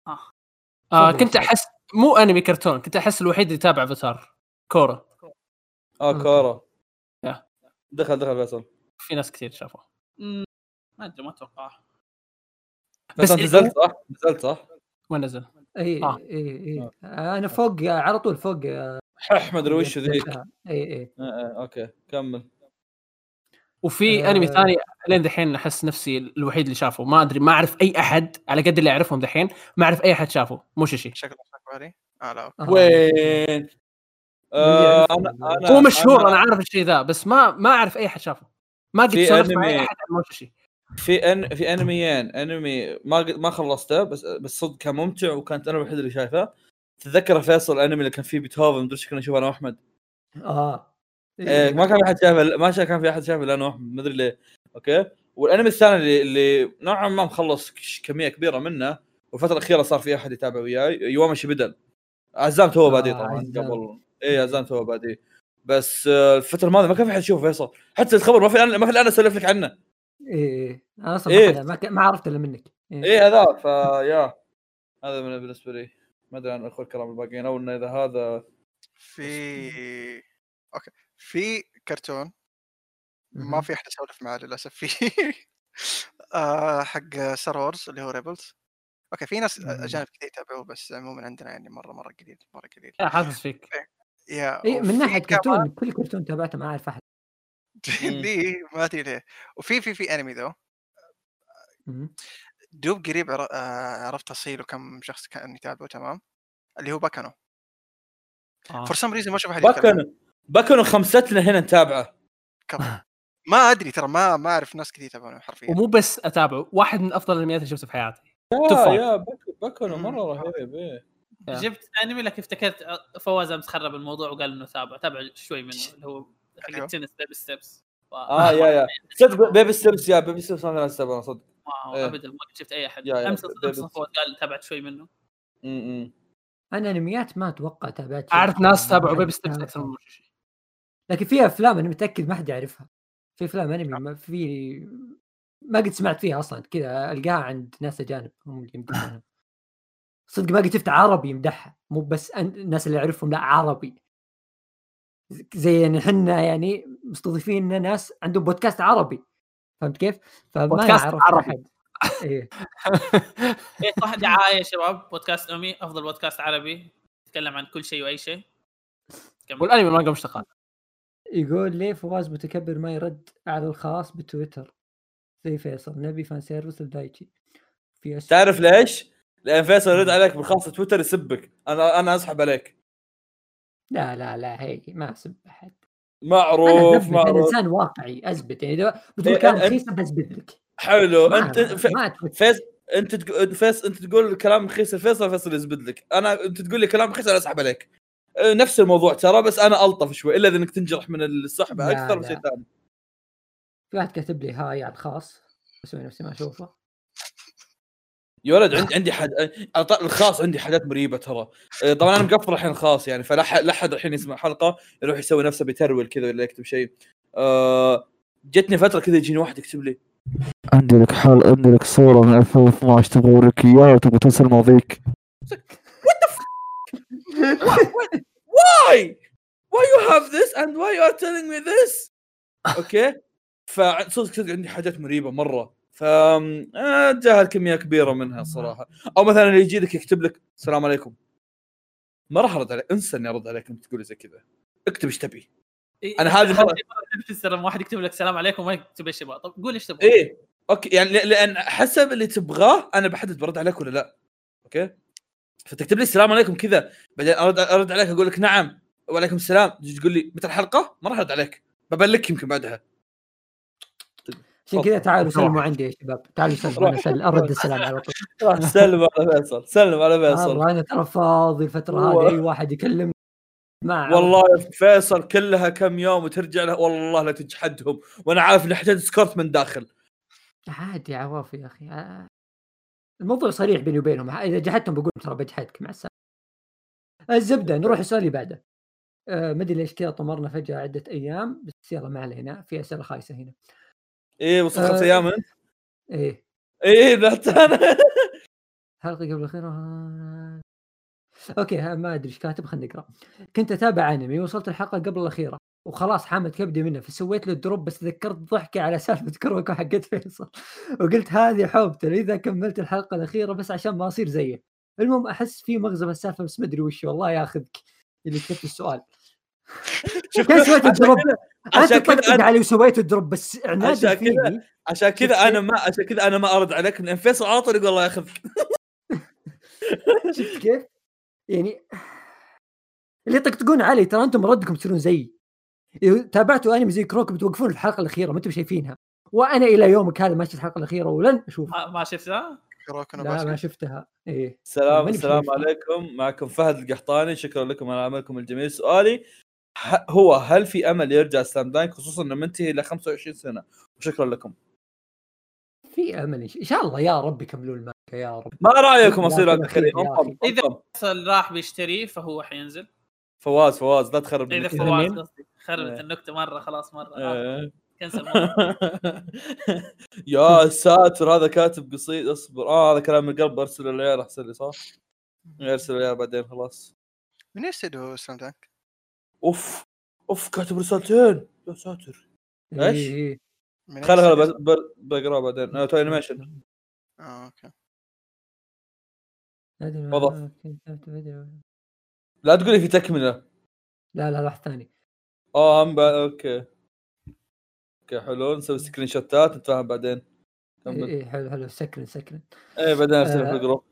آه تفضل. كنت أحس مو أنمي كرتون كنت أحس الوحيد اللي يتابع افاتار كورا آه. كورا. دخل دخل فيصل في ناس كثير شافوه ما أدري ما أتوقع بس انت نزلت صح؟ نزلت صح؟ وين نزل؟ اي آه. اي اي أنا فوق على طول فوق آه، أحمد ادري وش ذيك اي اي آه، آه، okay كمل وفي آه. أنمي ثاني لين دحين أحس نفسي الوحيد اللي شافه ما أدري ما أعرف أي أحد على قد اللي أعرفهم دحين ما أعرف أي أحد شافه موشيشي شكله شكله علي آه لا okay. آه. وين؟ آه يعرفه. أنا أنا هو مشهور أنا أنا عارف الشيء ذا بس ما ما أعرف أي أحد شافه ما قد في سولفت مع أنمي- أي أحد عن موشيشي في ان في أنميين أنمي ما قد- ما خلصته بس بس صدق كان ممتع وكانت أنا الوحيد اللي شايفه تتذكر فيصل الأنمي اللي كان فيه بيتهوفن مدري إيش كنا نشوفه أنا وأحمد آه إيه. ما كان في أحد شايفه ما شا- كان في أحد شايفه أنا واحمد ما أدري ليه. أوكي؟ والأنمي الثاني اللي, اللي نوعا ما مخلص كمية كبيرة منه والفترة الأخيرة صار في أحد يتابع وياي يومشي بدل. عزام تو آه، بادي طبعا عزام. قبل. اي عزام تو بادي. بس آه، الفترة الماضية ما كان في أحد يشوفه فيصل. حتى الخبر ما في ما في الا أنا أسولف لك عنه. اي اي أنا أصلا إيه. ما- ما, عرفت إلا منك. إيه. إيه هذا فيا هذا من بالنسبة لي. ما أدري عن أخوي الكرام الباقيين أو إنه إذا هذا في okay. في كرتون ما. في أحد اسولف معاه للأسف في آه حق ستار وورز اللي هو ريبلز okay في ناس. أجانب كثير يتابعوه بس عموما عندنا يعني مرة مرة قليل مرة قليل. لا حاسس فيك. yeah اي من ناحية كرتون كل كرتون تابعته ما اعرف أحد. ليه ما أدري ليه. وفي في في انمي ذو. دوب قريب عر- آه، عرفت تفصيله كم شخص كان يتابعه تمام؟ اللي هو باكانو. for some reason ما أشوف أحد يتكلم باكانو خمستنا هنا نتابعه كفو. ما أدري ترى ما ما أعرف ناس كثير يتابعونه حرفيا ومو بس أتابعه واحد من أفضل الأنميات اللي شفتها في حياتي yeah. يا مم. مرة رهيب إيه yeah. جبت أنمي لكن افتكرت فواز أمس خرب الموضوع وقال إنه تابع تابع شوي منه اللي هو حق. التنس بيبي ستيبس آه yeah yeah صدق بيبي ستيبس yeah بيبي ستيبس أنا استبعد صدق إيه. ابدا ما شفت أي أحد أمس أمس. فواز قال تابعت شوي منه امم أنا أنميات ما أتوقع تابعت شيء. أعرف ناس ما تابعوا Baby Steps. أكثر من Mushishi لكن في أفلام أنا متأكد ما حد يعرفها. في أفلام أنمي ما في ما قد سمعت فيها أصلا كذا ألقاها عند ناس أجانب هم اللي يمدحونها صدق ما قد شفت عربي يمدحها مو بس أن- الناس اللي اعرفهم لا عربي. زي يعني إحنا يعني مستضيفين ناس عندهم بودكاست عربي. فهمت كيف؟ فما بودكاست عربي. أحد. إيه. إيه صح دعاية يا شباب. بودكاست امي أفضل بودكاست عربي. يتكلم عن كل شيء وأي شيء. والأنمي مانجا مشتقات يقول ليه فواز متكبر ما يرد على الخاص بتويتر؟ زي فيصل نبي fan service لدايتشي. في. تعرف ليش؟ لأن فيصل يرد عليك بالخاص تويتر يسبك. أنا أنا أسحب عليك. لا لا لا هي ما أسب أحد. معروف أثبت، أنا معروف. إنسان واقعي اثبت يعني إذا بتقول إيه، كلام أنت- رخيص بثبت لك. حلو. أنت. فيصل أنت تق... فيصل أنت تقول كلام رخيص لفيصل فيصل يزبد لك. أنا أنت تقول لي كلام رخيص أنا أسحب عليك. نفس الموضوع ترى بس أنا ألطف شوي إلا إذا إنك تنجرح من السحبه لا، أكثر من لا. شيء ثاني. في واحد كاتب لي هاي على الخاص أسوي نفسي ما أشوفه. يا ولد عندي عندي حد الخاص عندي حاجات مريبة ترى. أه، طبعا أنا مقفل الحين الخاص يعني فلا ح- لا أحد الحين يسمع حلقة يروح يسوي نفسه بي troll كذا ولا يكتب شيء. أه جتني فترة كذا يجيني واحد يكتب لي عندي لك حال عندي لك صورة من 2012 تبغى اوريك اياها وتبغى تنسى الماضيك why? Why you have this and why you are telling me this? okay فصدق صدق عندي حاجات مريبة مرة. ف آه، اتجاهل كميه كبيرة منها الصراحه أو مثلا اللي يجي لك يكتب لك السلام عليكم. ما راح أرد عليك انسى إني أرد عليك انت تقول زي كذا. اكتب إيش تبي. أنا هذه تفسر لما واحد يكتب لك السلام عليكم ما يكتب إيش يبغى. طب قول إيش تبغى. إيه okay. يعني لأن حسب اللي تبغاه أنا بحدد برد عليك ولا لا. okay. فتكتب لي السلام عليكم كذا بعدين ارد أرد عليك أقول لك نعم وعليكم السلام. تجي تقول لي متى الحلقة؟ ما راح أرد عليك. ببلك يمكن بعدها. عشان كذا تعالوا سلموا عندي يا شباب. تعالوا سلموا أنا سل... أرد السلام على طول. سلم على فيصل. سلم على فيصل. والله أنا ترى فاضي الفترة. هذه أي واحد يكلم ما والله فيصل كلها كم يوم وترجع له والله لا تجحدهم. وأنا عارف إني احتاج سكورت من داخل. عادي عواف يا أخي. الموضوع صريح بيني وبينهم. إذا جحدتهم بقول ترى بجحدك مع السلامة. الزبدة نروح السؤال اللي بعده. آه ما أدري ليش كذا طمرنا فجأة عدة أيام بس يلا ما علينا في أسئلة خايسة هنا. إيه وصل خمس آه. أيام أنت؟ إيه. إيه ذات أنا. حلقة قبل الاخيره. okay ما أدري إيش كاتب خلينا نقرأ. كنت أتابع أنمي وصلت الحلقة قبل الأخيرة. وخلاص حامت كبدي منه فسويت له drop بس تذكرت ضحكة على سالفة كروكو حقت فيصل. وقلت هذه حوبته اذا كملت الحلقة الأخيرة بس عشان ما أصير زيه. المهم أحس في مغزى بالسالفة بس ما أدري وش والله ياخذك. اللي كتبت السؤال. شوف كيف سويت ال drop؟ انت عشان كذا طقطق أنا- علي وسويت ال drop بس عناد عشان كذا- فيني. عشان شفت؟ كذا أنا؟ ما عشان كذا أنا ما أرد عليك لأن فيصل على طول يقول الله ياخذك. شفت كيف؟ يعني اللي يطقطقون علي ترى أنتم ردكم تصيرون زيي. تابعتوا أنمي زي كروكو بتوقفون في الحلقة الأخيرة ما أنتم شايفينها. وأنا إلى يومك هذا ما شفت الحلقة الأخيرة ولن أشوفها. ما شفتها؟ كروكو لا ما. شفتها. إيه. السلام بشوفها. عليكم. معكم فهد القحطاني. شكرا لكم على عملكم الجميل. سؤالي هو هل في أمل يرجع Slam Dunk خصوصا انه منتهي إلى 25 سنة؟ وشكرا لكم. في أمل إن شاء الله. يا رب يكملوا المانجا يا رب. ما رأيكم اصير عبد الكريم؟ فيصل راح بيشتريه فهو حينزل. فواز فواز لا تخرب إذا. فواز؟ قصدي. خربت إيه. النكتة مرة خلاص مرة آه. إيه. cancel. يا ساتر هذا كاتب قصيد اصبر آه هذا كلام من القلب أرسل للعيال احسن لي صح؟ أرسل للعيال بعدين خلاص من يستدعو سلام دانك؟ أوف أوف كاتب رسالتين يا ساتر إيش؟ إيه،. من خلا خلا يستدعو؟ ب- ب- بقرأه بعدين آه، تو انيميشن آه أوكي. لا لا تقول لي في تكملة لا واحد ثاني آه هم بعد أوكي. أوكي حلو. نسوي سكرين شوتات نتفاهم بعدين. كمل. إيه، حلو حلو. سكرن سكرن. إيه بعدين أرسل في آه. الجروب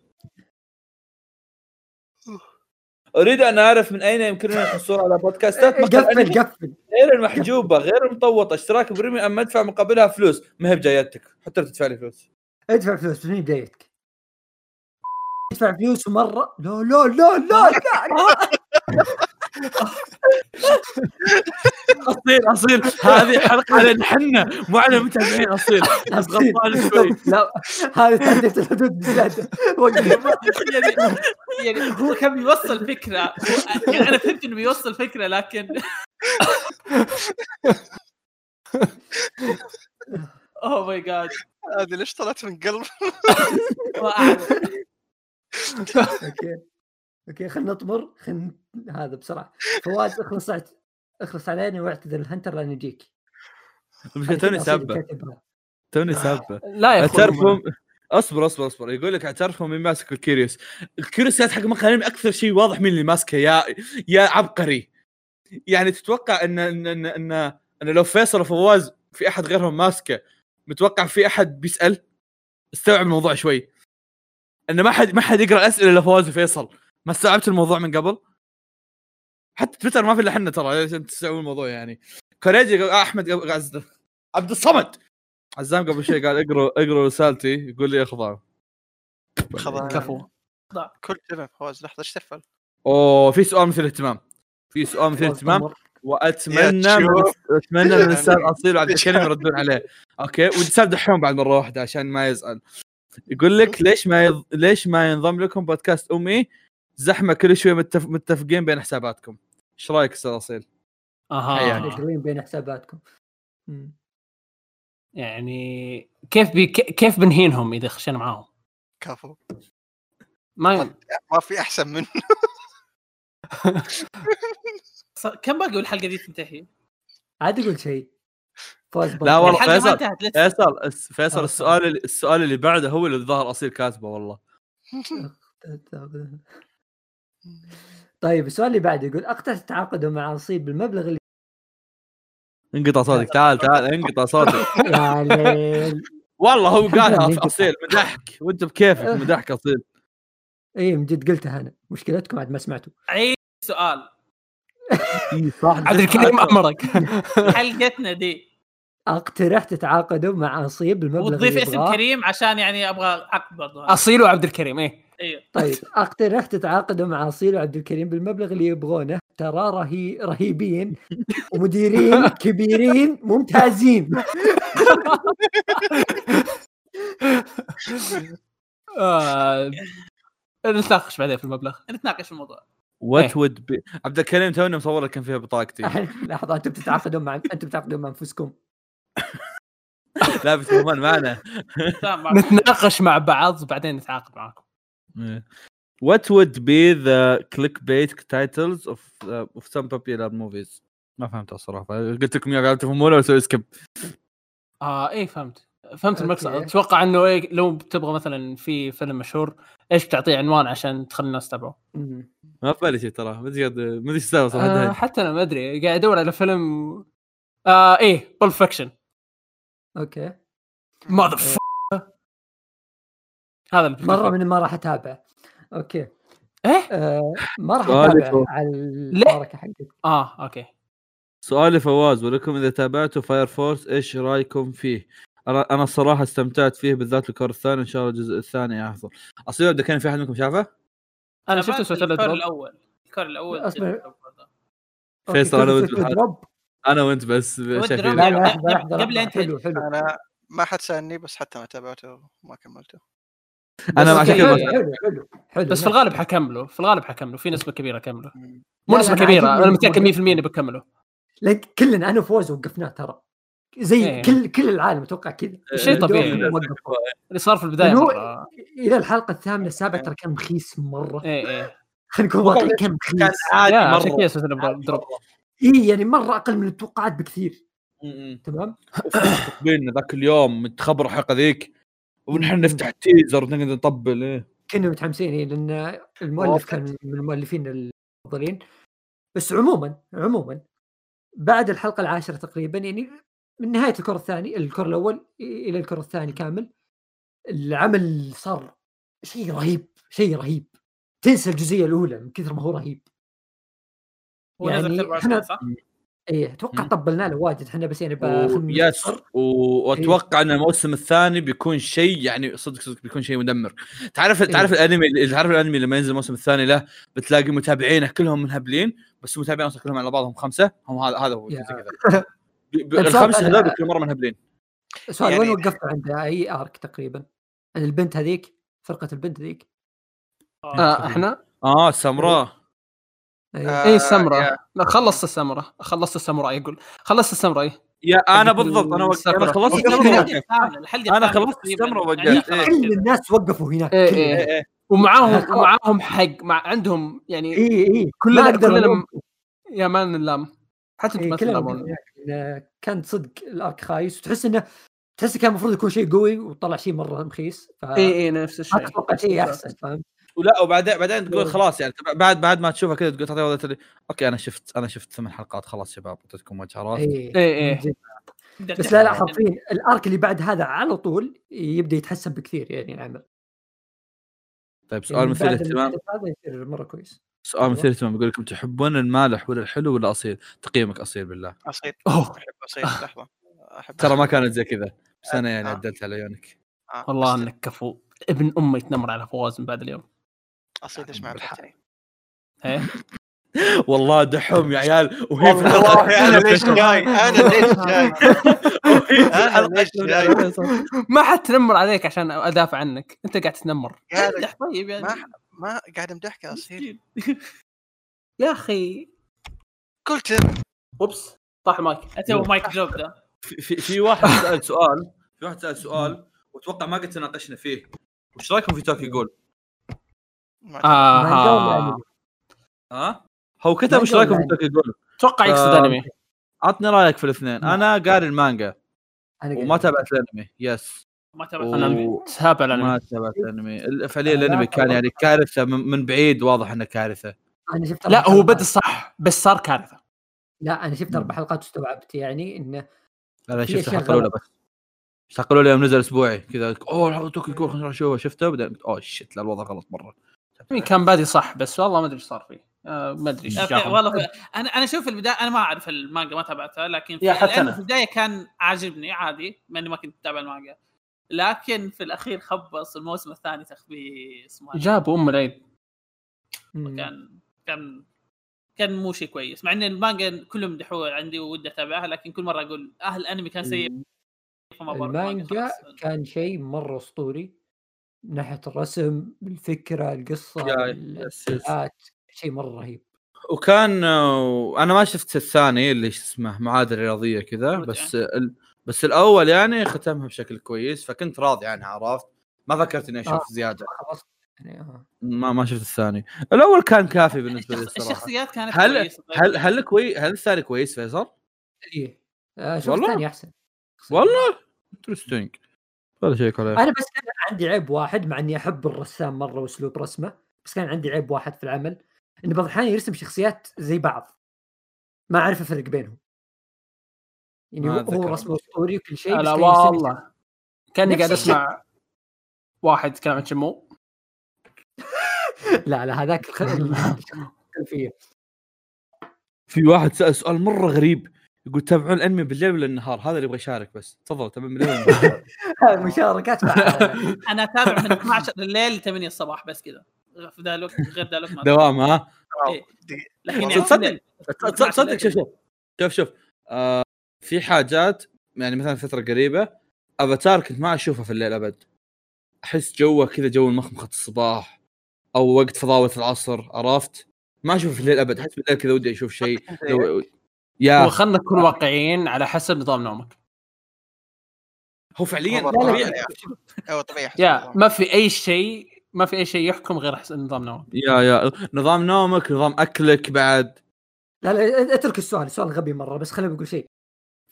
أريد أن أعرف من أين يمكننا الحصول على بودكاستات مقال قفل قفل. غير المحجوبة غير المطوطة. اشتراك بريمي أما ادفع مقابلها فلوس. ما هي بجايتك؟ حتى لو تدفع لي فلوس. ادفع فلوس. بس مين بدايتك ادفع فلوس مرة؟ لا لا لا لا لا. أصيل أصيل. هذه حلقة على حنا مو على متابعين أصيل؟ بس غلطان شوي. لا هذه تعديت الحدود بزيادة. يعني يعني هو كان بيوصل فكرة. يعني أنا فهمت إنه بيوصل فكرة لكن oh my god هذه ليش طلعت من قلب؟ ما أعرف. okay. okay خلينا نطمر خلينا هذا بسرعة. فواز اخلص اخلص علينا واعتذر ل Hunter لأن يجيك. مش توني سابه. توني سالفه لا يا اعترفهم اصبر اصبر اصبر. يقول لك اعترفهم مين ماسك ال Curious. ال Curious حق مقهى الأنمي أكثر شيء واضح مين اللي ماسكه يا يا عبقري. يعني تتوقع إن إن إن, إن, إن لو فيصل وفواز في أحد غيرهم ماسكه متوقع في أحد بيسأل؟ استوعب الموضوع شوي. إن ما حد ما حد يقرأ الأسئلة إلا فواز وفيصل. ما استوعبت الموضوع من قبل؟ حتى تويتر ما في إلا إحنا ترى عشان تستوعبون الموضوع يعني؟ كوريجي قال- آه، أحمد قصده عبد الصمد! عزام قبل شوي قال اقروا اقروا رسالتي يقول لي اخضع خضع كفو. كل شباب فواز لحظة إيش تفعل؟ أوه في سؤال مثير اهتمام. في سؤال مثير اهتمام. وأتمنى. أتمنى من الأستاذ أصيل وعبد الكريم يردون عليه. okay؟ والاستاذ دحوم بعد مرة واحدة عشان ما يزعل. يقول لك ليش ما يض... ليش ما ينضم لكم بودكاست أمي زحمة كل شوي متف... متفقين بين حساباتكم إيش رأيك أستاذ أصيل؟ أها يعني. تقريبا بين حساباتكم. يعني كيف بي كيف بنهينهم إذا خشينا معاهم؟ كفو ما. ما في أحسن منه كم باقي والحلقة دي تنتهي؟ عاد يقول شيء فوز لا والله الحلقة ما فيصل. فيصل فيصل السؤال اللي... السؤال اللي بعده هو اللي الظاهر أصيل كاتبه والله طيب السؤال اللي بعده يقول اقترح التعاقد مع نصيب بالمبلغ اللي انقطع صوتك. تعال تعال انقطع صوتك. يا ليل. والله هو قالها. أصيل مدحك. وأنت بكيفك مدحك أصيل. اي من جد قلتها أنا. مشكلتكم عاد ما سمعتوا. عيد سؤال. صح. عبد الكريم أمرك. حلقتنا دي. أقترح تتعاقدوا مع نصيب بالمبلغ وتضيف اسم. كريم عشان يعني أبغى عقد برضه أصيل وعبد الكريم إيه. أيوه طيب. اقترح تتعاقدوا مع اصيل وعبد الكريم بالمبلغ اللي يبغونه. ترى رهي رهيبين. ومديرين كبيرين ممتازين. آه... نتناقش بعدين في المبلغ. نتناقش في الموضوع. what would be عبد الكريم تونا مصور لك كان فيها بطاقتي. لحظة أنتم بتتعاقدون مع أنتم بتتعاقدون مع أنفسكم. لابس كمان معنا. نتناقش مع بعض بعدين نتعاقد معاكم. What would be the clickbait titles of uh, of some popular movies؟ ما فهمت الصراحة. قلت لكم يا قاعد تفهمونه واسوي skip آه إيه فهمت. فهمت المقصد. أتوقع إنه إيه لو تبغى مثلا في فيلم مشهور إيش بتعطيه عنوان عشان تخلي الناس تتابعه. ما في بالي شيء ترى. ما أدري ما أدري إيش السالفه آه صراحة حتى أنا ما أدري. قاعد أدور على فيلم. آه إيه Pulp Fiction okay. Mother هذا مرة من ما راح أتابع okay إيه آه ما راح أتابع. على؟ الحركه حقتك آه okay سؤالي فواز ولكم إذا تابعتوا Fire Force إيش رأيكم فيه؟ أنا أنا الصراحة استمتعت فيه بالذات ال cour الثاني إن شاء الله الجزء الثاني افضل اصيل عبد الكريم في أحد منكم شافه؟ أنا شفته سويت ال cour الأول ال cour الأول أصبر. فيصل، بالحال. drop. أنا وأنت بس شايفين قبل-. أنت- حلو حلو أنا ما حد سألني بس حتى ما تابعته وما كملته أنا بس عشان حلو كذا بس في الغالب حكمله في الغالب حكمله في نسبة كبيرة كمله. مو نسبة كبيرة أنا متأكد الموضوع. 100% اني بكمله. لك كلنا أنا وفوز وقفناه ترى. زي إيه. كل كل العالم أتوقع كذا. شيء الفيديو طبيعي. اللي صار في البداية مرة. إلى الحلقة الثامنة السابعة ترى كان مخيس مرة. إيه إيه. خلينا نكون واقعيين كان كان مخيس عادي عشان مرة. كذا إي يعني مرة أقل من التوقعات بكثير. تمام؟ بينا ذاك اليوم متخبر الحلقة ذيك. ونحن نفتح التيزر ونقعد نطبل إيه. كنا متحمسين إيه، لأن المؤلف كان من المؤلفين المفضلين. بس عموما عموما بعد الحلقة العاشرة تقريبا يعني من نهاية الكور الثاني الكور الأول إلى الكور الثاني كامل العمل صار شيء رهيب شيء رهيب. تنسى الجزئية الأولى من كثر ما هو رهيب. يعني 24 إيه أتوقع. طبلنا له واجد. إحنا بس يعني و- يس. و- وأتوقع إن الموسم الثاني بيكون شيء يعني صدق صدق بيكون شيء مدمر. تعرف إيه. تعرف الأنمي تعرف الأنمي لما ينزل الموسم الثاني له بتلاقي متابعينه كلهم منهبلين بس المتابعين أصلا كلهم على بعضهم خمسة. هم هذا هذا هو كذا. طيب، الخمسة سؤال- هذول كل مرة منهبلين. سؤال يعني- وين وقفت عند أي ارك تقريبا؟ البنت هذيك فرقة البنت ذيك آه. إحنا؟ آه السمراء إيه. آه، إيه السمراء يا. لا خلصت السمراء خلصت السمراء يقول خلصت السمراء يا أنا بالضبط أنا وق... أنا. خلصت أنا الثامنة خلصت. السمرة ووقفت. إيه. كل. الناس وقفوا هناك إيه إيه. إيه، إيه. ومعاهم خلاص. ومعاهم حق مع عندهم يعني اي اي كلنا- ما أقدر كلنا. يا مان نلام حتى أنتم إيه ما تلامون. إن كان صدق الأرك خايس وتحس إنه تحس كان المفروض يكون شيء قوي وطلع شيء مرة مخيس ف اي اي نفس الشيء تتوقع شيء أحسن فاهم ولا وبعدين بعدين تقول خلاص يعني بعد بعد ما تشوفها كذا تقول وضعية اللي أوكي أنا شفت أنا شفت ثمان حلقات خلاص شباب أعطيتكم وجه عرفت اي إيه. تقدر بس لا لا. حرفيا الأرك اللي بعد هذا على طول يبدأ يتحسن بكثير يعني العمل طيب يعني سؤال مثير بعد اهتمام الحدث هذا يصير مرة كويس. سؤال مثير اهتمام يقول لكم تحبون المالح ولا الحلو ولا أصيل؟ تقييمك أصيل بالله. أصيل. أوه. أحب أصيل لحظة. أحب ترى ما كانت زي كذا بس أنا يعني آه. عدلت على عيونك. آه، والله إنك كفو. ابن أمي يتنمر على فواز من بعد اليوم. اصيل ليش ما عبرتني إيه؟ والله دحوم يا عيال. وهي في الحلقة أنا ليش جاي؟ أنا ليش جاي؟ أنا ليش جاي؟ ما حد تنمر عليك عشان أدافع عنك. أنت قاعد تتنمر. قاعد امدح طيب يعني. ما ما قاعد أمدحك يا أصيل. يا أخي. قلت أوبس. طاح المايك. أنت هو mic drop ده. في, في, في واحد سأل سؤال. في واحد سأل سؤال. وأتوقع ما قد تناقشنا فيه. وش رأيكم في Tokyo Ghoul؟ ما آه؟ ها؟ هو كتب وش رايكم ولا في Tokyo Ghoul؟ أتوقع يقصد آه، أنمي. عطني رأيك في الاثنين. أنا قاري المانجا. أنا وما تابعت الأنمي. yes ما تابعت الأنمي. تابع ما الانمي تابعت الأنمي. ال- فعليا الأنمي كان يعني كارثة من, من بعيد واضح إنه كارثة. أنا شفت لا هو. بدا صح. بس صار كارثة. لا أنا شفت أربع حلقات واستوعبت. يعني انه في شفت الحلقة الأولى. بس. الحلقة الأولى يوم نزل أسبوعي. كذا أوه Tokyo Ghoul خلينا نروح نشوفها شفته بعدين قلت oh shit لا الوضع غلط مرة. كان بادي صح بس والله ما أدري إيش صار فيه آه ما أدري إيش. والله ف- أنا أنا أشوف البداية أنا ما أعرف المانجا ما تابعتها لكن في yeah حتى أنا. في البداية كان عاجبني عادي مع اني ما كنت أتابع المانجا لكن في الأخير خبص الموسم الثاني تخبيص ما جابوا أم العيد. كان كان كان مو شيء كويس مع إن المانجا كلهم مدحوها عندي ودي أتابعها لكن كل مرة أقول أهل الأنمي كان سيء فما المانجا. كان شيء مرة أسطوري من ناحية الرسم الفكرة القصة yeah- ال- yes yes ال art، شيء مرة رهيب وكان أنا ما شفت الثاني اللي شو اسمه معادله رياضيه كذا. بس ال... بس الأول يعني ختمها بشكل كويس فكنت راضي عنها عرفت ما فكرت إني أشوف آه. زيادة خلاص يعني آه. ما ما شفت الثاني الأول كان كافي بالنسبة لي الصراحة الشخصيات كانت هل كويسة طيب. هل هل كويس هل الثاني كويس فيصل؟ إيه آه، شوف والله؟ الثاني أحسن والله interesting ولا شيء عليه أنا بس كان عندي عيب واحد مع إني أحب الرسام مرة وأسلوب رسمه بس كان عندي عيب واحد في العمل إنه بعض الأحيان يرسم شخصيات زي بعض ما أعرف أفرق بينهم. يعني هو- رسمه أسطوري وكل شيء لا والله. كأني قاعد. أسمع واحد يتكلم عن شمو لا لا هذاك الخ- الخلفية. في واحد سأل سؤال مرة غريب. يقول تابعون الأنمي بالليل ولا النهار؟ هذا اللي يبغى يشارك بس. تفضل تابعون بالليل؟ مشاركات أنا أتابع من 12 الليل ل 8 الصباح بس كذا. في ذا الوقت غير ذا الوقت ما دوام ها؟ إيه. لكن تصدق-. تصدق صدق شوف شوف. شوف شوف. آه في حاجات يعني مثلا فترة قريبة أفاتار كنت ما أشوفها في الليل أبد. أحس جوه كذا جو المخمخة الصباح أو وقت فضاوه العصر عرفت؟ ما اشوفه في الليل أبد. أحس بالليل كذا ودي أشوف شيء. لو- يا هو خلنا نكون واقعيين على حسب نظام نومك. هو فعليا لا، لا. طبيعي. أيوه طبيعي. يا. ما في أي شيء ما في أي شيء يحكم غير حسب نظام نومك. يا يا. نظام نومك نظام أكلك بعد. لا لا أترك السؤال السؤال غبي مرة بس خليني بقول شيء.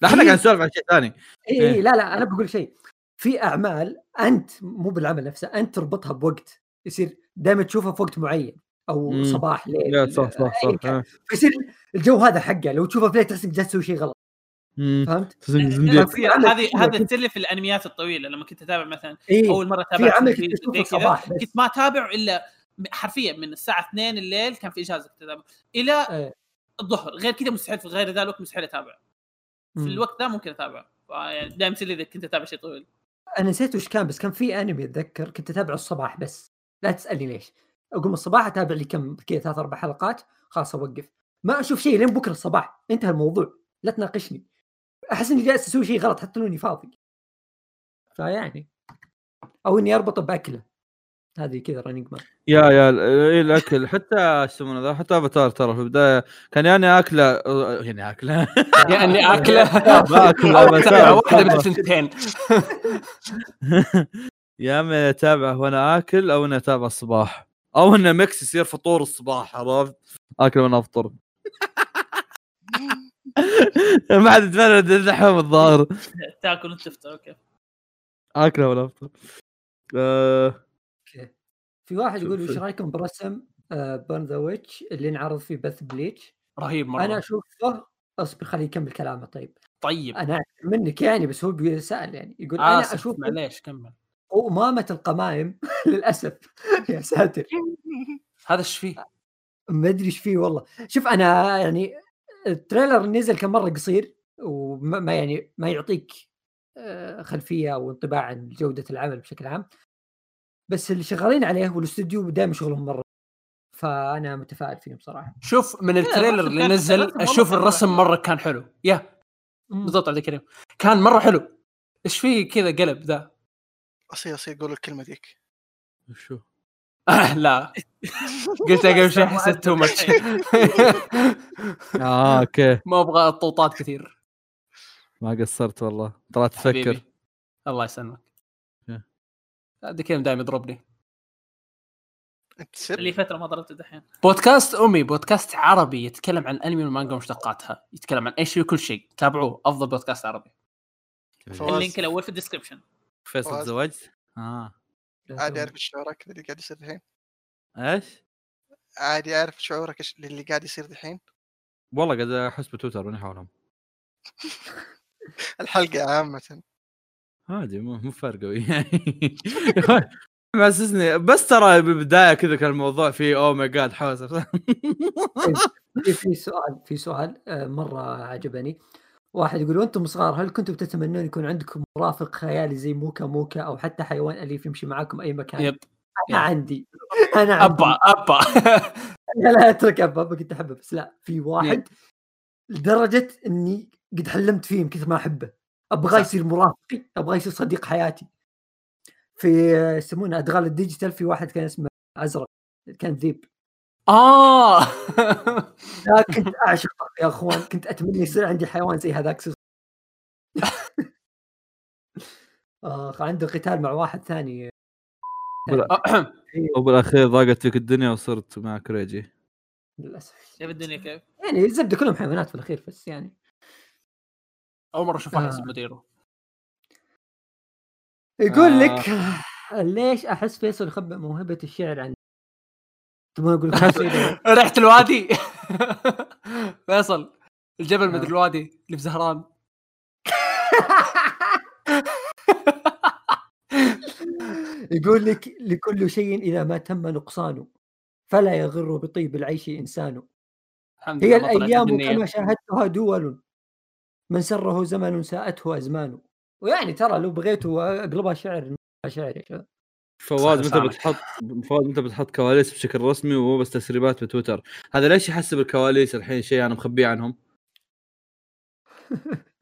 لا إحنا قاعد نسولف عن شيء ثاني. إي إيه. اي لا لا أنا بقول شيء. في أعمال أنت مو بالعمل نفسه أنت تربطها بوقت. يصير دائما تشوفها في وقت معين أو مم. صباح ليل يا صح صح صح. فيصير الجو هذا حقه لو تشوفه الليل تحس إنك جالس تسوي شيء غلط. فهمت؟ عمل هذه هذا في الأنميات الطويلة لما كنت أتابع مثلا اي أول مرة في تابعت كنت ما اتابع إلا حرفيا من الساعة 2 الليل كان في إجازة كنت اتابع إلى إيه. الظهر. غير كذا مستحيل في غير ذا الوقت مستحيل اتابع في. الوقت ذا ممكن اتابع يعني دائما يصير إذا كنت أتابع شيء طويل. أنا نسيت وش كان بس كان في أنمي أتذكر كنت أتابعه الصباح بس. لا تسألني ليش. أقوم الصباح أتابع لي كم كذا ثلاث أربع حلقات خلاص أوقف. ما أشوف شيء لين بكرة الصباح. انتهى الموضوع. لا تناقشني. أحس إني جالس أسوي شيء غلط حتى لو إني فاضي. فيعني. أو إني أربطه بأكلة. هذه كذا Running Man yeah yeah إيه الأكل. حتى يسمونه ذا حتى أفاتار ترى في البداية. كان يعني أكلة يعني أكلة. يعني أكلة. ما أكل أو أفاتار. أتابع واحدة من الثنتين يا اما اتابعه وأنا آكل أو اني أتابع الصباح. أو انه mix يصير فطور الصباح عرفت؟ آكل وأنا أفطر. ما حد يتفرد الدحوم الظاهر. تاكل وانت تفطر okay. اكله ولا افطر آه، في واحد يقول وش. رأيكم برسم Burn the Witch اللي انعرض في بث Bleach رهيب مرة. أنا اشوفه أصبر خليه يكمل كلامه طيب. طيب. أنا منك يعني بس هو بيسأل يعني. يقول أنا أنا أشوف معليش كمل. أمامة القمايم للأسف. يا ساتر. هذا إيش فيه؟ ما أدري إيش فيه والله. شوف أنا يعني ال trailer نزل كان مرة قصير وما ما يعني ما يعطيك آه، خلفية أو انطباع عن جودة العمل بشكل عام. بس اللي شغالين عليه والاستوديو دائما شغلهم مرة. فأنا متفائل فيهم صراحة. شوف من ال trailer الرسم اللي كان- نزل أشوف الرسم. مرة كان حلو. yeah. بالضبط عبد الكريم كان مرة حلو. إيش فيه كذا قلب ذا. اصير أصير قول الكلمة ذيك. شو؟ لا قلت قبل شوي حسيت too much آه okay. ما أبغى طوطات كثير. ما قصرت والله. طلعت تفكر. الله يسلمك. عبد الكريم دائما يضربني؟ اللي فترة ما ضربته دحين. بودكاست أمي بودكاست عربي يتكلم عن أنمي والمانجا ومشتقاتها. يتكلم عن أي شيء وكل شيء. تابعوه. أفضل بودكاست عربي. ال link الأول في ال description فيصل. تزوجت؟ آه. عادي أعرف شعورك اللي قاعد يصير الحين إيش؟ عادي أعرف شعورك اللي قاعد يصير الحين والله قاعد أحس بتويتر ماني حولهم. الحلقة عامة. عادي مو مو فارقة يعني محسسني بس ترى بالبداية كذا كان الموضوع فيه oh my God حوس في في سؤال في سؤال آه، مرة عجبني. واحد يقول وأنتم صغار هل كنتم تتمنون يكون عندكم مرافق خيالي زي موكا موكا أو حتى حيوان أليف يمشي معاكم أي مكان؟ yep أنا عندي. أنا عندي. أبا أبا. لا لا أترك أبا أبا كنت أحبه بس لا في واحد لدرجة إني قد حلمت فيه من كثر ما أحبه. صح. يصير مرافقي أبغاه يصير صديق حياتي. في يسمونه أبطال الديجيتال في واحد كان اسمه أزرق كان ذيب. آه لا كنت اعشقه يا أخوان كنت أتمنى يصير عندي حيوان زي هذاك سوس. اخ عنده قتال مع واحد ثاني وبالاخير ضاقت فيك الدنيا وصرت مع كريجي للأسف كيف الدنيا كيف؟ يعني الزبدة كلهم حيوانات في الأخير بس يعني أول مرة أشوف واحد آه. مديره يقول آه. لك ليش أحس فيصل يخبئ موهبة الشعر عن تبغى أقول لك شيء ريحة الوادي. فيصل الجبل. مدري الوادي اللي في زهران. يقول لك لكل شيء إذا ما تم نقصانه فلا يغر بطيب العيش انسان هي ما الأيام. كما شاهدتها دول. من سره زمن ساءته أزمان. ويعني ترى لو بغيتوا أقلبها شعر شعر. يا شباب فواز متى. بتحط فواز متى بتحط كواليس بشكل رسمي ومو بس تسريبات بتويتر؟ هذا ليش يحسب الكواليس الحين شيء أنا مخبيه عنهم؟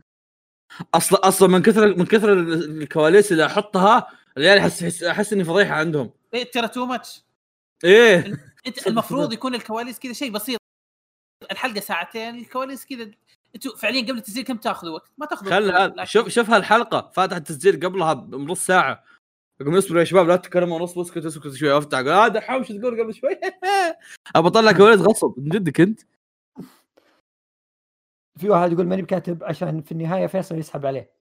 أصلا أصلا من كثر من كثر ال- الكواليس اللي أحطها العيال احس احس, أحس إني فضيحة عندهم. إيه ترى too much إيه. أنت المفروض. يكون الكواليس كذا شيء بسيط. الحلقة ساعتين الكواليس كذا. أنتوا فعليا قبل التسجيل كم تأخذوا وقت؟ ما تأخذوا خل شوف شوف هالحلقة. فاتح التسجيل قبلها بنص ساعة. اقوم اصبروا يا شباب لا تتكلموا نص اسكت اسكت شوي افتح أقول هذا حوش تقول قبل شوي. ابى اطلع كواليس غصب من جدك أنت. في واحد يقول ماني بكاتب عشان في النهاية فيصل يسحب عليه.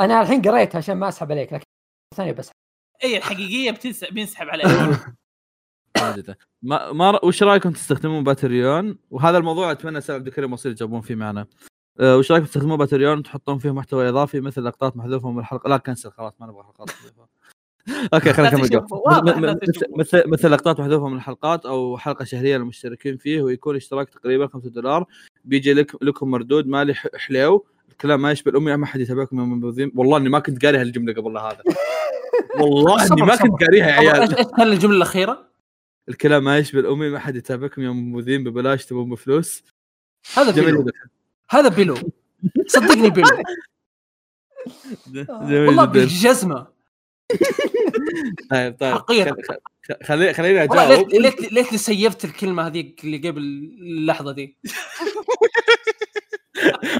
أنا الحين قريت عشان ما أسحب عليك لكن ثانية بس. اي الحقيقية بتنسى بينسحب واجد. ما ما وش رأيكم تستخدمون باتريون؟ وهذا الموضوع أتمنى سعد عبد الكريم وصير يجاوبون فيه معنا. وش رايكم تستخدمون باتريون وتحطون فيه محتوى إضافي مثل لقطات محذوفة من الحلقة؟ لا cancel خلاص ما نبغى حلقات okay خلينا نكمل مثل. مثل لقطات محذوفة من الحلقات أو حلقة شهرية للمشتركين فيه ويكون اشتراك تقريبا 5 دولار. بيجي لك لكم مردود مالي حليو. الكلام ما يشبه الأمي ما حد يتابعكم يا منبذين والله إني ما كنت قاري هالجملة قبل هذا. والله إني ما كنت قاريها يا إيش عيال كان الجملة الأخيرة؟ الكلام ما يشبه الأمي ما حد يتابعكم يا منبذين ببلاش تبون بفلوس. هذا جميل هذا بيلو. صدقني بيلو. جميل والله جدا. بالجزمة. طيب طيب. خلي خليني والله أجاوب. ليت ليت ليت لي سيفت الكلمة هذيك اللي قبل اللحظة دي.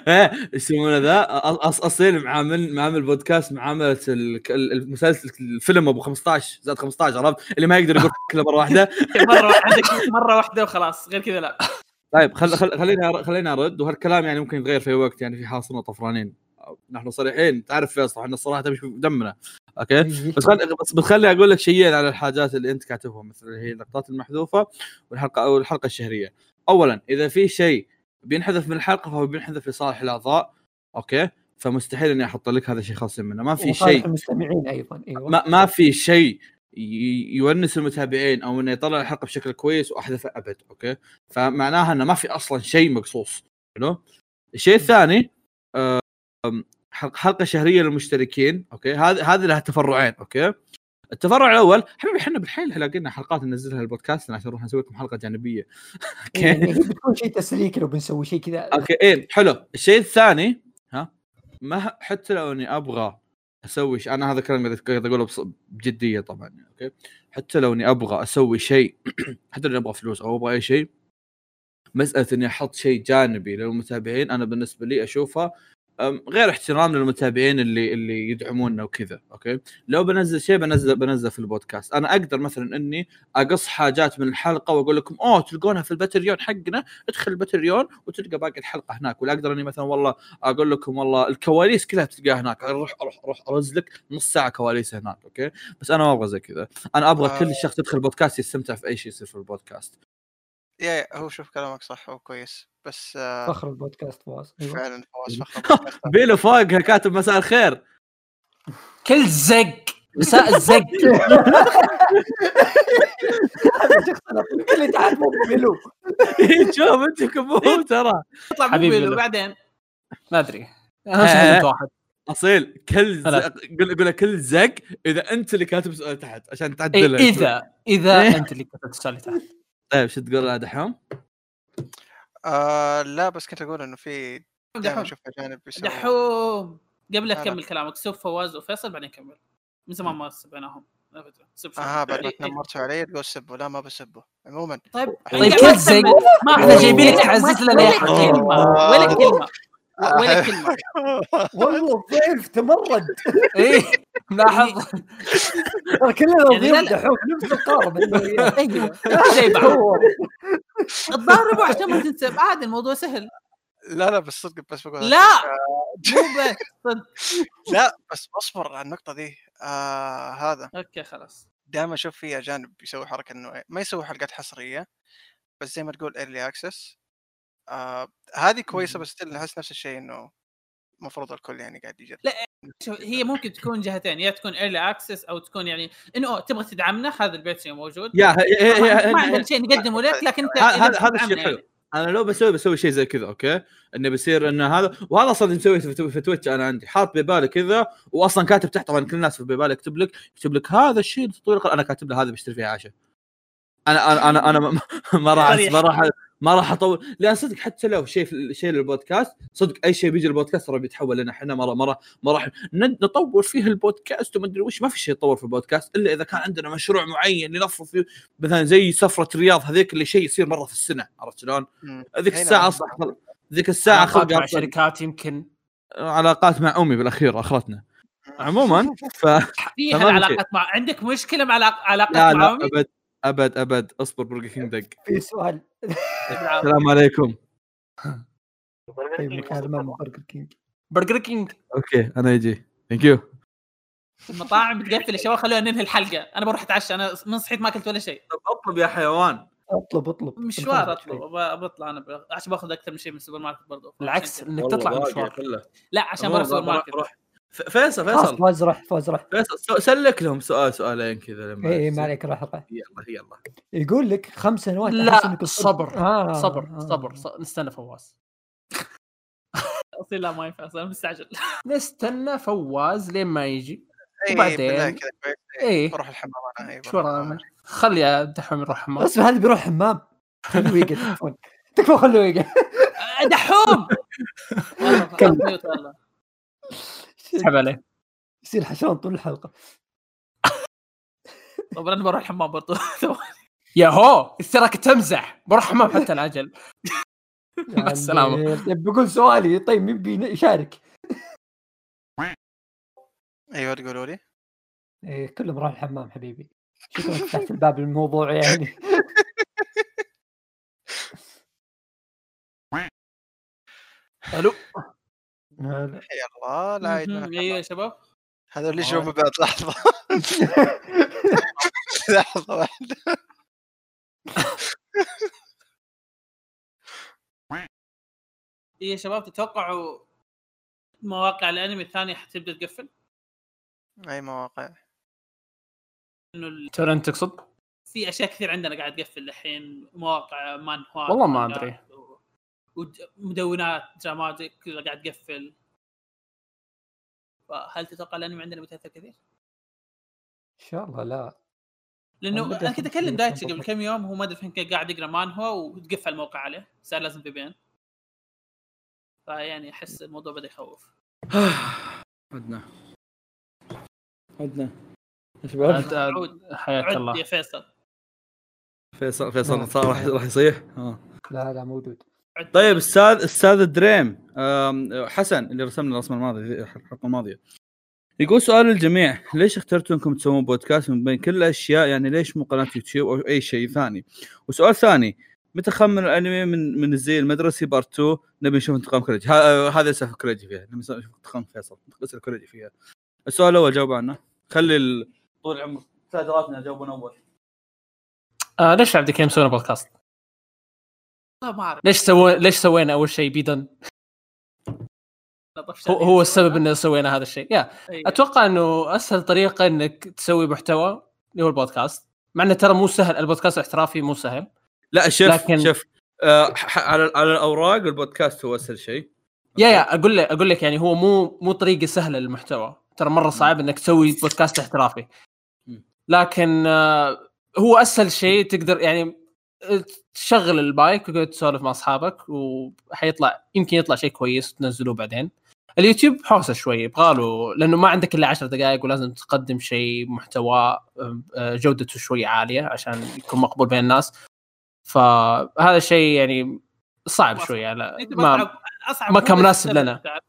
إيه إيش يسمونه ذا. أصيل معامل معامل بودكاست معامله ال- ال- المسلسل الفيلم أبو 15 زاد 15 عرفت؟ اللي ما يقدر يقول كله مرة واحدة. مرة واحدة مرة واحدة وخلاص غير كذا لا. طيب خل خل خليني أر- خليني أرد وهالكلام يعني ممكن يتغير في وقت يعني في حاصلنا طفرانين. نحن صريحين تعرف فيصل إحنا الصراحة تمشي في دمنا okay. بس خل... بس بتخلي أقول لك شيئين على الحاجات اللي أنت كاتبهم مثل هي اللقطات المحذوفة والحلقة أو الحلقة الشهرية. اولا إذا في شيء بينحذف من الحلقة فهو بينحذف لصالح الأعضاء okay؟ فمستحيل إني أحط لك هذا الشيء خاص منه ما في شيء. المستمعين أيضا أيوه ما, ما في شيء يونس المتابعين أو إنه يطلع الحلقة بشكل كويس واحذفه أبد okay؟ فمعناها إنه ما في أصلا شيء مقصوص حلو؟ الشيء الثاني حلقة شهرية للمشتركين okay؟ هذه هذه لها تفرعين okay؟ التفرع الأول حبيبي إحنا بالحيل لقينا حلقات ننزلها البودكاست عشان نروح نسوي لكم حلقة جانبية أوكي؟ يعني بتكون شيء تسليك لو بنسوي شيء كذا. okay إيه حلو. الشيء الثاني ها ما حتى لو أني أبغى أسوي شيء أنا هذا الكلام قاعد أقوله بجدية طبعا okay؟ حتى لو إني أبغى أسوي شيء حتى لو إني أبغى فلوس أو أبغى أي شيء مسألة إني أحط شيء جانبي للمتابعين أنا بالنسبة لي أشوفها غير احترام للمتابعين اللي اللي يدعمونا وكذا okay؟ لو بنزل شيء بنزل بنزل في البودكاست. أنا أقدر مثلا إني أقص حاجات من الحلقة وأقول لكم أوه تلقونها في الباتريون حقنا ادخل الباتريون وتلقى باقي الحلقة هناك. ولا أقدر إني مثلا والله أقول لكم والله الكواليس كلها بتلقاها هناك أروح أروح أروح أرز لك نص ساعة كواليس هناك. okay؟ بس أنا ما أبغى زي كذا. أنا أبغى آه. كل شخص يدخل البودكاست يستمتع في أي شيء يصير في البودكاست. يا هو شوف كلامك صح هو كويس بس آه، فخر البودكاست فواز أيوه. فعلا فواز فخر. بيلو فوقها كاتب مساء الخير. كل زق مساء الزق. كل اللي تعرفه بيلو شوف أنت كبو ترى. يطلع حبيبي موبيل له. وبعدين ما أدري. أنا شفت واحد. أصيل كل قول قول كل زق إذا أنت اللي كاتب سؤال تحت عشان إيه تعدله إذا إذا إيه. أنت اللي كتبت السؤال تحت. طيب شو تقول يا دحوم؟ آه لا بس كنت أقول إنه في دحوم أشوف اجانب دحوم قبل لا. تكمل كلامك سب فواز وفيصل بعدين كمل من زمان ما سبيناهم. سب فواز. أها بعد ما إيه،. تنمرتوا علي تقول سبوا لا ما بسبه عموما طيب طيب ما كل زق. ما إحنا جايبين لك تعزز لنا ولا يا حكيم كلمة ولا كلمة ولا كلمة والله الضيف تمرد. إيه لاحظ. ترى كلنا يعني لا، ضيوف لا. دحوم نفس القارب. أيوه. زي بعض. تضاربوا عشان ما تنسب عادي الموضوع سهل. لا لا بس صدق بس بقول لا! مو بس صدق. لا بس اصبر على النقطة دي. آه هذا. okay خلاص. دائما أشوف في أجانب يسوي حركة إنه ما يسوي حلقات حصرية بس زي ما تقول early access آه هذه كويسة بس still أحس نفس الشيء إنه المفروض الكل يعني قاعد يجرب. شوف هي ممكن تكون جهتين يا تكون early access أو تكون يعني إنه أوه، تبغى تدعمنا هذا البيتريون موجود. يا ما عندنا شيء نقدمه لك لكن أنت هذا هذا الشيء يعني. أنا لو بسوي بسوي شيء زي كذا okay؟ إنه بيصير انه هذا وهذا أصلا مسوي في تو- في تويتش أنا عندي. حاط ببالي كذا واصلا كاتب تحت طبعا كل الناس في ببالي يكتب لك يكتب لك هذا الشيء القناه أنا كاتب له هذا بيشتري فيه عشاء. أنا أنا أنا, أنا ما- ما راح. ما راح ما راح اطول لأن صدق حتى لو شيء شيء للبودكاست صدق أي شيء بيجي البودكاست ترى بيتحول لنا إحنا ما راح ما راح ما راح ن- نطور فيه البودكاست وما أدري وش. ما في شيء يتطور في البودكاست إلا إذا كان عندنا مشروع معين نلفه فيه مثلا زي سفرة رياض هذيك اللي شيء يصير مرة في السنة عرفت شلون؟ ذيك الساعة بس- أصلا ذيك الساعة علاقات خلق مع شركات يمكن. علاقات مع أمي بالأخير أخرتنا. عموما ف في تمام، علاقات مع عندك مشكلة مع علاق- علاقات لا مع لا أمي؟ أبد. أبد أبد. أصبر برجر كينج دق في سؤال. السلام عليكم. طيب مكالمه برجر كينج. برجر كينج. أوكي أنا يجي. ثانك يو المطاعم بتقفل يا شباب خلونا ننهي الحلقة. أنا بروح أتعشى. أنا من صحيت ما أكلت ولا شيء. أطلب يا حيوان. أطلب أطلب. مشوار أطلب. بطلع أنا عشان باخذ أكثر من شيء من السوبر ماركت برضه. بالعكس إنك تطلع مشوار. لا عشان بروح السوبر ماركت. فيصل فيصل. فواز راح فواز راح فيصل سلك لهم سؤال سؤالين كذا لما اي ما عليك راح يلا يلا. يقول لك خمس سنوات لا صبر آه صبر آه. صبر. ص- نستنى فواز. اصير لا ما ينفع أنا مستعجل. نستنى فواز لين ما يجي. إيه، وبعدين- إيه. بروح الحمام أنا إيه، شو الحمام. خلي يا دحوم يروح حمام بس هذا بيروح حمام خلوه يقعد تكفون. خلوه يقعد آه، دحوم اسحب عليه. يصير حشران طول الحلقة. طب أنا بروح الحمام برضه يا هو! تراك تمزح! بروح حمام حتى العجل. مع السلامة. يعني طيب بقول سؤالي. طيب مين بيشارك؟ أيوه تقولوا لي. إيه كلهم راحوا الحمام حبيبي. شكرا فتحت الباب للموضوع يعني. ألو؟ هلا. حيا الله لا عيد منك أيوه الله. يا شباب هذا اللي يجوا من بعد لحظة لحظة واحدة إيه يا شباب تتوقعوا مواقع الأنمي الثانية حتبدأ تقفل؟ أي مواقع إنه تورنت تقصد؟ في أشياء كثير عندنا قاعد تقفل الحين مواقع مان هوا والله ما أدري. ومدونات درامات كلها قاعد تقفل. فهل تتوقع الأنمي عندنا بيتاثر كثير؟ إن شاء الله لا. لأنه أنا كنت اكلم دايتشي قبل كم يوم هو ما أدري فين قاعد يقرا مان هو وتقفل الموقع عليه صار لازم في بين فيعني أحس الموضوع بدأ يخوف. عدنا. عدنا. عاد- عود. حياك عد يا الله فيصل فيصل فيصل صار راح راح يصيح؟ آه. لا لا موجود طيب أستاذ أستاذ دريم حسن اللي رسمنا الرسمة الماضية الحلقة الماضية. يقول سؤال للجميع ليش اخترتوا أنكم تسوون بودكاست من بين كل الأشياء؟ يعني ليش مو قناة يوتيوب أو أي شيء ثاني؟ وسؤال ثاني متى خمن الأنمي من من الزي المدرسي part 2 نبي نشوف انتقام كوريجي. ه- هذا اسف كوريجي فيها نبي نشوف انتقام فيصل. اسال كوريجي فيها. السؤال الأول جاوب عنه. خلي طول العمر. أستاذ جاوبون أول. آه ليش عبد الكريم سوينا بودكاست؟ ما أعرف. ليش سوي ليش سوينا أول شيء بيدن؟ هو. هو السبب ان سوينا هذا الشيء. يا إيه. أتوقع إنه أسهل طريقة إنك تسوي محتوى اللي هو البودكاست. مع إنه ترى مو سهل البودكاست الاحترافي مو سهل. لا شوف لكن- شوف آه على على الأوراق البودكاست هو أسهل شيء. يا يا أقول لك أقول لك يعني هو مو مو طريقة سهلة للمحتوى. ترى مرة صعب إنك تسوي بودكاست احترافي. لكن آه، هو أسهل شيء تقدر يعني تشغل المايك وتقعد تسولف مع أصحابك وحيطلع يمكن يطلع شيء كويس تنزلوه بعدين اليوتيوب حوسه شوي يبغاله لأنه ما عندك إلا 10 دقائق ولازم تقدم شيء محتوى جودته شوي عالية عشان يكون مقبول بين الناس فهذا الشيء يعني صعب أصعب. شوي على ما اصعب أصعب ما كان مناسب لنا.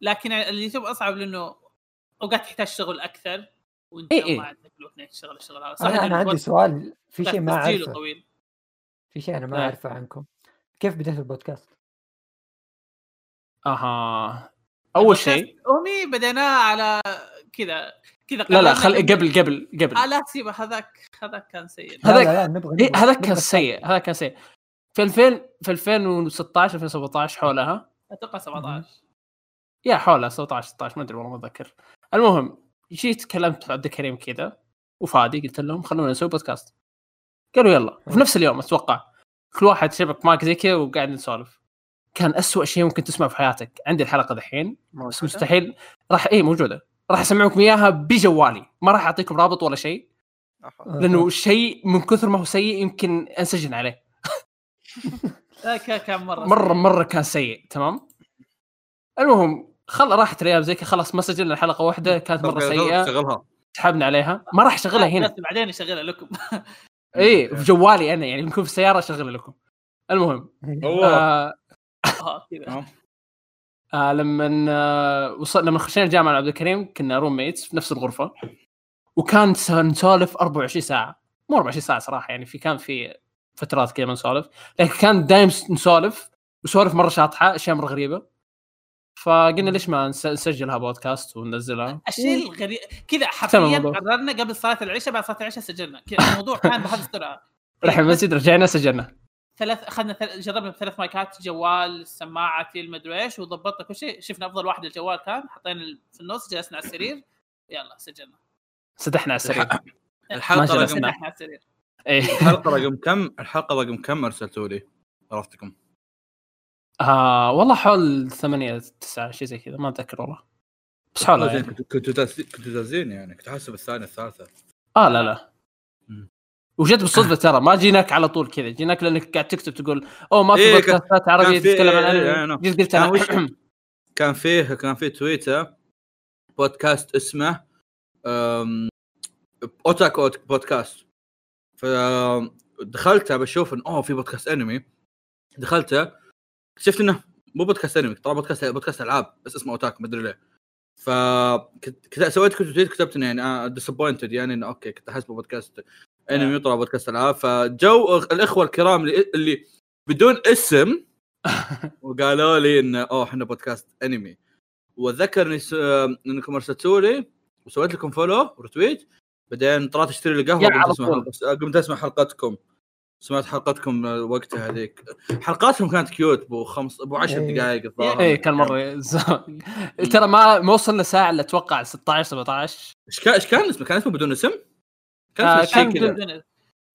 لكن اليوتيوب أصعب لأنه أوقات تحتاج شغل أكثر وأنت إي إي. ما عندك الوقت إنك تشتغل الشغل هذا أنا, أنا عندي سؤال في شيء ما أعرفه طويل في شيء أنا ما إيه. أعرفه عنكم. كيف بديت البودكاست؟ أها. أول شيء امي بديناه على كذا كذا لا لا خل قبل قبل قبل. آه لا سيبه هذاك هذاك كان سيء. هذاك- لا, لا نبغى إيه نبغى- هذا نبغى كان سيء هذا كان سيء. في 2000 في 2016 2017 حولها أتوقع 17 يا حولها 17 16 ما أدري والله ما أتذكر. المهم جيت كلمت عبد الكريم كذا وفادي قلت لهم خلونا نسوي بودكاست. قالوا يلا. وفي نفس اليوم أتوقع كل واحد شبك مايك زي كذا وقاعد نسولف. كان أسوأ شيء ممكن تسمعه في حياتك. عندي الحلقة دحين بس مستحيل. راح إيه موجودة. راح أسمعكم إياها بجوالي. ما راح أعطيكم رابط ولا شيء. لأنه شيء من كثر ما هو سيء يمكن أنسجن عليه. لا، كان كان مرة مره سيء. مرة كان سيء. تمام؟ المهم خل راحت الأيام زي كذا خلاص ما سجلنا حلقه واحدة كانت مرة سيئة. شغلها. سحبنا عليها. ما راح أشغلها هنا. بس بعدين أشغلها لكم. اي في جوالي أنا يعني بكون في السياره اشغلها لكم. المهم آه آه، كذا. آه. لما آه وصلنا لما خشينا الجامعة مع عبد الكريم كنا roommates في نفس الغرفة وكان نسولف 24 ساعة. مو 24 ساعة صراحة يعني في كان في فترات كذا ما نسولف. لكن كان دايم نسولف وسولف مرة شاطحة أشياء مرة غريبة. فقلنا ليش ما نس- نسجلها بودكاست وننزلها؟ الشيء الغريب كذا حرفيا. قررنا قبل صلاة العشاء بعد صلاة العشاء سجلنا. كذا الموضوع كان بهذه السرعة. الحين بس المسجد رجعنا سجلنا. ثلاث أخذنا ثل... جربنا بثلاث مايكات جوال سماعتي المدري إيش وضبطنا كل شيء. شفنا أفضل واحد الجوال كان حطينا ال- في النص جلسنا على السرير. يلا سجلنا. سدحنا على السرير. ما الحلقة جلسنا. رقم سدحنا على السرير إيه. الحلقة رقم كم؟ الحلقة رقم كم أرسلتوا لي؟ عرفتكم. آه والله حول ثمانية تسعة شيء زي كذا ما أتذكر والله. بس زين يعني. كنتوا تاز- كنتوا تازين يعني كنت أحسب الثانية الثالثة. آه لا لا. وجت بالصدفة ترى ما جيناك على طول كذا جيناك لأنك قاعد تكتب تقول أوه ما في إيه، بودكاستات عربيه تتكلم عن إيه، إيه، انمي أنا- جيت قلت كان وش- كان فيه كان فيه تويتر بودكاست اسمه أم، أوتاك أوت- بودكاست. فدخلت بشوف انه أوه في بودكاست أنمي. دخلته اكتشفت إنه مو بودكاست انمي طلع بودكاست بودكاست ألعاب بس اسمه اوتاك ما أدري ليه. ف كت- سويت كنت تويت كتبت انه يعني disappointed يعني إنه أوكي كنت احسبه بودكاست انمي طلع بودكاست ألعاب. فجو الأخوة الكرام اللي, اللي بدون اسم وقالوا لي إنه أوه إحنا بودكاست انمي واتذكر اني س... آه، إنكم أرسلتوا لي وسويت لكم follow و retweet بعدين طلعت اشتري لي قهوة قمت أسمع. قمت أسمع حلقتكم. سمعت حلقتكم وقتها هذيك. حلقاتهم كانت cute أبو خمس أبو 10 إيه. دقائق الظاهر. إيه كان مرة ز- ترى ما ما وصلنا ساعة إلا أتوقع 16 17 إيش كان إيش كان اسمه؟ كان اسمه بدون اسم؟ كان آه، اسمه شيء كان كذا. بدون-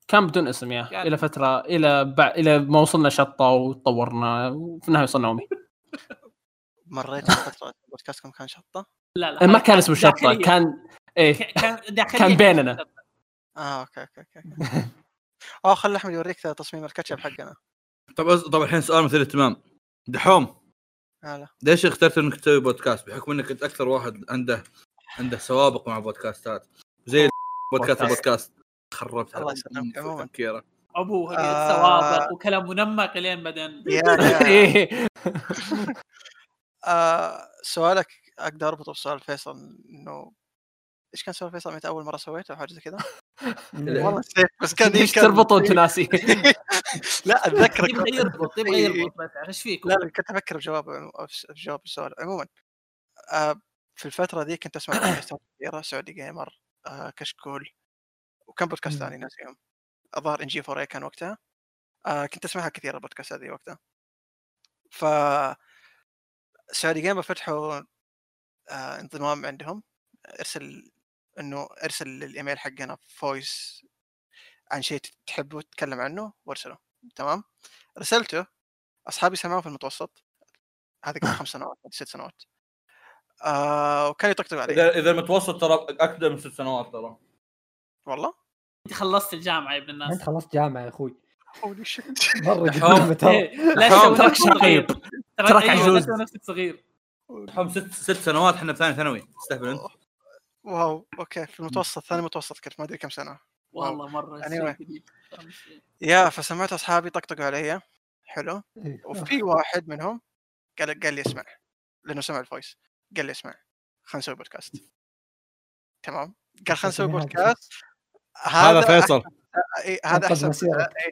كان بدون اسم يا. إلى فترة إلى بع... إلى ما وصلنا شطة وتطورنا. وفي النهاية وصلنا أومي. مريت فترة بودكاستكم كان شطة؟ لا لا. ما كان اسمه شطة. كان إيه كان داخلية. كان بيننا. آه أوكي أوكي أوكي. آه خلي أحمد يوريك تصميم الكاتشب حقنا. طب طب الحين سؤال مثير اهتمام دحوم هلا. ليش اخترت إنك تسوي بودكاست؟ بحكم إنك أنت أكثر واحد عنده عنده سوابق مع بودكاستات. زي بودكاست بودكاست. البودكاست. خربت الله يسلمك عموماً. ابوه آه. سوابق وكلام منمق لين بعدين. يا يا إيه. آه سؤالك أقدر أربطه بسؤال فيصل إنه إيش كان سؤال فيصل؟ متى أول مرة سويته أو حاجة زي كذا؟ والله بس كان ليش كان- تربطه وانت ناسي؟ لا اتذكر يبغى يربط يبغى إيه. يربط إيش فيكم؟ لا لا كنت أفكر بجواب بجواب السؤال عموما آه في الفترة دي كنت أسمع بودكاستات كثيره سعودي جيمر آه كشكول وكم بودكاست. ثاني ناسيهم الظاهر NG4 كان وقتها آه كنت أسمعها كثير البودكاستات دي وقتها ف سعودي جيمر فتحوا انضمام عندهم إرسل إنه أرسل الإيميل حقنا voice عن شيء تحبه تتكلم عنه وأرسله تمام؟ رسلته أصحابي سمعوه في المتوسط هذا قبل خمس سنوات ست سنوات. آه وكان يطقطق علي إذا إذا المتوسط ترى اقدم من ست سنوات ترى. والله؟ أنت خلصت الجامعة يا ابن أنت الناس خلصت جامعة يا أخوي. holy shit مرة ترى. إيه، لا حرام، تسوي تراك صغير. لا عجوز. نفسك صغير. هم ست ست سنوات إحنا بثاني ثانوي. تستهبل أنت. wow okay في المتوسط ثاني متوسط كنت ما أدري كم سنة. والله مرة Anyway. yeah فسمعت أصحابي طقطقوا علي حلو. إيه. وفي واحد منهم قال قال لي اسمع لأنه سمع ال voice. قال لي اسمع خلينا نسوي بودكاست تمام. قال خلينا نسوي بودكاست هذا فيصل. إيه هذا أحسن. إيه،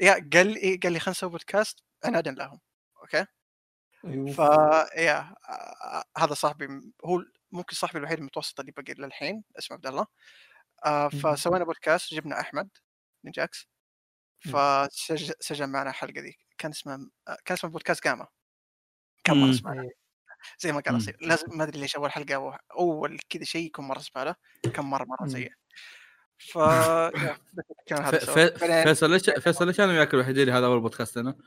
yeah قال لي قال لي خلينا نسوي بودكاست عنادا لهم. okay؟ أيوه. ف yeah آه، هذا صاحبي هو ممكن صاحبي الوحيد المتوسط اللي بقي للحين اسمه عبد الله آه،. فسوينا بودكاست جبنا أحمد من جاكس. فسجل معنا الحلقة ذي كان اسمه آه، كان اسمه بودكاست جاما كان مرة. زباله. زي ما قال مم. أصيل لازم ما أدري ليش أول حلقة أول كذا شيء يكون مرة زباله كان مرة مرة. سيء ف كان هذا فيصل ليش فيصل ليش أنا وياك الوحيدين اللي هذا أول بودكاست لنا؟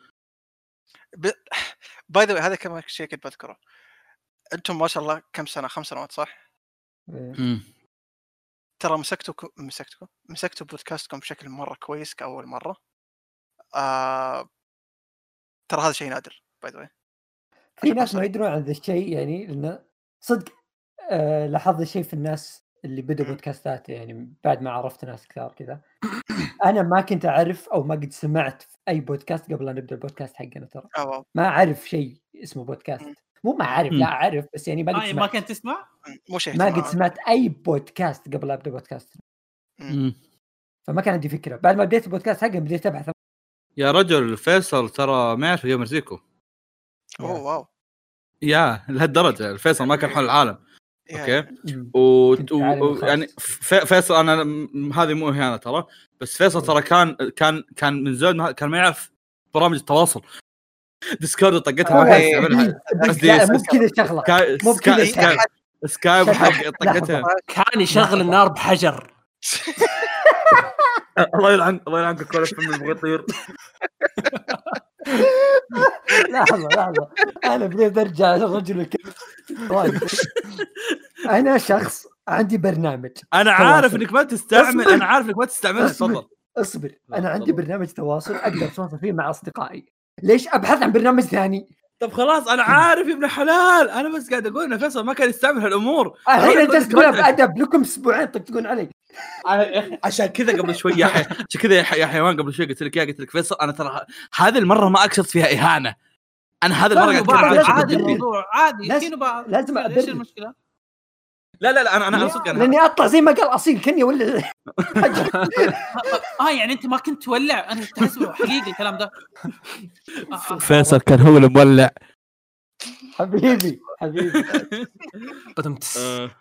by the هذا كمان شيء كنت بذكره أنتم ما شاء الله كم سنة خمس سنوات صح؟ إيه. ترى مسكتوا مسكتوا مسكتوا بودكاستكم بشكل مرة كويس كأول مرة آه... ترى هذا شيء نادر باي ذا في ناس ما يدرون عن ذا الشيء يعني لأنه صدق آه لاحظت الشيء في الناس اللي بدوا. بودكاستات يعني بعد ما عرفت ناس كثار كذا أنا ما كنت أعرف أو ما قد سمعت في أي بودكاست قبل أن نبدأ البودكاست حقنا ترى wow. ما أعرف شيء اسمه بودكاست. مو ما أعرف. لا أعرف بس يعني ما قد آه ما سمعت كنت تسمع؟ مو شيء ما قد. سمعت أي بودكاست قبل أبدأ بودكاست. فما كان عندي فكرة بعد ما بديت البودكاست حقي بديت أبحث يا رجل فيصل ترى ما يعرف جيمر زيكو أوه wow يا لهالدرجة فيصل ما كان حول العالم okay. مم. و... و... يعني. فيصل أنا م- هذه مو اهانه ترى بس فيصل ترى كان كان كان من زود ما- كان ما يعرف برامج التواصل. ديسكورد طقتها ما كان. يستعملها. لا مو بكذا شغلة. سكاي مو بكذا سكاي سكايب. حق طقتها. كان يشغل النار بحجر. الله يلعن الله يلعنك كل فيلم يبغى يطير. لحظة لحظة أنا بديت أرجع الكبير طيب. أنا شخص عندي برنامج أنا عارف. إنك ما تستعمل. أنا عارف إنك ما تستعملها اصبر. تفضل اصبر أنا عندي. برنامج تواصل أقدر أتواصل فيه مع أصدقائي ليش أبحث عن برنامج ثاني؟ طب خلاص أنا عارف يا ابن حلال أنا بس قاعد أقول إن فيصل ما كان يستعمل هالأمور الحين أنا انت تقولها. بادب لكم أسبوعين تطقطقون علي أنا يا أخي عشان كذا قبل شوي يا حي... عشان كذا يا, حي... يا حيوان قبل شوي قلت لك يا قلت لك فيصل أنا ترى هذه المرة ما أقصد فيها إهانة أنا هذه المرة قاعد عادي. الموضوع عادي لازم- بعض لازم إيش. المشكلة؟ لا لا لا أنا أنا صدق أنا لأني أطلع زي ما قال أصيل كني ولا آه يعني أنت ما كنت تولع. أنا تحسبه حقيقي الكلام ده. آه، آه. فيصل كان هو المولع حبيبي حبيبي. بدم تس. آه،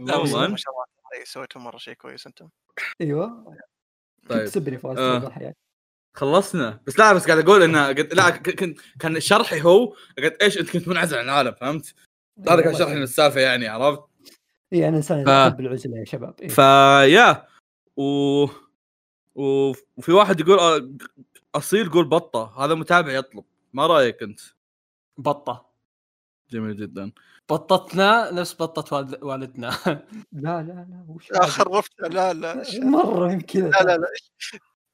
لا عموماً، ما شاء الله. عليك، سويتوا مرة شيء كويس أنتم. أيوه. طيب. تسبني فواز خلصنا. بس لا بس قاعد أقول إنه قد لا كنت كان شرحي هو قد إيش أنت كنت منعزل عن العالم فهمت؟ هذا كان شرحي للسالفة يعني عرفت؟ اي أنا إنسان ف- أحب العزلة يا شباب إيه. فيا و... و... وفي واحد يقول آه، أصيل قول بطة هذا متابع يطلب ما رأيك أنت؟ بطة. جميل جدا. بطتنا نفس بطة والد... والدنا. لا لا لا وش لا؟ خرفت لا لا مرة كذا لا لا لا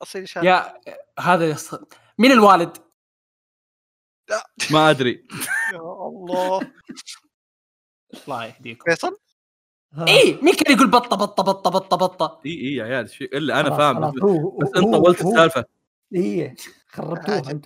أصيل شاب يا هذا يص... مين الوالد؟ ما أدري. يا الله. الله يهديكم. فيصل. اي مين كان يقول بطة بطة بطة بطة بطة اي اي يا عيال في إلا أنا فاهم بس, هو- بس هو- انت طولت السالفة إيه خربتوها. أنت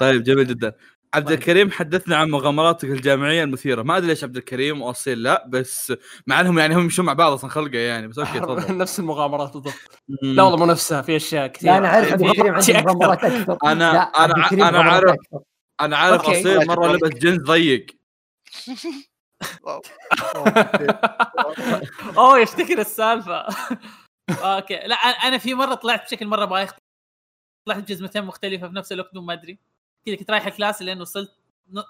طيب جميل جدا عبد طيب. الكريم حدثنا عن مغامراتك الجامعية المثيرة ما أدري ليش عبد الكريم واصيل لا بس مع إنهم يعني هم يمشون مع بعض أصلا خلقه يعني بس okay تفضل نفس المغامرات بالضبط لا والله مو نفسها في أشياء كثير لا أنا عارف عبد الكريم شيء عنده. مغامرات أكثر الكريم أنا مغامرات عارف. أنا عارف. أصيل مرة لبس جنس ضيق. أوه يفتكر السالفه okay. لا أنا- أنا في مرة طلعت بشكل مرة بايخ. طلعت بجزمتين مختلفة في نفس الوقت ما أدري. كذا كنت رايح ال class لين وصلت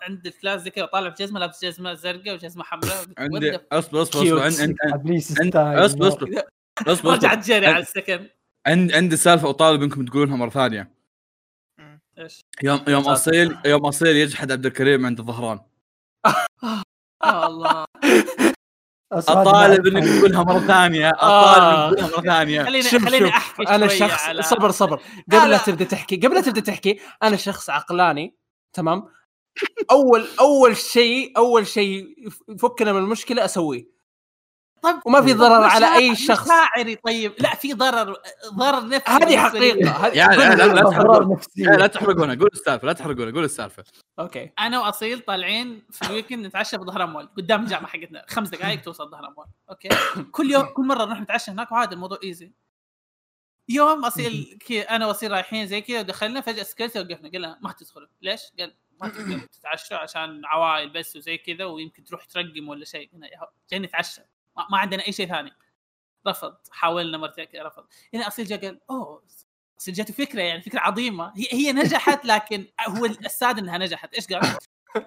عند ال class زي كذا طالع بجزمة لابس جزمة زرقاء وجزمة حمراء. عندي أصبر أصبر. أصبر. اصبر أصبر أصبر. رجعت أصبر جري على السكن. عندي عندي سالفة وطالب إنكم تقولونها مرة ثانية. إيش؟ يوم يوم أصيل يوم أصيل يجحد عبد الكريم عند الظهران. يا الله. أطالب إنك تقولها مرة ثانية. أطالب إنك تقولها مرة ثانية. خليني شوف خليني شوف. أحكي أنا شخص على... صبر صبر. قبل لا لا. تبدأ تحكي قبل لا تبدأ تحكي أنا شخص عقلاني تمام؟ اول أول شيء أول شيء يفكنا من المشكلة أسويه. طب وما في ضرر على أي شخص. مشاعري طيب لا في ضرر ضرر نفسي هذه. حقيقة يعني لا لا تحرقون لا لا تحرقونها قول السالفة لا تحرقونها قول السالفة. okay. أنا وأصيل طالعين في ال weekend نتعشى بظهران مول قدام الجامعة حقتنا. خمس دقائق توصل ظهران مول okay. كل يوم كل مرة نروح نتعشى هناك وعادي الموضوع easy يوم أصيل okay أنا وأصيل رايحين زي كذا ودخلنا فجأة security وقفنا. قلنا ما تدخلوا ليش؟ قال ما تقدروا تتعشوا عشان عوائل بس وزي كذا ويمكن تروح ترقم ولا شيء. هو- جايين نتعشى. ما, عندنا أي شيء ثاني. رفض حاولنا مرتين رفض. هنا أصيل جاء قال أوه أصيل جاته فكرة يعني فكرة عظيمة. هي هي نجحت لكن هو الساد إنها نجحت. إيش قال؟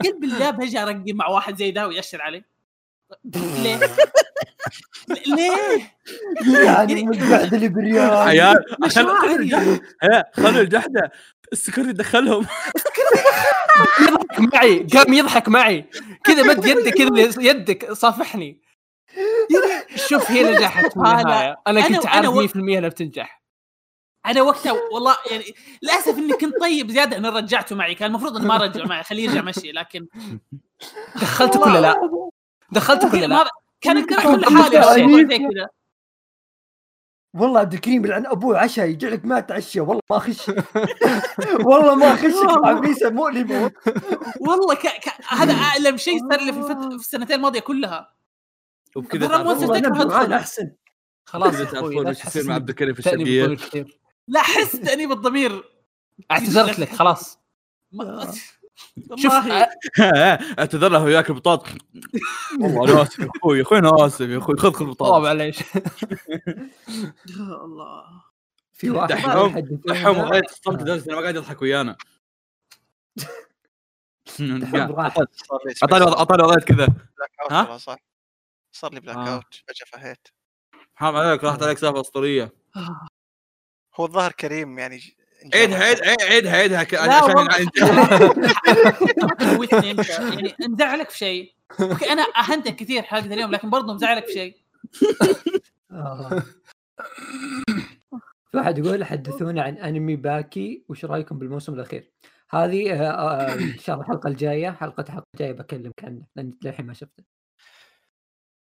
قال بالله بجي ارقم مع واحد زي ده ويأشر علي. ليه؟ ليه؟ يعني بريال عيال عشان مشاعري هي خلوا الجحدة. السكرتي دخلهم. يضحك معي قام يضحك معي. كذا مد يدك كذا يدك صافحني. شوف هي نجحت في النهاية. أنا أنا- كنت عارف و- 100% إنها بتنجح. أنا وقتها والله يعني للأسف إني كنت طيب زيادة اني رجعته معي. كان المفروض إنه ما رجع معي. خليه يرجع مشي لكن دخلتك ولا لا؟ دخلتك ولا لا؟ كان يقدر أحمد كل شيء زي كذا. والله عبد الكريم يلعن ابوه عشاء يجي لك ما تعشى والله ما أخش. والله ما اخشك عبيسه مؤلمه والله ك... ك... هذا أعلم شيء صار لي في, الفت... في السنتين الماضية كلها. وبكذا تعرفون-. أحسن. خلاص تعرفون لا إيش يصير مع عبد الكريم في كثير لا حس تأنيب الضمير. اعتذرت لك خلاص. ما... شوف والله اعتذر له وياك البطاط والله أنا آسف يا أخوي أخوي أنا آسف يا أخوي خذ خذ البطاط معليش. يا الله. في واحد دحوم دحوم غاية الصمت لدرجه انه ما قاعد يضحك ويانا. أعطاني أعطاني وضعية كذا. ها؟ صح. صار لي black آه. out فجأة فهيت. حرام عليك راحت عليك سالفه أسطورية. هو الظاهر كريم يعني عيدها عيد عيد- عيدها عيدها لا عشان يعني مزعلك في شيء. okay أنا أهنتك كثير حلقة اليوم لكن برضه مزعلك في شيء. آه. في واحد يقول حدثونا عن أنمي باكي وش رأيكم بالموسم الأخير؟ هذه آه، آه، إن شاء الله الحلقة الجاية حلقة الحلقة الجايه بكلمك عنه لأن للحين ما شفته.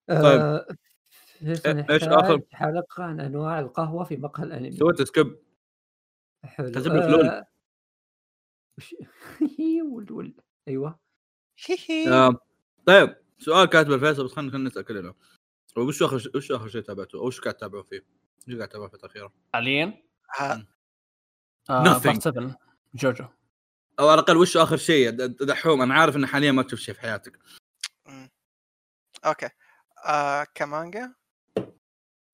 آه، إيش آخر؟ نحتاج حلقة عن أنواع القهوة في مقهى الأنمي. سويت skip. حلو. كاتب لك lol. آه، وش؟ ول ول أيوه. آه، طيب. سؤال كاتب الفيصل بس خلينا نسأل كلنا. وش آخر وش آخر شيء تابعته؟ أو وش قاعد تتابعوا فيه؟ إيش قاعد تتابعوا الفترة الاخيره؟ حاليا؟ آه، 7 جوجو. أو على الأقل وش آخر شيء؟ دحوم. أنا عارف ان حاليا ما تشوف شيء في حياتك. okay. آه ك مانجا؟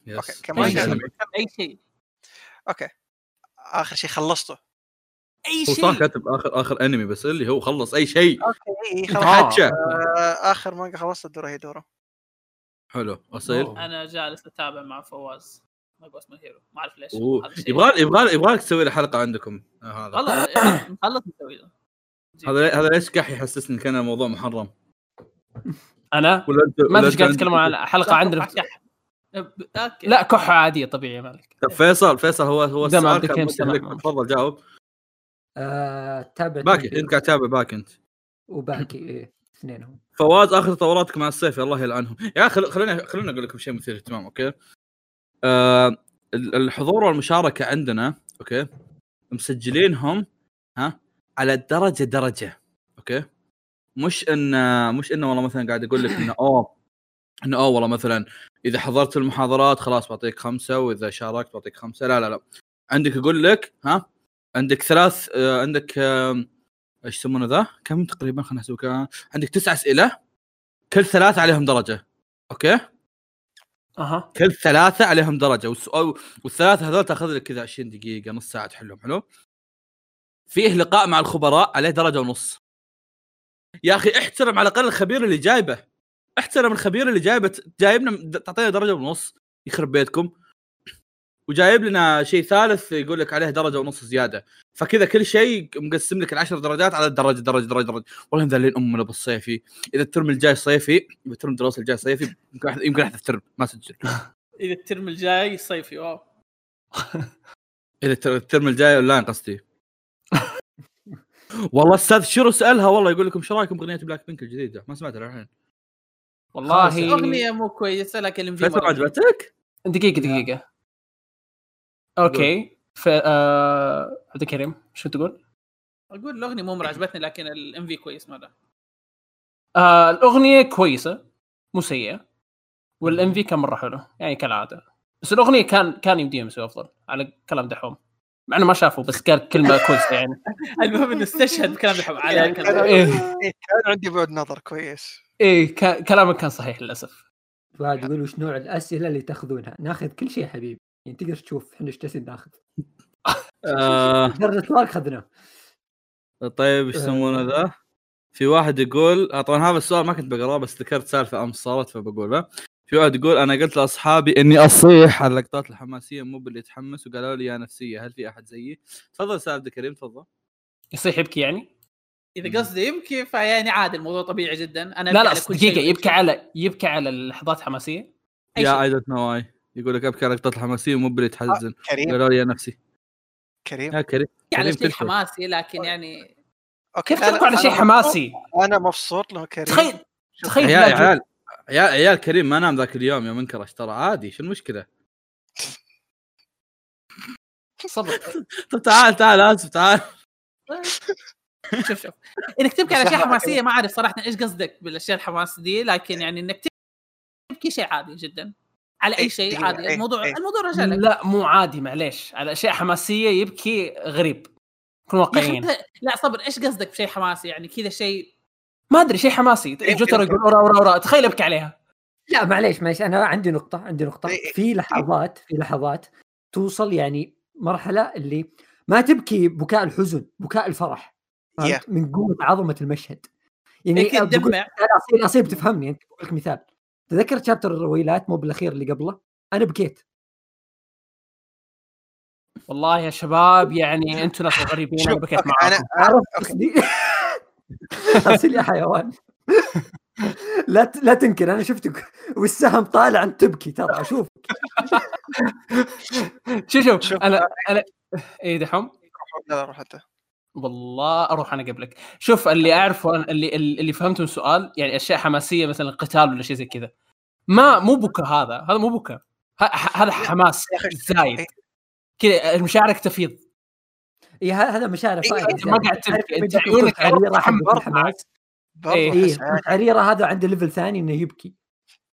yes okay ك مانجا شيء. أي شيء. okay آخر شيء خلصته. أي هو صح شيء. كاتب اخر آخر أنمي بس اللي هو خلص أي شيء. okay خلاص آه. آه آخر مانجا خلصت Dorohedoro حلو. أصيل. أنا جالس أتابع مع فواز. ما اسمه هيرو. ما أعرف ليش. يبغى يبغى يبغاك تسوي له حلقة عندكم آه، هذا. والله مخلص مسوي له. هذا هذا ليش قاعد يحسسني كان الموضوع محرم؟ أنا ولا انت ما أدري قاعد تتكلم عن حلقة عندنا. لا كحة. عادية طبيعية مالك طب فيصل فيصل هو هو السؤال كان. تفضل جاوب. آه تابع باكي أنت قاعد تتابع باك أنت. وباكي إيه اثنينهم. فواز آخر تطوراتك مع الصيف الله يلعنهم يا أخي خليني خليني أقول لكم شيء مثير اهتمام okay؟ آه ال- الحضور والمشاركة عندنا okay؟ مسجلينهم ها؟ على درجة درجة okay؟ مش إن مش إنه والله مثلا قاعد أقول لك إنه أوه إنه أوه والله مثلا إذا حضرت المحاضرات خلاص بعطيك خمسة وإذا شاركت بعطيك خمسة. لا لا لا. عندك يقول لك ها عندك ثلاث آه عندك آه إيش يسمونه ذا؟ كم تقريبا خلينا نحسب كم عندك تسع أسئلة كل ثلاثة عليهم درجة. okay؟ أها. كل ثلاثة عليهم درجة. والسؤال والثلاثة هذول تأخذ لك كذا 20 دقيقة نص ساعة تحلهم. حلو؟ فيه لقاء مع الخبراء عليه درجة ونص. يا أخي احترم على الأقل الخبير اللي جايبه. احترم الخبير اللي جايبه. جايبنا تعطينا درجة ونص يخرب بيتكم. وجايب لنا شيء ثالث يقول لك عليه درجة ونص زيادة. فكذا كل شيء مقسم لك العشر درجات على درجة درجة درجة درجة. والله مذلين أمنا بالصيفي إذا ال term الجاي صيفي إذا ال term الدراسي الجاي صيفي يمكن يمكن احذف term ما سجل إذا ال term الجاي صيفي wow. إذا التر- ال term الجاي أونلاين قصدي. والله أستاذ شيرو سألها والله يقول لكم شو رأيكم بأغنية بلاك بينك الجديدة؟ ما سمعتها الحين والله أغنية مو كويسة لكن فيصل مرة. عجبتك؟ دقيقة دقيقة. okay. ف آه، عبد الكريم شو تقول؟ أقول الأغنية مو عجبتني لكن ال MV كويس مره آه الأغنية كويسة مو سيئة وال MV كان مرة حلو يعني كالعادة. بس الأغنية كان كان يمديهم يسوي أفضل على كلام دحوم. مع انه ما شافوا بس قال كلمة كويسة يعني. المهم إنه استشهد بكلام الحب على يعني إيه. إيه، كان عندي بعد نظر كويس. إيه ك- كلامك كان صحيح للأسف. فهد يقول وش نوع الأسئلة اللي تأخذونها؟ ناخذ كل شيء حبيبي. يعني تقدر تشوف إحنا إيش جالسين ناخذ؟ آه. درجه سؤال اخذناه طيب إيش يسمونه ذا؟ في واحد يقول آه، طبعا هذا السؤال ما كنت بقرأه بس ذكرت سالفة أمس صارت فبقولها. في واحد يقول أنا قلت لأصحابي إني أصيح على اللقطات الحماسية مو باللي يتحمس وقالوا لي يا نفسية هل في أحد زيي؟ تفضل أستاذ عبد الكريم تفضل يصيح يبكي يعني؟ إذا قصدي يبكي فيعني عادي الموضوع طبيعي جدا أنا لا لا دقيقة شيء. يبكي على يبكي على اللحظات الحماسية أي يا شيء. اي دونت نو واي يقول لك أبكي على اللقطات الحماسية مو باللي تحزن كريم قالوا لي يا نفسي كريم يا كريم على كريم شيء تلفل. حماسي لكن يعني أوكي كيف تبكوا على شيء أنا- حماسي؟ أنا مبسوط له كريم تخيل تخيل عيال عيال عيال كريم ما نام ذاك اليوم يوم انكرش ترى. عادي شو المشكلة؟ صبر. طب تعال تعال آسف تعال. شوف شوف. إنك تبكي على أشياء حماسية ما أعرف صراحة إيش قصدك بالأشياء الحماس دي لكن يعني إنك تبكي شيء عادي جدا. على أي إيه، شيء عادي. إيه، الموضوع إيه. الموضوع رجع لك. لا مو عادي معليش. على أشياء حماسية يبكي غريب. كن واقعيين. لا صبر إيش قصدك بشيء حماسي؟ يعني كذا شيء ما أدري شيء حماسي. إيه، جوتر إيه. يقول ورا ورا ورا. تخيل أبكي عليها. لا معليش معليش. أنا عندي نقطة عندي نقطة. إيه، في لحظات في لحظات توصل يعني مرحلة اللي ما تبكي بكاء الحزن بكاء الفرح؟ يا. من قوة عظمة المشهد. يعني تدمع أنا اصيل اصيل بتفهمني أنت بقول لك مثال. تذكر شابتر الرويلات مو بالأخير اللي قبله؟ أنا بكيت. والله يا شباب يعني أنتم ناس غريبين أنا بكيت معاكم. أنا عرفت اصيل يا حيوان. لا لا تنكر أنا شفتك والسهم طالع أنت تبكي ترى أشوف. شوف شوف أنا أنا إيه دحوم؟ لا روح أنت. والله أروح أنا قبلك. شوف اللي أعرفه اللي اللي فهمته من السؤال يعني أشياء حماسية مثلا قتال ولا شيء زي كذا. ما مو بكى هذا هذا مو بكى هذا حماس زايد. إيه. كذا مشاعرك تفيض إي هذا مشاعر فائده أنت ما قاعد تبكي. أنت عيونك عريره حق برضه الحماس. إيه. إي. عريره هذا عنده ليفل ثاني إنه يبكي.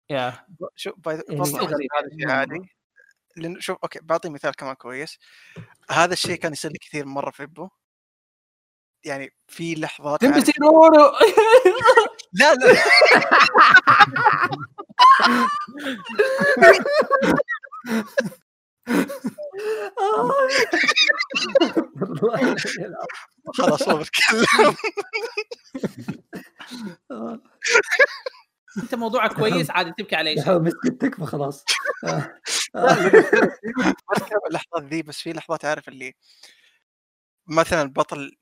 يا. شوف يعني غريب. هذا شيء عادي. شوف أوكي بعطي مثال كمان كويس. هذا الشيء كان يصير لي كثير مرة في ابو يعني في لحظات لا لا. والله خلاص ما بتكلم انت موضوعك كويس عادي تبكي على أي شيء. مسكت تكفى خلاص. اللحظات ذي؟ بس في لحظات عارف اللي مثلا البطل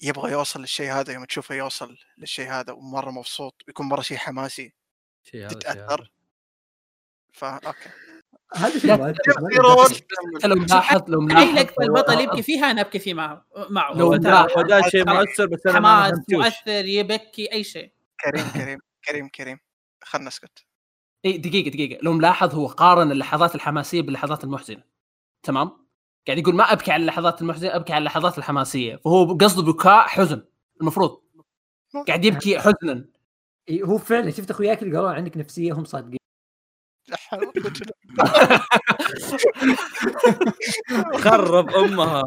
يبغى يوصل للشيء هذا يوم تشوفه يوصل للشيء هذا ومرة مبسوط ويكون مرة شيء حماسي شيء هذا. تتأثر؟ فا أوكي. هذا شيء ما انت لو ملاحظ لو اي لقطه البطل يبكي فيها أنا ابكي فيه معه معه. لو ده شيء. مؤثر بس أنا ما حماس مؤثر يبكي أي شيء. كريم كريم كريم كريم. خلنا نسكت. إي دقيقة دقيقة. لو ملاحظ هو قارن اللحظات الحماسية باللحظات المحزنة. تمام؟ قاعد يقول ما أبكي على اللحظات المحزنة أبكي على اللحظات الحماسية. فهو قصده بكاء حزن. المفروض. قاعد يبكي حزنا. هو فعلا شفت أخوياك اللي قالوا عنك نفسية هم صادقين لا حول ولا قوة إلا خرب أمها.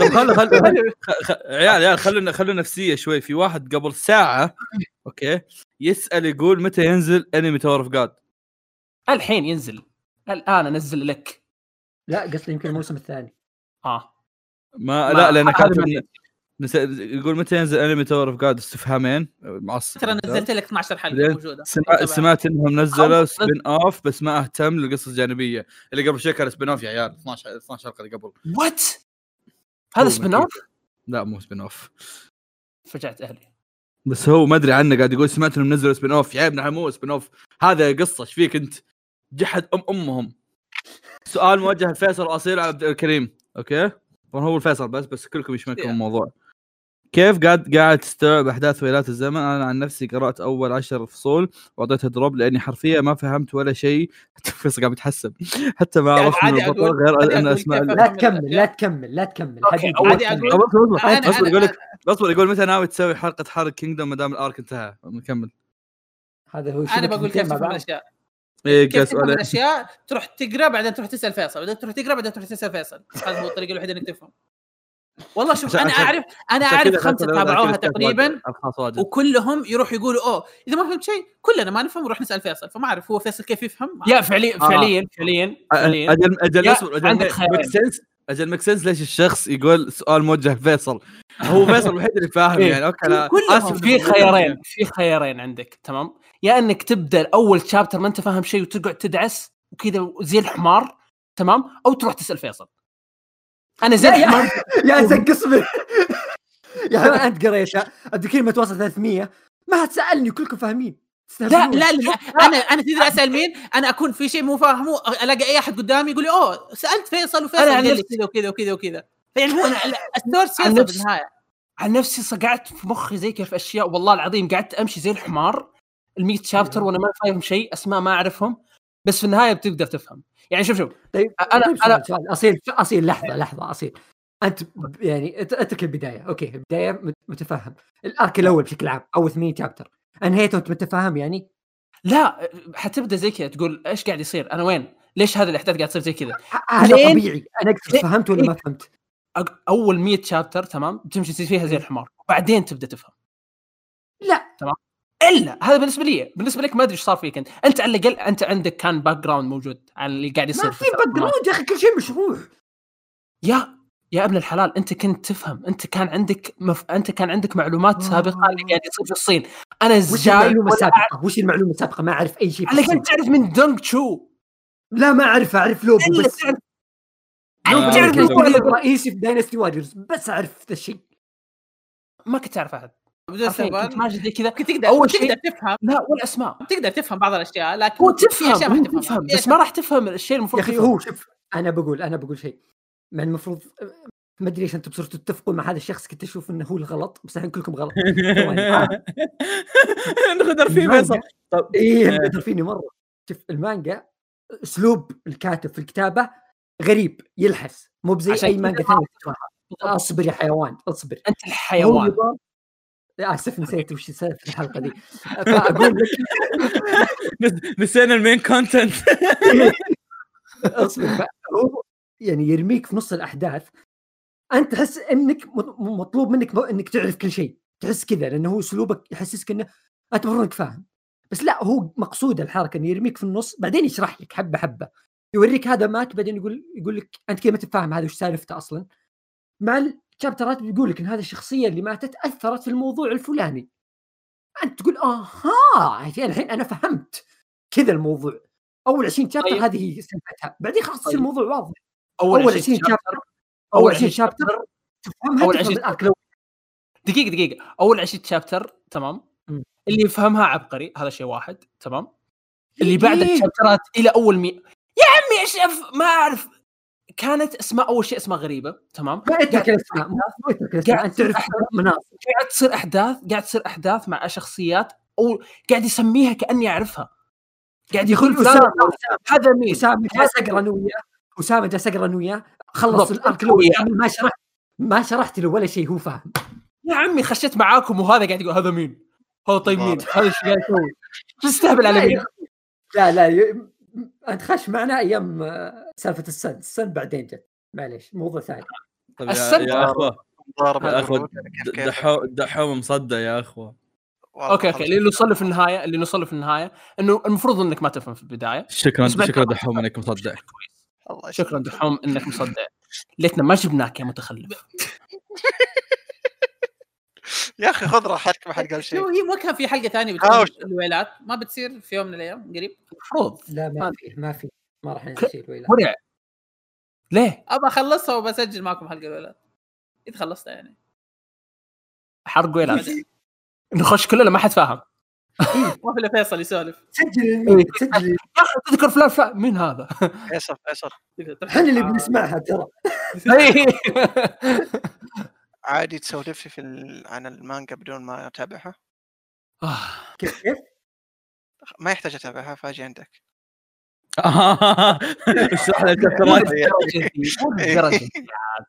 طب خلوا خلوا خ- خ- عيال عيال خلونا خلونا نفسية شوي. في واحد قبل ساعة okay يسأل يقول متى ينزل انمي Tower of God الحين ينزل. الآن أنزل لك. لا قصدي يمكن الموسم الثاني. آه. ما ما- لا لأن كاتب نس- يقول متى ينزل انمي Tower of God استفهامين. معصب. ترى نزلت لك 12 حلقة موجودة. سمع سمعت إنهم نزلوا. spin-off بس ما أهتم للقصص الجانبية. اللي قبل شوي كان spin-off يا عيال. 12 12 حلقة اللي قبل. what هذا spin-off لا مو spin-off فجعت أهلي. بس هو ما أدري عنه قاعد يقول سمعت إنهم نزلوا spin-off يا ابن مو spin-off هذا قصة إيش فيك أنت؟ جحد المهم. سؤال موجه لفيصل وأصيل عبد الكريم. أوكي؟ طبعا هو الفيصل بس بس كلكم يشملكم. الموضوع. كيف قاعد قاعد تستوعب أحداث ويلات الزمن؟ أنا عن نفسي قرأت أول عشر فصول وأعطيتها drop لأني حرفيا ما فهمت ولا شيء. حتى فيصل قاعد يتحسب حتى ما يعني عرفت من البطل غير أن أقول أسماء لا تكمل. لا تكمل لا تكمل. عادي اصبر اصبر أنا- اصبر يقول لك اصبر يقول متى ناوي تسوي حلقه حرق Kingdom ما دام ال arc انتهى. نكمل. هذا هو أنا بقول كيف تفهم. الأشياء. إيه كيف تفهم الأشياء؟ تروح تقرأ بعدين تروح تسأل فيصل بعدين تروح تقرأ بعدين تروح تسأل فيصل. هذا هو الطريقة الوحيدة إنك تفهم. والله شوف أنا اعرف أنا أعرف خمسه فيصل تابعوها تقريبا وكلهم يروح يقولوا أوه إذا ما فهمت شيء كلنا ما نفهم نروح نسأل فيصل فما أعرف هو فيصل كيف يفهم؟ يا فعليا آه. فعليا فعليا فعليا. أجل أجل اصبر أجل. make sense أجل make sense ليش الشخص يقول سؤال موجه لفيصل؟ هو فيصل الوحيد اللي فاهم إيه. يعني أوكي أنا. آسف. في خيارين في خيارين عندك تمام؟ يا إنك تبدأ اول شابتر ما أنت فاهم شيء وتقعد تدعس وكذا زي الحمار تمام؟ أو تروح تسأل فيصل. أنا زي لا يا- يا زق اصبر يا انت قريتها ما توصل 300 ما تسألني كلكم فاهمين. لا. لا لا. أنا أنا تدري أسأل مين؟ أنا أكون في شيء مو فاهمه. ألاقي أي أحد قدامي يقول لي أوه سألت فيصل وفيصل قال لي كذا وكذا وكذا وكذا. فيعني هو السورس فيصل بالنهاية. عن نفسي صقعت في مخي زي كيف أشياء. والله العظيم قعدت أمشي زي الحمار. ال شابتر وأنا ما فاهم شيء. أسماء ما أعرفهم. بس في النهاية بتقدر تفهم. يعني شوف شوف طيب أنا طيب أنا سؤال أصيل أصيل لحظة لحظة أصيل. أنت يعني أترك البداية. أوكي البداية مت- متفهم. الأرك الأول بشكل عام اول 8 شابتر أنهيته انت متفاهم يعني؟ لا حتبدأ زي كذا تقول إيش قاعد يصير؟ أنا وين؟ ليش هذه الأحداث قاعد تصير زي كذا؟ هذا طبيعي. أنا أقصد فهمت ولا ما فهمت؟ أق- أول 100 chapter تمام؟ تمشي تصير فيها زي الحمار. وبعدين تبدأ تفهم. لا. إلا هذا بالنسبة لي بالنسبة لك ما أدري إيش صار فيك أنت. أنت على الأقل أنت عندك كان background موجود على اللي قاعد يصير ما في background يا أخي كل شيء مشروع. يا يا ابن الحلال أنت كنت تفهم. أنت كان عندك مف... أنت كان عندك معلومات سابقة اللي قاعد يصير في الصين. أنا وش جاي المعلومة السابقة؟ وش المعلومة السابقة؟ ما أعرف أي شيء على الأقل الصين. تعرف من دونغ تشو. لا ما أعرف أعرف لوبو بس. تعرف آه، تعرف الرئيسي في Dynasty Warriors بس أعرف ذا الشيء. ما كنت تعرف أحد. بدون كنت سبب ماشي زي كذا. ممكن تقدر أول أول شيء- تقدر تفهم. لا ولا اسماء تقدر تفهم بعض الأشياء لكن هو في تفهم اشياء ما تفهم في بس ما راح تفهم الشيء يا المفروض أخي تفهمه. هو شوف أنا بقول أنا بقول شيء. مع المفروض ما أدري ليش أنتم صرتوا تتفقون مع هذا الشخص كنت أشوف إنه هو الغلط بس الحين كلكم غلط. نقدر في المانجا- فيصل. طب إيه آه. مقدر فيني مرة. شوف المانجا أسلوب الكاتب في الكتابة غريب يلحس مو بزي أي مانجا ثانية أصبر يا حيوان أصبر. أنت الحيوان. آسف نسيت وش سالفه الحلقة دي. فأقول لك نس- نسينا ال main content أصبر. هو يعني يرميك في نص الأحداث. أنت تحس إنك مط- مطلوب منك إنك تعرف كل شيء. تحس كذا لأنه هو أسلوبك يحسسك إنه انت المفروض إنك فاهم. بس لا هو مقصود الحركة إنه يرميك في النص بعدين يشرح لك حبة حبة. يوريك هذا مات بعدين يقول يقول لك أنت كذا ما تفهم هذا وش سالفته أصلا. مع الشابترات بيقول لك إن هذه الشخصية اللي ماتت أثرت في الموضوع الفلاني. أنت تقول آها يعني الحين أنا فهمت كذا الموضوع. أول 20 شابتر طيب. هذه هي سالفتها بعدين خلاص طيب. الموضوع واضح. أول أول 20 20 شابتر أول 20 شابتر تفهمها تفهم 20 الارك الأول دقيقة دقيقة. أول 20 شابتر تمام. اللي يفهمها عبقري هذا شيء واحد تمام؟ اللي بعد دقيقة. الشابترات إلى أول مي يا عمي إيش ما أعرف. كانت اسماء أول شيء اسماء غريبة تمام؟ ما اترك الاسماء اترك الاسماء قاعد مناصب قاعد تصير أحداث قاعد تصير أحداث مع شخصيات أو قاعد يسميها كأني أعرفها. قاعد يقول أسامة هذا مين؟ أسامة جالس اقرا أنا وياه أسامة جالس اقرا أنا وياه خلص. ال arc ما شرحت ما شرحت له ولا شيء هو فاهم. يا عمي خشيت معاكم وهذا قاعد يقول هذا مين؟ هذا طيب مين؟ هذا إيش قاعد يسوي؟ تستهبل على لا مين. لا لا أنت خش معنا أيام آه، سالفة السن السن بعدين جت معليش موضوع ثاني. طيب يا, السن- يا أخوة. يا أخوة كيف دحوم دحوم مصدى يا أخوة. أوكي أوكي. اللي نوصل في النهاية اللي نوصل في النهاية إنه المفروض إنك ما تفهم في البداية. شكرا شكرا دحوم إنك مصدع. الله شكرا. دحوم إنك مصدع. ليتنا ما جبناك يا متخلف. يا أخي خذ راحتك ما حد قال شيء. هي ما كان في حلقة ثانية الويلات ما بتصير في يوم من الأيام قريب؟ المفروض لا ما في ما في ما راح شيء الويلات مرع. ليه؟ أبى أخلصها وبسجل معكم حلقة الويلات إذا خلصتها يعني. حرق ويلات. نخش كلنا ما حد فاهم. ما في إلا فيصل يسولف. سجل الميت سجل. يا أخي تذكر فلان فلان مين هذا؟ فيصل فيصل. إحنا اللي بنسمعها ترى؟ عادي تسولف لي في ال... عن المانجا بدون ما أتابعها؟ آه. كيف كيف؟ ما يحتاج أتابعها فاجي عندك. اشرح دي عاد.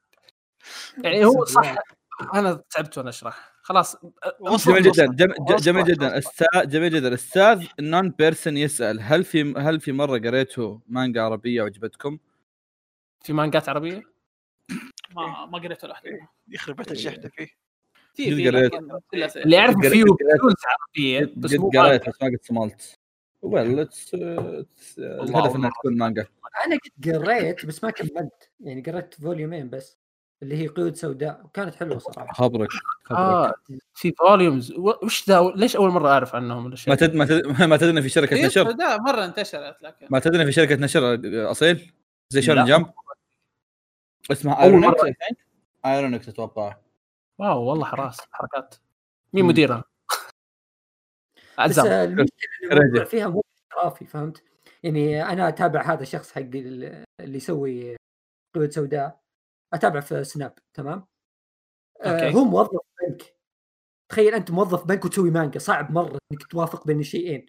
يعني هو صح أنا تعبت وأنا أشرح. خلاص جميل جدا جميل جدا. أستاذ جميل جدا. أستاذ نون بيرسون يسأل هل في هل في مرة قريتوا مانجا عربية وعجبتكم؟ في مانجات عربية؟ ما ما قريت ولا واحدة يخرب بيت الجحده فيه. في جد في. اللي اعرف قريت- فيه قريت- بيونز عربيه بس قد مو قريت. بس ما قد صملت ويل الهدف إنها تكون مانجا. أنا قد قريت بس ما كملت. يعني قريت فوليومين بس اللي هي قيود سوداء. وكانت حلوة صراحة. خبرك خبرك آه في فوليومز. وش ذا ليش أول مرة أعرف عنهم ما تد ما تد ما تدري في شركة في نشر؟ ده مرة انتشرت لكن ما تدري إن في شركة نشر أصيل؟ زي شون لا. جمب اسمها أول ايرونكس ايرونكس أتوقع واو والله حراس حركات مين. مديرها؟ عزام. فيها مو احترافي فهمت؟ يعني أنا أتابع هذا الشخص حق ال- اللي يسوي قيود سوداء اتابع في سناب تمام؟ آه أوكي. هو موظف بنك تخيل أنت موظف بنك وتسوي مانجا صعب مرة إنك توافق بين الشيئين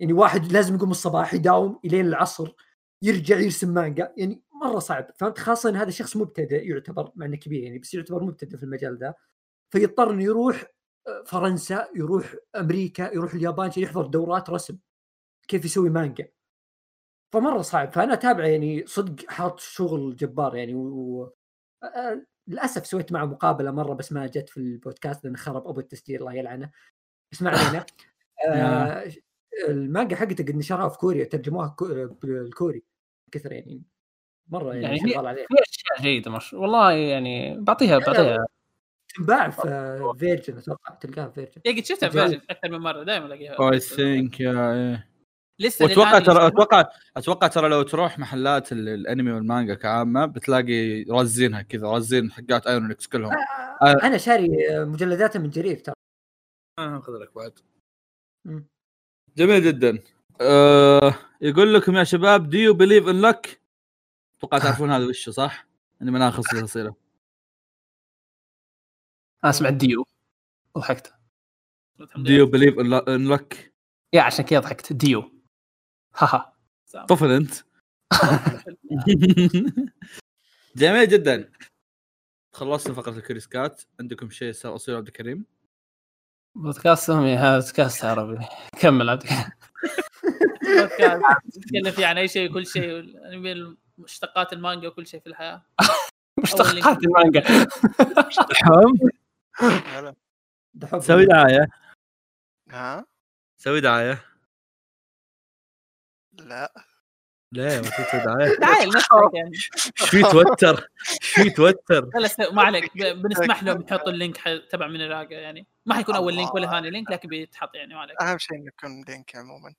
يعني واحد لازم يقوم الصباح يداوم إلين العصر يرجع يرسم مانجا يعني مرة صعب. فهمت؟ خاصة إن هذا شخص مبتدئ يعتبر مع إنه كبير يعني بس يعتبر مبتدئ في المجال ذا فيضطر إنه يروح آه، فرنسا يروح أمريكا يروح اليابان عشان يحضر دورات رسم كيف يسوي مانجا. فمرة صعب. فأنا اتابعه يعني صدق حاط شغل جبار يعني و... آه، للأسف سويت معه مقابلة مرة بس ما جت في البودكاست لأن خرب أبو التسجيل الله يلعنه. بس ما علينا. آه، المانجا حقته قد نشرها في كوريا ترجموها كو- بالكوري كثر يعني. مرة يعني, يعني شغال عليها في أشياء جيدة مش والله يعني بعطيها بعطيها تنباع في Virgin أتوقع تلقاها في Virgin يا قد شفتها في. Virgin أكثر من مرة دائما ألاقيها I think yeah إيه. لسه وأتوقع ترى. أتوقع أتوقع ترى لو تروح محلات ال- الأنمي والمانجا كعامة بتلاقي رازينها كذا رازين حقات ايرونكس كلهم آه. أنا شاري مجلداتها من جرير ترى خذ لك بعد. جميل جدا أه يقول لكم يا شباب do you believe in luck أتوقع تعرفون هذا وشه صح؟ إني الأسئلة. أنا سمعت do you ضحكت. do you believe in luck يا عشان كذا ضحكت. do you. هاها. طفل أنت. جميل جدا. خلصنا فقرة الكريسكات عندكم شيء أستاذ اصيل عبد الكريم؟ بودكاست سمي هذا بودكاست عربي. كمل عبد الكريم. بودكاست. نتكلم فيه عن أي شيء وكل شيء. والانمي مشتقات المانجا وكل شيء في الحياة. مشتقات المانجا. دحوم. سوي دعاية. ها؟ سوي دعاية. لا. ليه؟ ما تسوي دعاية. دعاية لنفسك يعني. إيش في توتر. إيش في توتر. لا ما عليك. بنسمح لهم يحطوا ال link تبع من الراقة يعني. ما حيكون أول link ولا ثاني link لكن بيتحط يعني ما عليك. أهم شيء إنه يكون link عموما.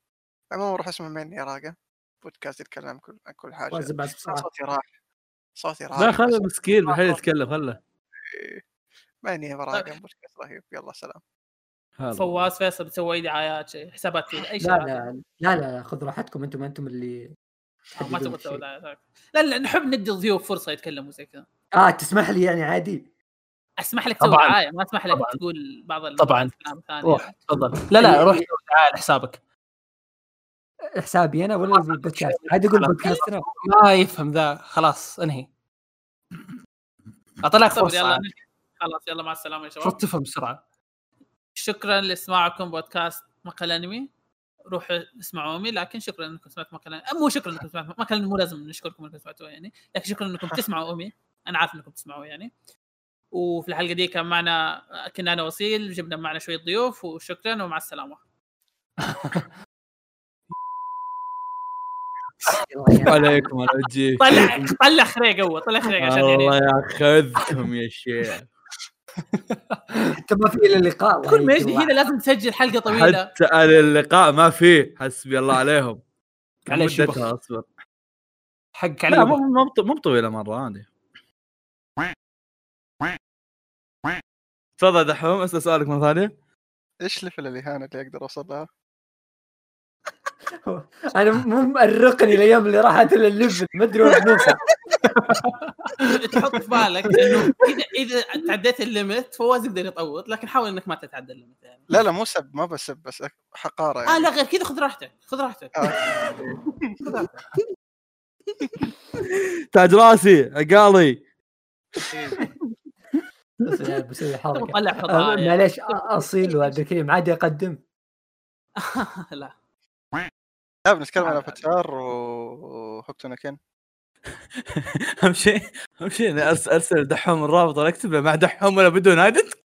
عموما روح اسمه مني راقة. بودكاست يتكلم عن كل عن كل حاجة. صوتي راح صوتي راح. لا خله مسكين بحيل يتكلم خله. ماني راقه بودكاست رهيب. يلا سلام. فواز فيصل بتسوي دعايات شيء حسابات أي شيء. لا. لا لا لا خذ راحتكم أنتم أنتم اللي ما تبغى تسوي. دعايات لا لا. نحب ندي الضيوف فرصة يتكلموا زي كذا. آه تسمح لي يعني عادي. أسمح لك تسوي طبعاً. دعاية ما أسمح لك طبعاً. تقول بعض طبعاً. روح تفضل. لا لا روح سوي دعاية لحسابك. حسابي أنا ولا البودكاست؟ عادي أقول بودكاستنا ما يفهم ذا خلاص انهي. اعطيناك فرصه يلا عاد. خلاص يلا مع السلامة يا شباب. تفهم بسرعة. شكرا لاستماعكم بودكاست مقال أنمي. روحوا اسمعوا أمي لكن شكرا إنكم سمعتوا مقال. مو شكرا إنكم سمعتوا مقال مو لازم نشكركم إنكم سمعتوه يعني. لكن شكرا إنكم تسمعوا أمي. أنا عارف إنكم تسمعوا يعني. وفي الحلقة دي كان معنا كنا أنا وصيل جبنا معنا شوية ضيوف وشكرا ومع السلامة. عليكم على وجهك طلع طلع خريق اول طلع خريق عشان الله يعني ياخذكم يا شيخ. انت ما في الا اللقاء كل ما يجي. هنا لازم تسجل حلقة طويلة. حتى على اللقاء ما فيه حسبي الله عليهم. يبا. مدتها أصبر. حقك لا مو مو طويلة مرة هذه تفضل دحوم أسأل سؤالك مرة ثانية. إيش level الاهانه اللي أقدر أوصل لها؟ أنا مو مؤرقني الأيام اللي راحت الا ال level ما أدري وين بنوصل تحط في بالك إنه إذا إذا تعديت ال limit فواز يقدر يطول لكن حاول إنك ما تتعدى ال limit يعني. لا لا مو سب ما بسب بس حقارة آه يعني. لا غير كذا خذ راحتك خذ راحتك. آه. تاج راسي عقالي. بس بسوي حركة. آه، فضايح. معليش أصيل وعبد الكريم عادي اقدم لا. لا بنتكلم عادي، عن افاتار وهوكتو ناكين أهم شيء أهم شيء أرسل دحوم الرابط ولا أكتب له مع دحوم ولا بدون هذا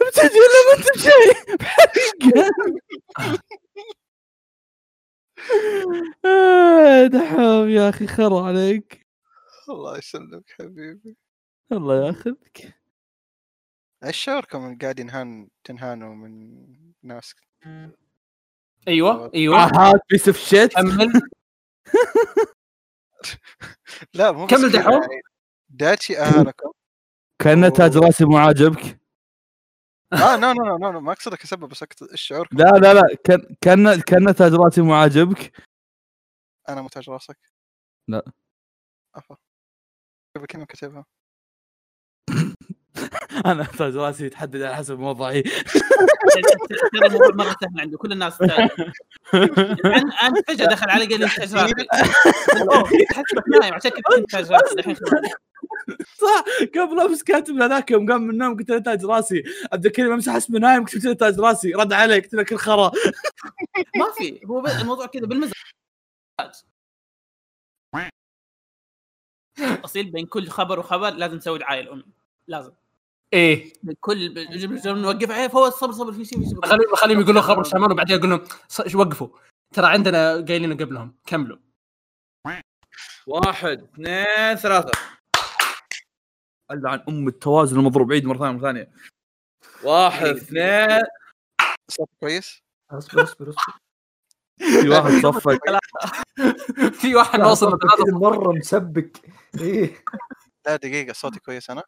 بتجي ولا ما أنت شيء آه، دحوم يا أخي خر عليك. الله يسلمك حبيبي. الله ياخذك. إيش شعوركم قاعد ينهان تنهانوا من ناس. أيوه أيوه. هات piece of shit كمل. لا مو بس كمل دحوم. يعني. دايتشي اهانكم كان تاج راسي مو عاجبك. آه no no no no ما أقصدك اسبب بس شعوركم لا لا لا. كأن كأن كان تاج راسي مو عاجبك. أنا متاج راسك. لا. افا كيف كلمه كتبها أنا تاج راسي يتحدد على حسب موضعي ترى الموضوع مرة سهل عنده كل الناس عن فجأة دخل علي قال لي تاج راسي حسبك نايم عشان كذا كنت تاج راسي الحين. صح. قبل أمس كاتب هذاك يوم قام من النوم قلت له تاج راسي. عبد الكريم امسح اسمه نايم كتبت له تاج راسي. رد علي قلت له كل خرا. ما في. هو الموضوع كذا بالمزاج. أصيل بين كل خبر وخبر لازم تسوي دعايه الام لازم. إيه. كل نوقف. عليه فوز صبر صبر. في شيء في شيء. خليهم خليهم يقولوا خبر شمال وبعدين أقول لهم وقفوا. ترى عندنا قايلين قبلهم. كملوا. واحد اثنين ثلاثة. عن أم التوازن المضروب. عيد مرة ثانية مرة ثانية. واحد اثنين. صوت كويس؟ اصبر اصبر اصبر. في واحد صفق في واحد وصل. كذا مرة مسبك. إيه. لا دقيقة صوتي كويس أنا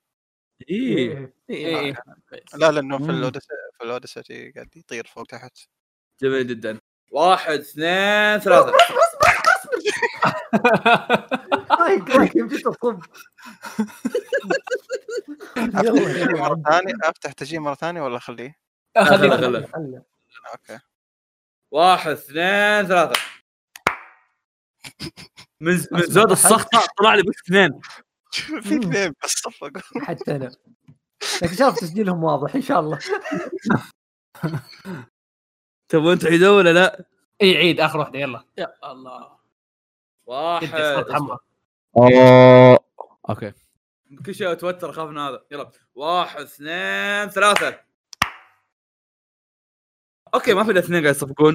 إيه إيه. إيه، إيه. لا لأنه في. الأوديسي في الأوديسي قاعد يطير فوق تحت جميل جدا واحد اثنين ثلاثة تصب يلا تجي مرة يلا ثانية أفتح تسجيل مرة ثانية ولا أخليه؟ خلينا خله. خله. أوكي واحد اثنين ثلاثة من من زود السخطة طلع لي بس اثنين في اثنين بس صفقوا حتى أنا. لكن شاف تسجيلهم واضح إن شاء الله. تبون تعيدوا ولا لا؟ اي عيد آخر واحدة يلا. يا الله. واحد. Okay. كل شيء أتوتر اخاف من هذا. يلا. واحد اثنين ثلاثة. okay ما في الاثنين قاعد يصفقون.